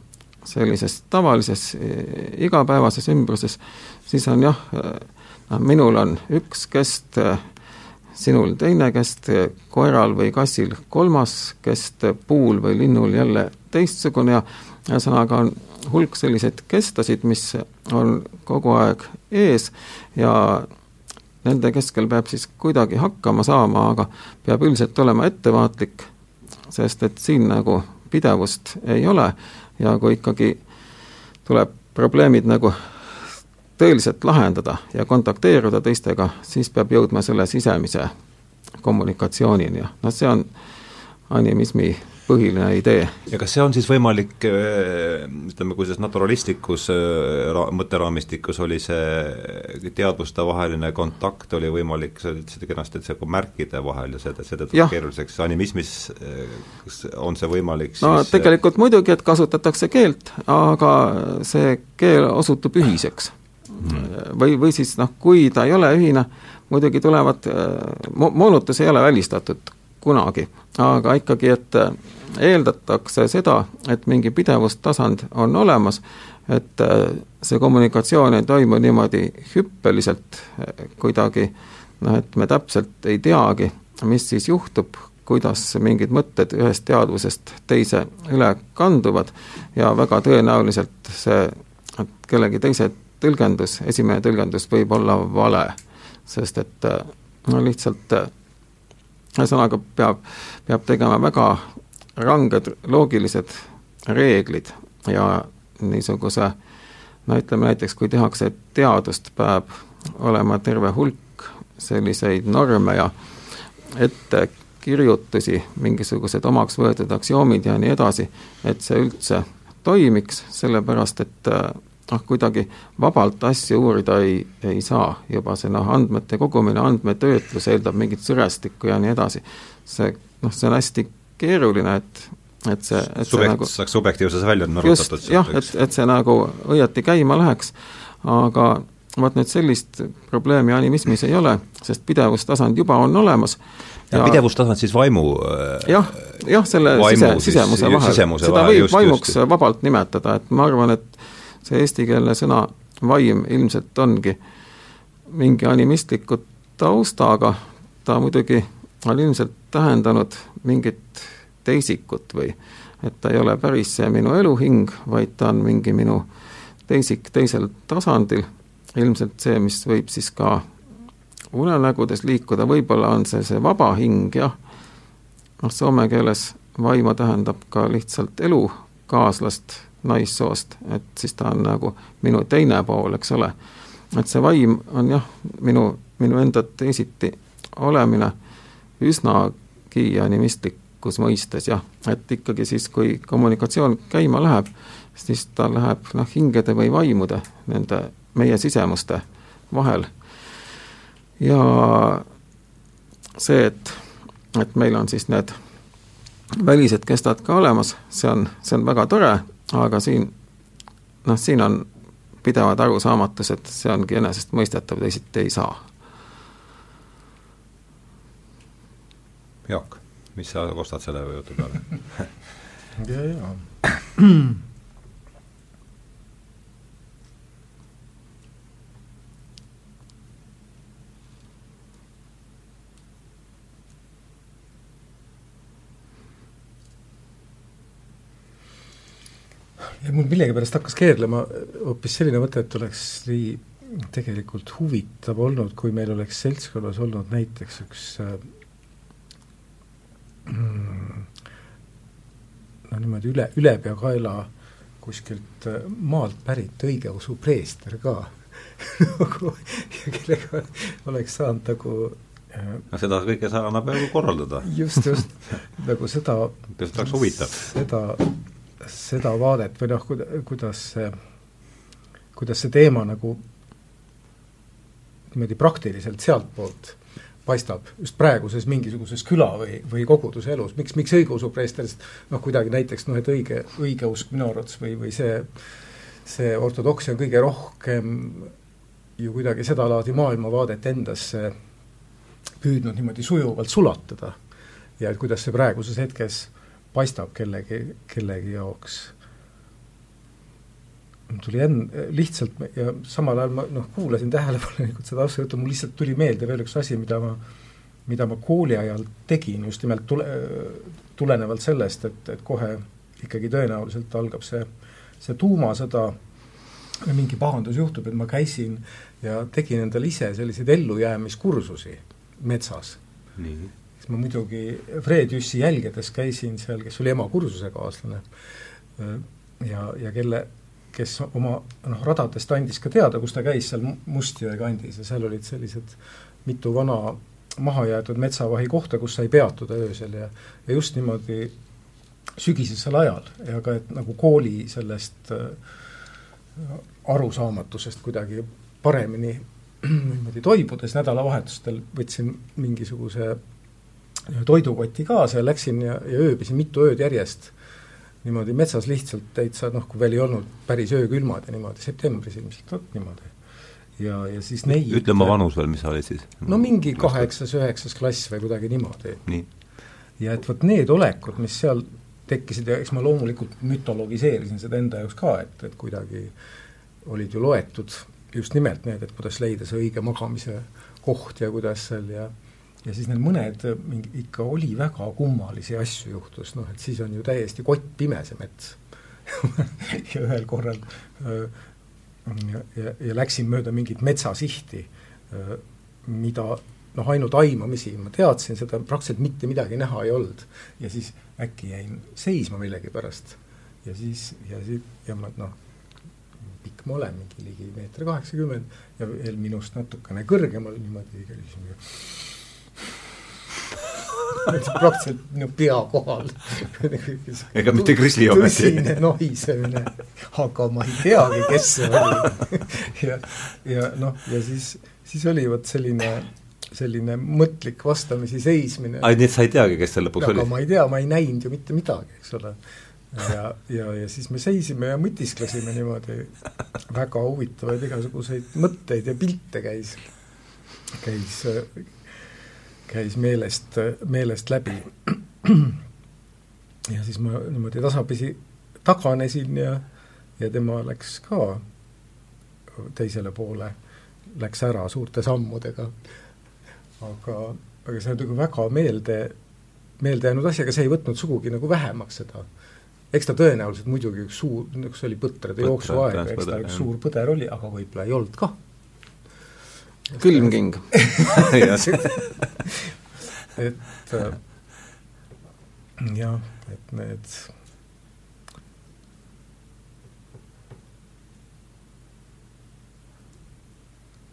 sellises tavalises eh, igapäevases ümbruses, siis on jah, noh minul on üks kest, eh, sinul teine kest, koeral või kassil kolmas kest, puul või linnul jälle teistsugune ja ühesõnaga on hulk selliseid kestasid, mis on kogu aeg ees ja nende keskel peab siis kuidagi hakkama saama, aga peab üldiselt olema ettevaatlik, sest et siin nagu pidevust ei ole ja kui ikkagi tuleb probleemid nagu tõeliselt lahendada ja kontakteeruda teistega, siis peab jõudma selle sisemise kommunikatsioonini. Ja noh, see on animismi põhiline idee. ja kas see on siis võimalik, äh, ütleme, kui selles naturalistlikus äh, ra-, mõtteraamistikus oli see teadvustevaheline kontakt, oli võimalik, sa ütlesid kenasti, et see kui märkide vahel ja see, see teeb keeruliseks, animismis äh, kas on see võimalik siis no tegelikult muidugi, et kasutatakse keelt, aga see keel osutub ühiseks. Hmm.. või, või siis noh, kui ta ei ole ühine, muidugi tulevad, moonutus ei ole välistatud kunagi, aga ikkagi, et eeldatakse seda, et mingi pidevustasand on olemas, et äh, see kommunikatsioon ei toimu niimoodi hüppeliselt äh, kuidagi noh, et me täpselt ei teagi, mis siis juhtub, kuidas mingid mõtted ühest teadvusest teise üle kanduvad ja väga tõenäoliselt see kellegi teise tõlgendus, esimene tõlgendus võib olla vale, sest et äh, no lihtsalt ühesõnaga peab, peab tegema väga ranged loogilised reeglid ja niisuguse no ütleme näiteks, kui tehakse teadust, peab olema terve hulk selliseid norme ja ettekirjutusi, mingisugused omaks võetud aksioomid ja nii edasi, et see üldse toimiks, sellepärast et noh, kuidagi vabalt asju uurida ei, ei saa, juba see noh, andmete kogumine, andmetöötlus eeldab mingit sõrestikku ja nii edasi. see noh, see on hästi keeruline, et et see, et Subjekt, nagu saaks subjektiivses välja nurrutatud. jah, et, et see nagu õieti käima läheks, aga vot nüüd sellist probleemi animismis ei ole, sest pidevustasand juba on olemas ja, ja pidevustasand siis vaimu äh, jah, jah, selle sise, sisemuse vahel, seda võib just, vaimuks just. vabalt nimetada, et ma arvan, et see eestikeelne sõna vaim ilmselt ongi mingi animistliku taustaga, ta muidugi on ilmselt tähendanud mingit teisikut või et ta ei ole päris see minu eluhing, vaid ta on mingi minu teisik teisel tasandil, ilmselt see, mis võib siis ka unenägudes liikuda, võib-olla on see see vaba hing, jah, noh, soome keeles vaima tähendab ka lihtsalt elukaaslast naissoost, et siis ta on nagu minu teine pool, eks ole. et see vaim on jah, minu, minu enda teisiti olemine üsnagi animistlikus mõistes jah, et ikkagi siis, kui kommunikatsioon käima läheb, siis ta läheb noh, hingede või vaimude, nende meie sisemuste vahel. ja see, et, et meil on siis need välised kestad ka olemas, see on, see on väga tore, aga siin noh, siin on pidevad arusaamatused, see ongi enesestmõistetav, teisiti ei saa. Jaak, mis sa kostad selle jutu peale [CLEARS THROAT] ja, ja [CLEARS THROAT] mul millegipärast hakkas keerlema hoopis selline mõte, et oleks nii tegelikult huvitav olnud, kui meil oleks seltskonnas olnud näiteks üks äh, mm, no niimoodi üle, ülepeakaela kuskilt äh, maalt pärit õigeusu preester ka [LAUGHS] nagu kellega oleks saanud nagu äh, no seda kõike sa annab nagu korraldada. just, just, nagu seda see oleks huvitav. seda seda vaadet või noh, kuidas see, kuidas see teema nagu niimoodi praktiliselt sealtpoolt paistab just praeguses mingisuguses küla või, või koguduse elus, miks, miks õigeusu preesterist noh, kuidagi näiteks noh, et õige, õigeusk minu arvates või, või see, see ortodoksia on kõige rohkem ju kuidagi sedalaadi maailmavaadet endasse püüdnud niimoodi sujuvalt sulatada. ja et kuidas see praeguses hetkes paistab kellegi, kellegi jaoks. tuli enne, lihtsalt ja samal ajal ma noh, kuulasin tähelepanelikult seda asja mul lihtsalt tuli meelde veel üks asi, mida ma, mida ma kooli ajal tegin just nimelt tule, tulenevalt sellest, et, et kohe ikkagi tõenäoliselt algab see, see tuumasõda, mingi pahandus juhtub, et ma käisin ja tegin endale ise selliseid ellujäämiskursusi metsas. Siis ma muidugi Fred Jüssi jälgedes käisin seal, kes oli ema kursusekaaslane ja, ja kelle, kes oma noh, radadest andis ka teada, kus ta käis seal Mustjõe kandis ja seal olid sellised mitu vana mahajäetud metsavahi kohta, kus sai peatuda öösel ja, ja just niimoodi sügisesel ajal. Ja ka, et nagu kooli sellest äh, arusaamatusest kuidagi paremini [CLEARS THROAT] niimoodi toibudes nädalavahetustel võtsin mingisuguse toidukoti kaasa ja läksin ja, ja ööbisin mitu ööd järjest niimoodi metsas lihtsalt täitsa noh, kui veel ei olnud päris öökülmad ja niimoodi, septembris ilmselt, niimoodi. ja, ja siis neid ütle oma vanus veel, mis sa olid siis? no mingi kaheksas, üheksas klass või kuidagi niimoodi. ja et vot need olekud, mis seal tekkisid ja eks ma loomulikult mütologiseerisin seda enda jaoks ka, et, et kuidagi olid ju loetud just nimelt need, et kuidas leida see õige magamise koht ja kuidas seal ja ja siis need mõned mingi ikka oli väga kummalisi asju juhtus, noh et siis on ju täiesti kottpime see mets. [LAUGHS] Ja ühel korral öö, ja, ja, ja läksin mööda mingit metsasihti, mida noh, ainult aimamisi, ma teadsin seda, praktiliselt mitte midagi näha ei olnud. ja siis äkki jäin seisma millegipärast. Ja siis, ja siis, ja ma noh, pikk ma olen, mingi ligi meeter kaheksakümmend ja veel minust natukene kõrgemal niimoodi käisin praktiliselt minu pea kohal ega mitte Krisli ometi. tõsine nohisemine, aga ma ei teagi, kes see oli ja, ja noh, ja siis, siis oli vot selline selline mõtlik vastamisi seismine. ai, nii et sa ei teagi, kes see lõpuks oli? aga ma ei tea, ma ei näinud ju mitte midagi, eks ole. ja, ja, ja siis me seisime ja mõtisklesime niimoodi, väga huvitavaid igasuguseid mõtteid ja pilte käis, käis käis meelest, meelest läbi. ja siis ma niimoodi tasapisi taganesin ja, ja tema läks ka teisele poole läks ära suurte sammudega. aga, aga see on nagu väga meelde, meelde jäänud asi, aga see ei võtnud sugugi nagu vähemaks seda. eks ta tõenäoliselt muidugi üks suur, üks oli põtrade jooksuaeg, eks ta üks suur põder oli, aga võib-olla ei olnud kah. Külmking. [LAUGHS] Et äh, jah, et need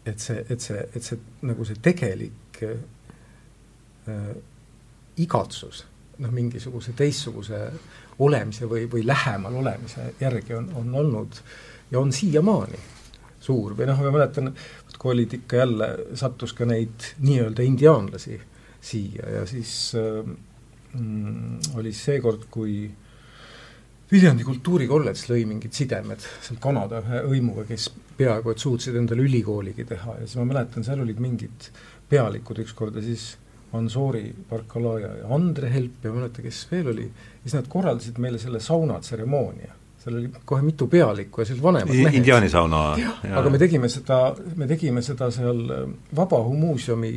et see, et see, et see nagu see tegelik äh, igatsus noh, mingisuguse teistsuguse olemise või, või lähemal olemise järgi on, on olnud ja on siiamaani suur või noh, ma mäletan, kui olid ikka jälle, sattus ka neid nii-öelda indiaanlasi siia ja siis äh, mm, oli seekord, kui Viljandi kultuurikolledž lõi mingid sidemed seal Kanada ühe hõimuga, kes peaaegu et suutsid endale ülikooligi teha ja siis ma mäletan, seal olid mingid pealikud ükskord ja siis Ansori Barkalaja ja Andre Help ja ma ei mäleta, kes veel oli, siis nad korraldasid meile selle saunatseremoonia. Seal oli kohe mitu pealikku ja sellised vanemad mehed. indiaani sauna. aga me tegime seda, me tegime seda seal Vabaõhumuuseumi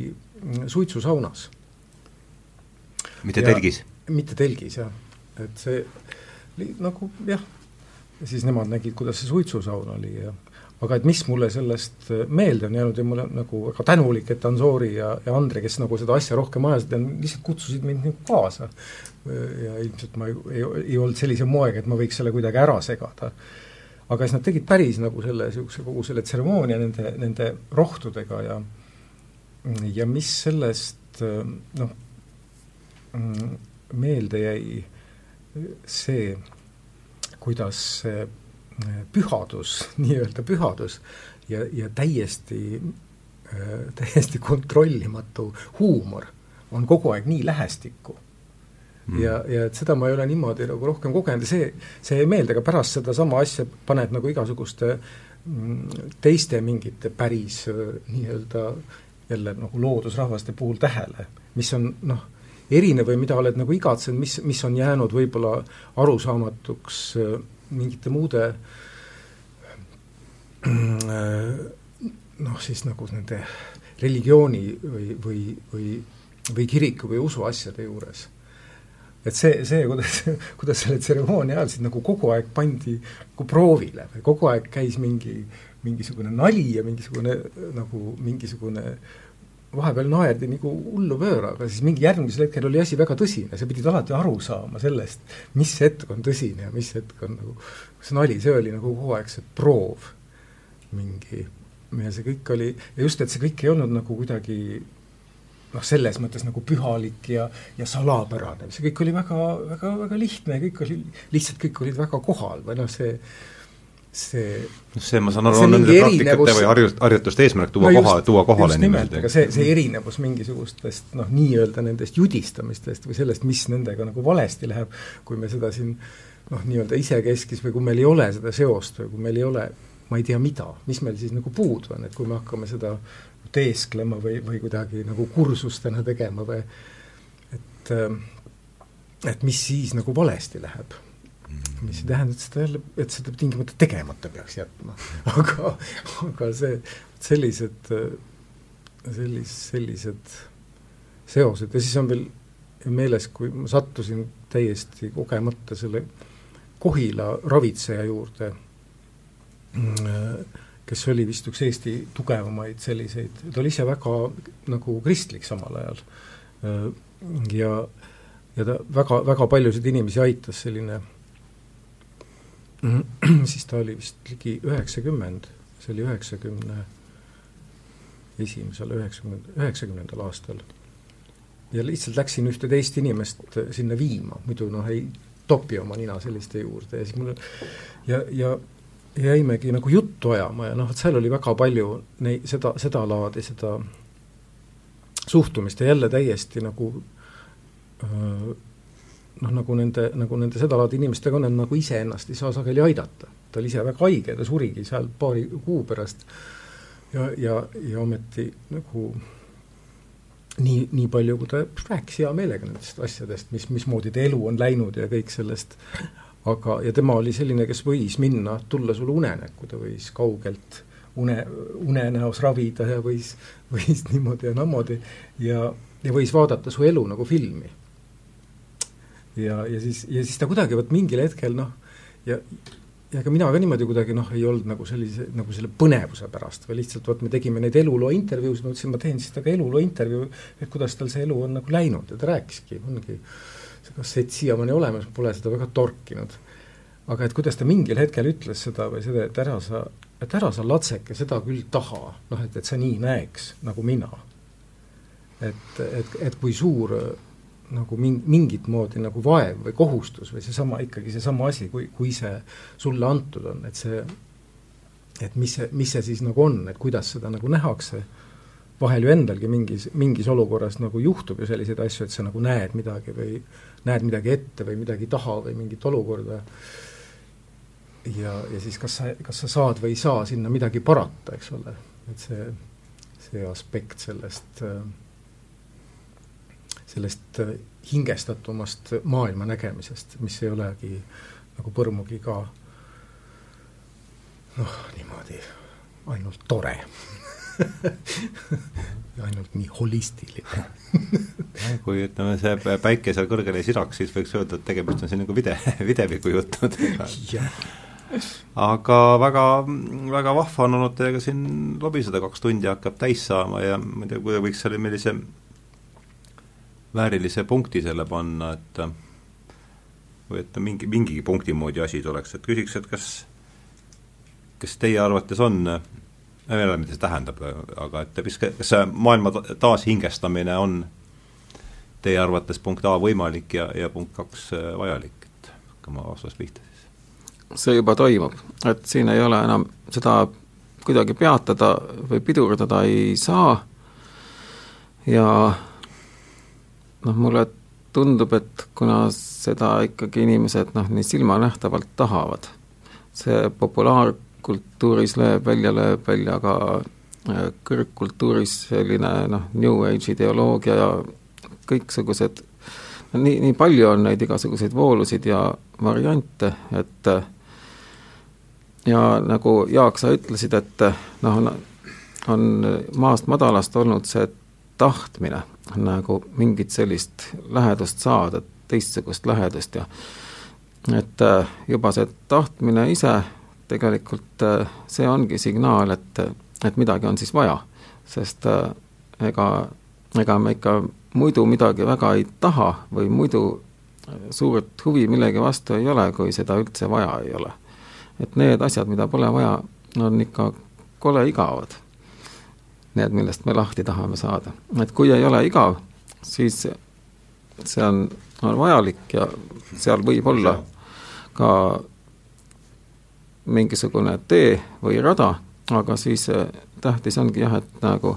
suitsusaunas. mitte telgis? mitte telgis, jah. et see nagu jah, ja siis nemad nägid, kuidas see suitsusaun oli ja aga et mis mulle sellest meelde on jäänud ja mul on nagu väga tänulik, et Ansori ja, ja Andre, kes nagu seda asja rohkem ajasid ja lihtsalt kutsusid mind nagu kaasa. ja ilmselt ma ei, ei, ei olnud sellise moega, et ma võiks selle kuidagi ära segada. aga siis nad tegid päris nagu selle niisuguse kogu selle tseremoonia nende, nende rohtudega ja ja mis sellest noh, meelde jäi see, kuidas see pühadus, [LAUGHS] nii-öelda pühadus ja, ja täiesti, täiesti kontrollimatu huumor on kogu aeg nii lähestikku. Mm.. ja, ja et seda ma ei ole niimoodi nagu rohkem kogenud ja see, see ei meeldi, aga pärast sedasama asja paned nagu igasuguste mm, teiste mingite päris nii-öelda jälle nagu loodusrahvaste puhul tähele, mis on noh, erinev või mida oled nagu igatsenud, mis, mis on jäänud võib-olla arusaamatuks mingite muude noh, siis nagu nende religiooni või, või, või, või kiriku või usuasjade juures. et see, see, kuidas, kuidas selle tseremoonia ajal siis nagu kogu aeg pandi nagu proovile või kogu aeg käis mingi, mingisugune nali ja mingisugune nagu mingisugune vahepeal naerdi nagu hullu pööra, aga siis mingi järgmisel hetkel oli asi väga tõsine, sa pidid alati aru saama sellest, mis hetk on tõsine ja mis hetk on nagu see nali, see oli nagu kogu aeg see proov mingi. Ja see kõik oli, ja just, et see kõik ei olnud nagu kuidagi noh, selles mõttes nagu pühalik ja, ja salapärane, see kõik oli väga, väga, väga lihtne, kõik oli, lihtsalt kõik olid väga kohal või noh, see see see, ma saan aru, on nende praktikate või harjut-, harjutuste eesmärk tuua no koha, tuua kohale niimoodi. aga see, see erinevus mingisugustest noh, nii-öelda nendest judistamistest või sellest, mis nendega nagu valesti läheb, kui me seda siin noh, nii-öelda isekeskis või kui meil ei ole seda seost või kui meil ei ole ma ei tea mida, mis meil siis nagu puudu on, et kui me hakkame seda teesklema või, või kuidagi nagu kursustena tegema või et et mis siis nagu valesti läheb mis ei tähenda, et seda jälle, et seda tingimata tegemata peaks jätma. [LAUGHS] Aga, aga see, sellised, sellis-, sellised seosed. Ja siis on veel meeles, kui ma sattusin täiesti kogemata selle Kohila ravitseja juurde, kes oli vist üks Eesti tugevamaid selliseid, ta oli ise väga nagu kristlik samal ajal. ja, ja ta väga, väga paljusid inimesi aitas, selline [CLEARS THROAT] siis ta oli vist ligi üheksakümmend, see oli üheksakümne esimesel, üheksakümne, üheksakümnendal aastal. ja lihtsalt läksin ühte teist inimest sinna viima, muidu noh, ei topi oma nina selliste juurde. Ja siis mul ja, ja jäimegi nagu juttu ajama ja noh, et seal oli väga palju neid, seda, sedalaadi, seda suhtumist. Ja jälle täiesti nagu öö, noh, nagu nende, nagu nende sedalaadi inimestega on, et nagu iseennast ei saa sageli aidata. ta oli ise väga haige, ta surigi seal paari kuu pärast ja, ja, ja ometi nagu nii, nii palju, kui ta rääkis hea meelega nendest asjadest, mis, mismoodi ta elu on läinud ja kõik sellest, aga, ja tema oli selline, kes võis minna, tulla sulle unenäkku, ta võis kaugelt une, unenäos ravida ja võis, [LAUGHS] võis niimoodi ja naamoodi ja, ja võis vaadata su elu nagu filmi. Ja, ja siis, ja siis ta kuidagi vot mingil hetkel noh, ja ja ega mina ka niimoodi kuidagi noh, ei olnud nagu sellise, nagu selle põnevuse pärast või lihtsalt vot me tegime neid eluloo intervjuusid, ma mõtlesin, ma teen siis temaga eluloo intervjuu, et kuidas tal see elu on nagu läinud ja ta rääkiski, ongi see kassett siiamaani olemas, pole seda väga torkinud. aga et kuidas ta mingil hetkel ütles seda või seda, et ära sa, et ära sa latseke seda küll taha, noh et, et sa nii näeks nagu mina. et, et, et kui suur nagu min-, mingit moodi nagu vaev või kohustus või seesama, ikkagi seesama asi, kui, kui see sulle antud on, et see, et mis see, mis see siis nagu on, et kuidas seda nagu nähakse, vahel ju endalgi mingis, mingis olukorras nagu juhtub ju selliseid asju, et sa nagu näed midagi või näed midagi ette või midagi taha või mingit olukorda. Ja, ja siis kas sa, kas sa saad või ei saa sinna midagi parata, eks ole, et see, see aspekt sellest äh, sellest äh, hingestatumast maailma nägemisest, mis ei olegi nagu põrmugi ka noh, niimoodi ainult tore. [LAUGHS] Ainult nii holistiline. Kui ütleme, see päike seal kõrgel ei siraks, siis võiks öelda, et tegemist on siin nagu vide, [LAUGHS] videviku juttudega. Aga väga, väga vahva on olnud teiega siin lobiseda, kaks tundi hakkab täis saama ja ma ei tea, kui võiks selle millise väärilise punkti selle panna, et või et mingi, mingigi punkti moodi asi tuleks, et küsiks, et kas kas teie arvates on, ma ei tea, mida see tähendab, aga et mis, kas see maailma taashingestamine on teie arvates punkt A võimalik ja, ja punkt kaks vajalik, et hakkame vastust pihta siis? see juba toimub, et siin ei ole enam seda kuidagi peatada või pidurdada ei saa. Ja noh, mulle tundub, et kuna seda ikkagi inimesed noh, nii silmanähtavalt tahavad, see populaarkultuuris lööb välja, lööb välja ka äh, kõrgkultuuris selline noh, New Age ideoloogia ja kõiksugused, no nii, nii palju on neid igasuguseid voolusid ja variante, et ja nagu Jaak, sa ütlesid, et noh, on, on maast madalast olnud see tahtmine nagu mingit sellist lähedust saada, teistsugust lähedust ja et äh, juba see tahtmine ise tegelikult äh, see ongi signaal, et, et midagi on siis vaja, sest äh, ega, ega me ikka muidu midagi väga ei taha või muidu suurt huvi millegi vastu ei ole, kui seda üldse vaja ei ole. et need asjad, mida pole vaja, on ikka kole igavad need, millest me lahti tahame saada. et kui ei ole igav, siis see on, on vajalik ja seal võib olla ka mingisugune tee või rada, aga siis eh, tähtis ongi jah, et nagu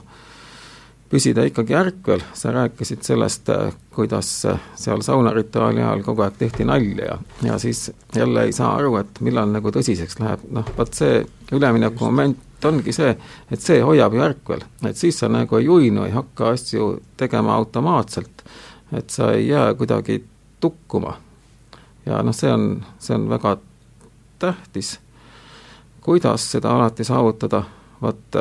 püsida ikkagi ärkvel, sa rääkisid sellest, eh, kuidas eh, seal saunarituaali ajal kogu aeg tehti nalja. Ja, ja siis jälle ei saa aru, et millal nagu tõsiseks läheb, noh, vot see ülemineku moment ongi see, et see hoiab ju ärkvel, et siis sa nagu ei uinu, ei hakka asju tegema automaatselt, et sa ei jää kuidagi tukkuma. ja noh, see on, see on väga tähtis. kuidas seda alati saavutada, vot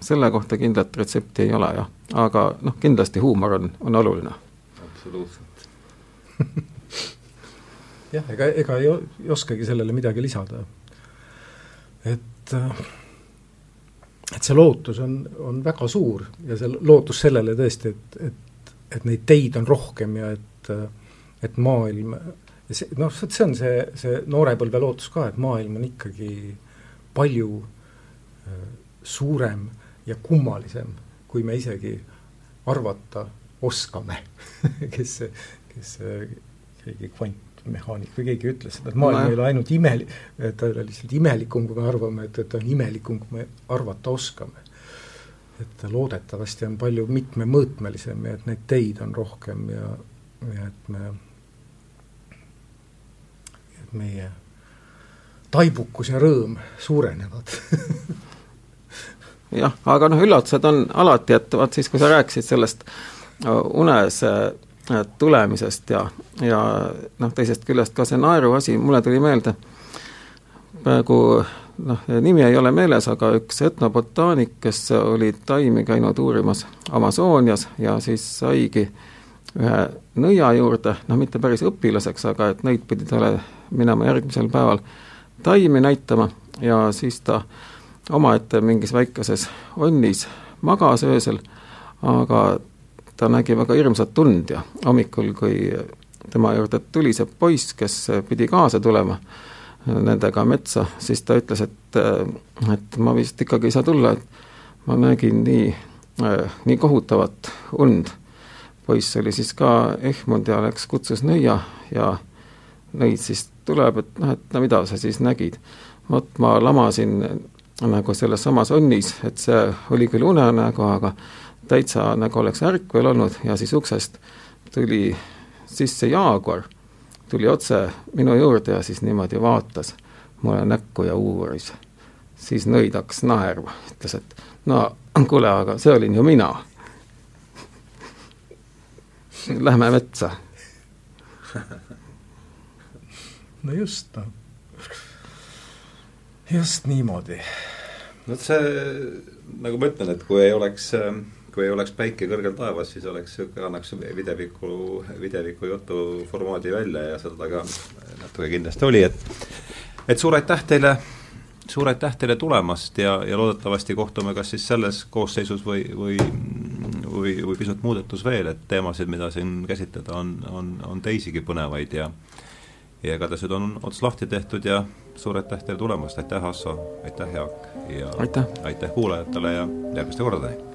selle kohta kindlat retsepti ei ole jah, aga noh, kindlasti huumor on, on oluline. absoluutselt [LAUGHS] jah, ega, ega ei, ei oskagi sellele midagi lisada. et et et see lootus on, on väga suur ja see lootus sellele tõesti, et, et, et neid teid on rohkem ja et, et maailm, see, noh, see on see, see noorepõlve lootus ka, et maailm on ikkagi palju äh, suurem ja kummalisem, kui me isegi arvata oskame [LAUGHS] kes, kes keegi kvant mehaanik või keegi ütles seda, et maailm ei ole ainult imeli-, ta ei ole lihtsalt imelikum, kui me arvame, et, et ta on imelikum, kui me arvata oskame. et loodetavasti on palju mitmemõõtmelisem ja et neid teid on rohkem ja, ja et me, et meie taibukus ja rõõm suurenevad [LAUGHS] jah, aga noh, üllatused on alati, et vaat siis, kui sa rääkisid sellest unes äh, tulemisest ja, ja noh, teisest küljest ka see naeru asi, mulle tuli meelde praegu noh, nimi ei ole meeles, aga üks etnobotaanik, kes oli taimi käinud uurimas Amazonias ja siis saigi ühe nõia juurde, noh mitte päris õpilaseks, aga et nõid pidi talle minema järgmisel päeval taimi näitama ja siis ta omaette mingis väikeses onnis magas öösel, aga ta nägi väga hirmsat und ja hommikul, kui tema juurde tuli see poiss, kes pidi kaasa tulema nendega metsa, siis ta ütles, et, et ma vist ikkagi ei saa tulla, et ma nägin nii, nii kohutavat und. poiss oli siis ka ehmunud ja läks, kutsus nõia ja nõid siis tuleb, et noh, et no mida sa siis nägid. vot ma lamasin nagu selles samas onnis, et see oli küll unenägu, aga täitsa nagu oleks ärkvel olnud ja siis uksest tuli sisse jaaguar, tuli otse minu juurde ja siis niimoodi vaatas mulle näkku ja uuris. siis nõid hakkas naerma, ütles, et no kuule, aga see olin ju mina. [LAUGHS] Lähme metsa [LAUGHS] no just, noh. Just niimoodi. no see, nagu ma ütlen, et kui ei oleks, kui ei oleks päike kõrgel taevas, siis oleks annaks videviku, videviku jutu formaadi välja ja seda ka natuke kindlasti oli, et et suur aitäh teile, suur aitäh teile tulemast ja, ja loodetavasti kohtume kas siis selles koosseisus või, või või, või pisut muudetus veel, et teemasid, mida siin käsitleda, on, on, on teisigi põnevaid ja ja igatahes nüüd on ots lahti tehtud ja suur aitäh teile tulemast, aitäh, Asso, aitäh, Jaak. Ja aitäh, aitäh kuulajatele ja järgmiste kordadeni!